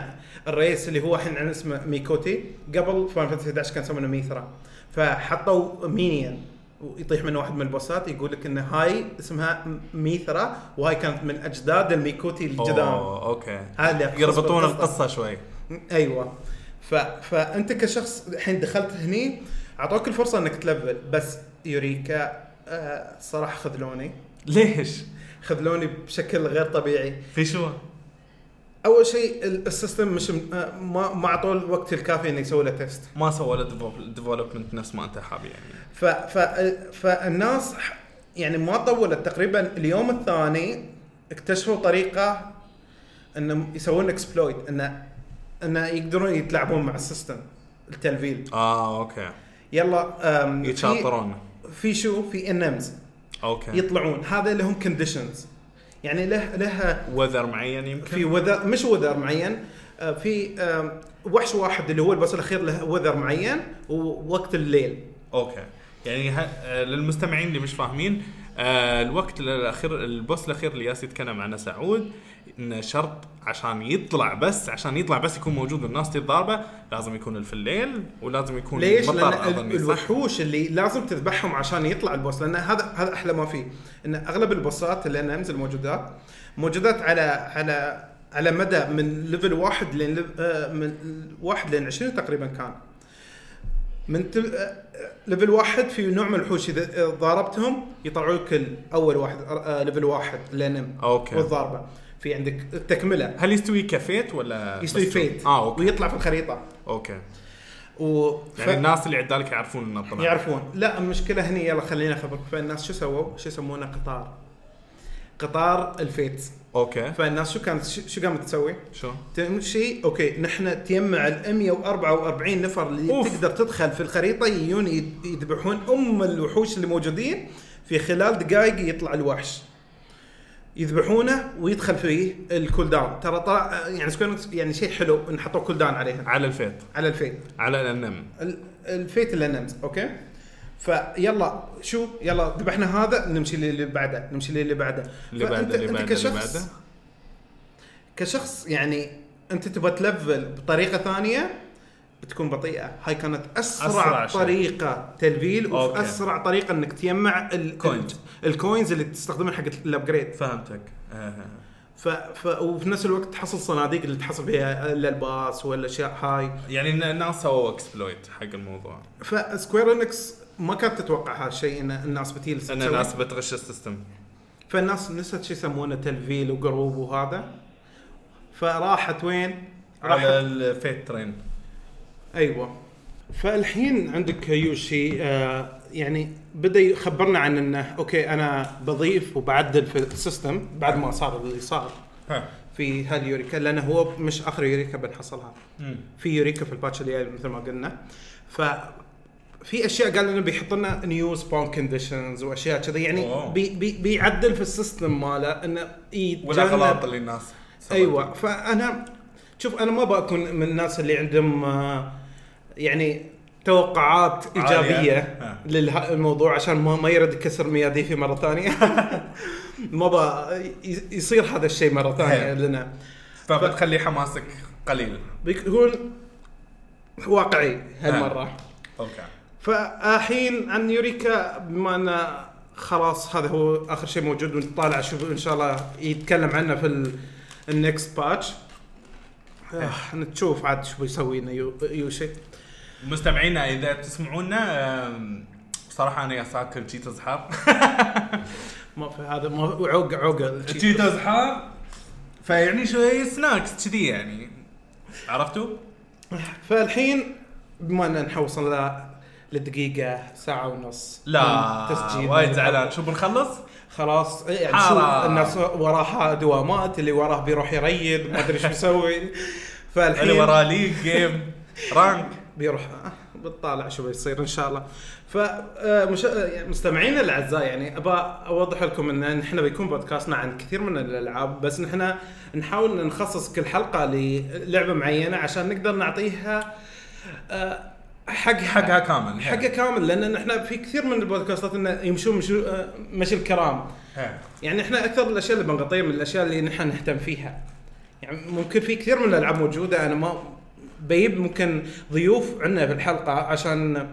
الرئيس اللي هو الحين عن اسمه Miqo'te قبل Final Fantasy 11 كان يسمونه Mithra. فحطوا minion ويطيح من واحد من البوسات يقول لك إن هاي اسمها Mithra وهاي كانت من أجداد ال Miqo'te القدام أوه، okay. هذا يربطون. القصة شوي. أيوه. ف... فأنت كشخص الحين دخلت هني أعطوك الفرصة إنك تلفل بس Eureka آه صراحة خذلوني. ليش؟ خذلوني بشكل غير طبيعي. في شو؟ أول شيء ال- ال system مش آه، ما ما أعطوه الوقت الكافي إنه يسوي له test ما سوى له development نفس ما أنت حاب يعني. ف... ف... فالناس يعني ما طولت. تقريبا اليوم الثاني اكتشفوا طريقة انهم يسوون exploit انه إنه يقدرون يتلاعبون مع ال system التلفيل. آه okay. يلا يتشاطرون. في شو؟ في NMs okay. يطلعون. هذا لهم conditions يعني له له weather معين يمكن؟ في weather مش weather معين. آه، في وحش واحد اللي هو ال boss الأخير له weather معين ووقت الليل. okay. يعني. آه، للمستمعين اللي مش فاهمين آه الوقت الأخير ال boss الأخير اللي يالس يتكلم عنه سعود انه شرط عشان يطلع بس عشان يطلع بس يكون موجود والناس تتضاربه لازم يكون في الليل ولازم يكون ليش؟ لأن؟ الوحوش اللي لازم تذبحهم عشان يطلع ال boss لأن هذا هذا أحلى ما فيه إن أغلب البوسات ال NMs الموجودات موجودات على على على مدى من level واحد لين آه، من واحد لين 20 تقريبا كان من آه، level واحد في نوع من الوحوش إذا ضاربتهم يطلعوا لك أول واحد level واحد ال NM okay. والضاربة. في عندك التكملة. هل يستوي ك FATE ولا يستوي FATE. آه okay. ويطلع في الخريطة. okay. و يعني ف- الناس اللي عدالك يعرفون إنه طلع. يعرفون. لا المشكلة هني يلا خلينا اخبرك فالناس شو سووا؟ شو يسمونه؟ قطار. قطار ال FATE. okay. فالناس شو كانت شو قامت تسوي؟ شو؟ تمشي okay نحن تجمع ال 144 نفر اللي أوف. تقدر تدخل في الخريطة يجون يذبحون أم الوحوش اللي موجودين في خلال دقائق يطلع الوحش. يذبحونه ويدخل فيه ال cooldown. ترى طلع يعني يعني شيء حلو إن حطوا cooldown عليها على الفيت. على الفيت. على الأنم. ال- الفيت اللي نمز أوكي؟ فيلا شو يلا ذبحنا هذا نمشي للي بعده نمشي للي بعده اللي بعده اللي بعده اللي كشخص- بعده كشخص يعني أنت تبغى تلفل بطريقة ثانية بتكون بطيئة هاي كانت أسرع, أسرع أسرع شيء. طريقة تلفيل. واسرع طريقة إنك تجمع ال- coins. ال coins اللي تستخدمها حق ال upgrade فهمتك آه. ف... ف... وفي نفس الوقت تحصل صناديق اللي تحصل فيها الالباس والاشياء هاي يعني الن- الناس سووا exploit حق الموضوع ف Square Enix ما كانت تتوقع هالشيء إن الناس بتجلس إن. الناس بتغش ال system. فالناس نسيت شو يسمونه تلفيل و group وهذا. فراحت وين؟ راحت. على ال FATE train. أيوه. فالحين عندك Yoshi آه يعني بدأ يخبرنا عن إنه okay أنا بضيف وبعدل في ال system بعد ما صار اللي صار. في هال Eureka لأنه هو مش آخر Eureka بنحصلها. في Eureka في ال patch اللي مثل ما قلنا. ف في أشياء قال لنا بيحط لنا new spawn conditions وأشياء كذا يعني أوه. بي بي بيعدل في ال system ماله إنه والاغلاط اللي الناس. أيوه فأنا شوف أنا ما بكون من الناس اللي عندهم آه، يعني توقعات. إيجابية. للموضوع عشان ما ما يرد يكسر مياديفي مرة ثانية ما ب يصير هذا الشيء مرة ثانية. لنا فبتخلي حماسك قليل بيكون واقعي هالمرة okay فالحين عن Eureka بما انه خلاص هذا هو آخر شيء موجود ونطالع شوف إن شاء الله يتكلم عنه في ال next patch نشوف عاد شو بيسوي لنا يو- Yoshi. مستمعينا إذا تسمعونا بصراحة أنا يا ساكر تشيتوز حار ما في هذا ما عوق عوق. تشيتوز حار فيعني شوي سناكس كذي يعني. عرفتوا؟ فالحين بما أن نحوصل ل- لدقيقة ساعة ونص. لا تسجيل وايد زعلان. شو بنخلص؟ خلاص يعني شو. الناس وراها دوامات اللي وراه بيروح يريد ما أدري شو يسوي. اللي فالحين وراه ليج جيم رانك بيروح آه، بتطالع شو بيصير إن شاء الله. فمستمعينا الأعزاء يعني ابى أوضح لكم إن نحن بيكون بودكاستنا عن كثير من الألعاب بس نحن نحاول نخصص كل حلقة للعبة معينة عشان نقدر نعطيها آه، حق حقها كامل حقها كامل لأن نحن في كثير من البودكاستات انه يمشون مشو آه، مشي الكرام. يعني إحنا أكثر الأشياء اللي بنغطيها من الأشياء اللي نحن نهتم فيها. يعني ممكن في كثير من الألعاب موجودة أنا ما بيب ممكن ضيوف عندنا في الحلقة عشان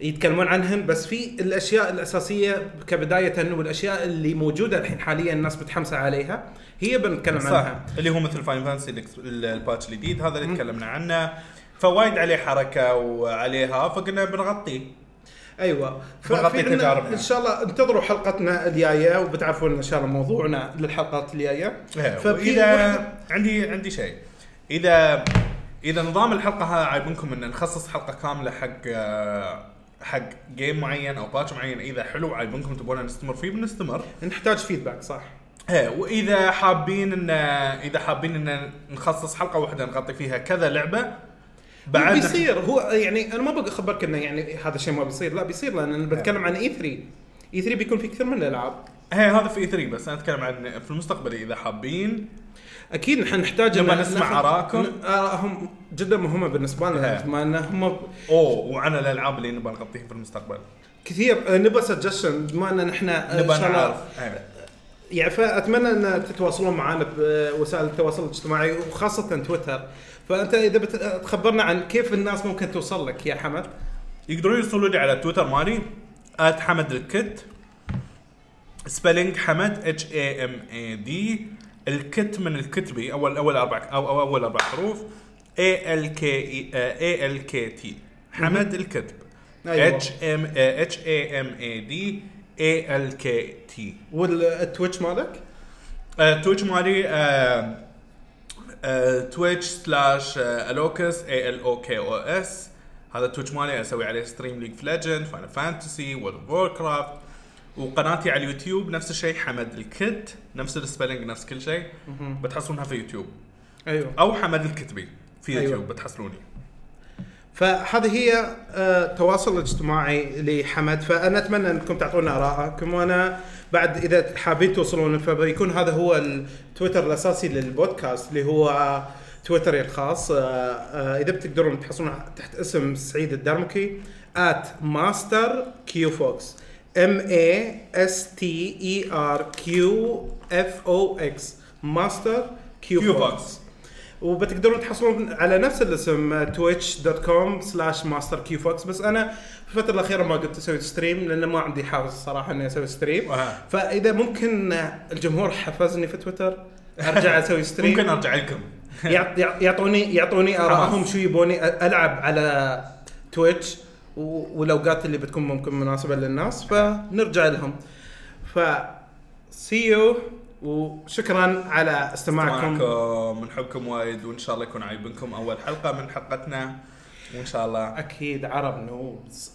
يتكلمون عنهن بس في الأشياء الأساسية كبداية والأشياء اللي موجودة الحين حاليا الناس متحمسه عليها هي بنتكلم صح. عنها. اللي هو مثل Final Fantasy ال patch الجديد هذا اللي تكلمنا عنه. فوايد عليه حركة وعليها فقلنا بنغطيه. أيوه. بنغطي تجاربنا. إن شاء الله انتظروا حلقتنا الجاية وبتعرفون إن شاء الله موضوعنا للحلقات الجاية. وإذا وحدة- عندي عندي شيء. اذا إذا نظام الحلقة هذا عاجبكم إن نخصص حلقة كاملة حق آه، حق جيم معين أو باتش معين إذا حلو عاجبكم تبون نستمر فيه بنستمر. نحتاج فيدباك صح؟ إيه وإذا حابين ان إذا حابين إن نخصص حلقة واحدة نغطي فيها كذا لعبة بعد بيصير. هو يعني أنا ما بقى أخبرك إنه يعني هذا الشيء ما بيصير. لا بيصير لأن أنا بتكلم عن اي 3 اي 3 بيكون في كثير من الألعاب. هي هذا في 3 بس. أنا أتكلم عن في المستقبل إذا حابين. أكيد نحن نحتاج نبغى نسمع. ن- ارائهم جدا مهمة بالنسبة لنا. بما إن هم أوه وعن الألعاب اللي نبغى نغطيها في المستقبل. كثير. آه، نبغى سجشن بما إن نحن آه، نبغى نعرف. يعني فأتمنى إن تتواصلون معنا بوسائل التواصل الاجتماعي وخاصة تويتر فأنت إذا بتخبرنا عن كيف الناس ممكن توصل لك يا حمد؟ يقدرون يوصلوا لي على تويتر مالي حمد الكت spelling حمد H A M A D الكت من الكتبي اول أول أربع أو, أو أول أربع حروف. A L K A L K T حمد الكتب. H M H A M A D A L K T وال Twitch مالك؟ Twitch مالي Twitch slash الوكس A L O K O S هذا Twitch مالي أسوي عليه stream League of Legends Final Fantasy World of Warcraft وقناتي على اليوتيوب نفس الشيء حمد الكت. نفس ال spelling نفس كل شيء. بتحصلونها في يوتيوب. أيوه. أو حمد الكتبي في أيوة. يوتيوب بتحصلوني. فهذه هي آه، تواصل اجتماعي لحمد. فانا اتمنى أنكم تعطونا ارائكم وأنا بعد إذا حابين توصلون فبيكون هذا هو التويتر الأساسي للبودكاست اللي هو تويتري الخاص. آه، آه، إذا بتقدرون تحصلون تحت اسم سعيد الدرمكي at master q fox. M a s t e r q f o x. master q Fox. وبتقدرون تحصلون على نفس الاسم Twitch dot com slash Master Q Fox بس أنا في الفترة الأخيرة ما قلت أسوي stream لأن ما عندي حافز الصراحه إني أسوي stream. فإذا ممكن الجمهور حفزني في تويتر أرجع أسوي stream ممكن أرجع لكم. يعط- يعط- يعطوني يعطوني ارائهم. شو يبوني ألعب على Twitch والاوقات اللي بتكون ممكن مناسبة للناس فنرجع لهم. ف see you وشكرا على استماعكم. معكم نحبكم وايد وإن شاء الله يكون عاجبكم أول حلقة من حلقتنا وإن شاء الله أكيد عرب Noobs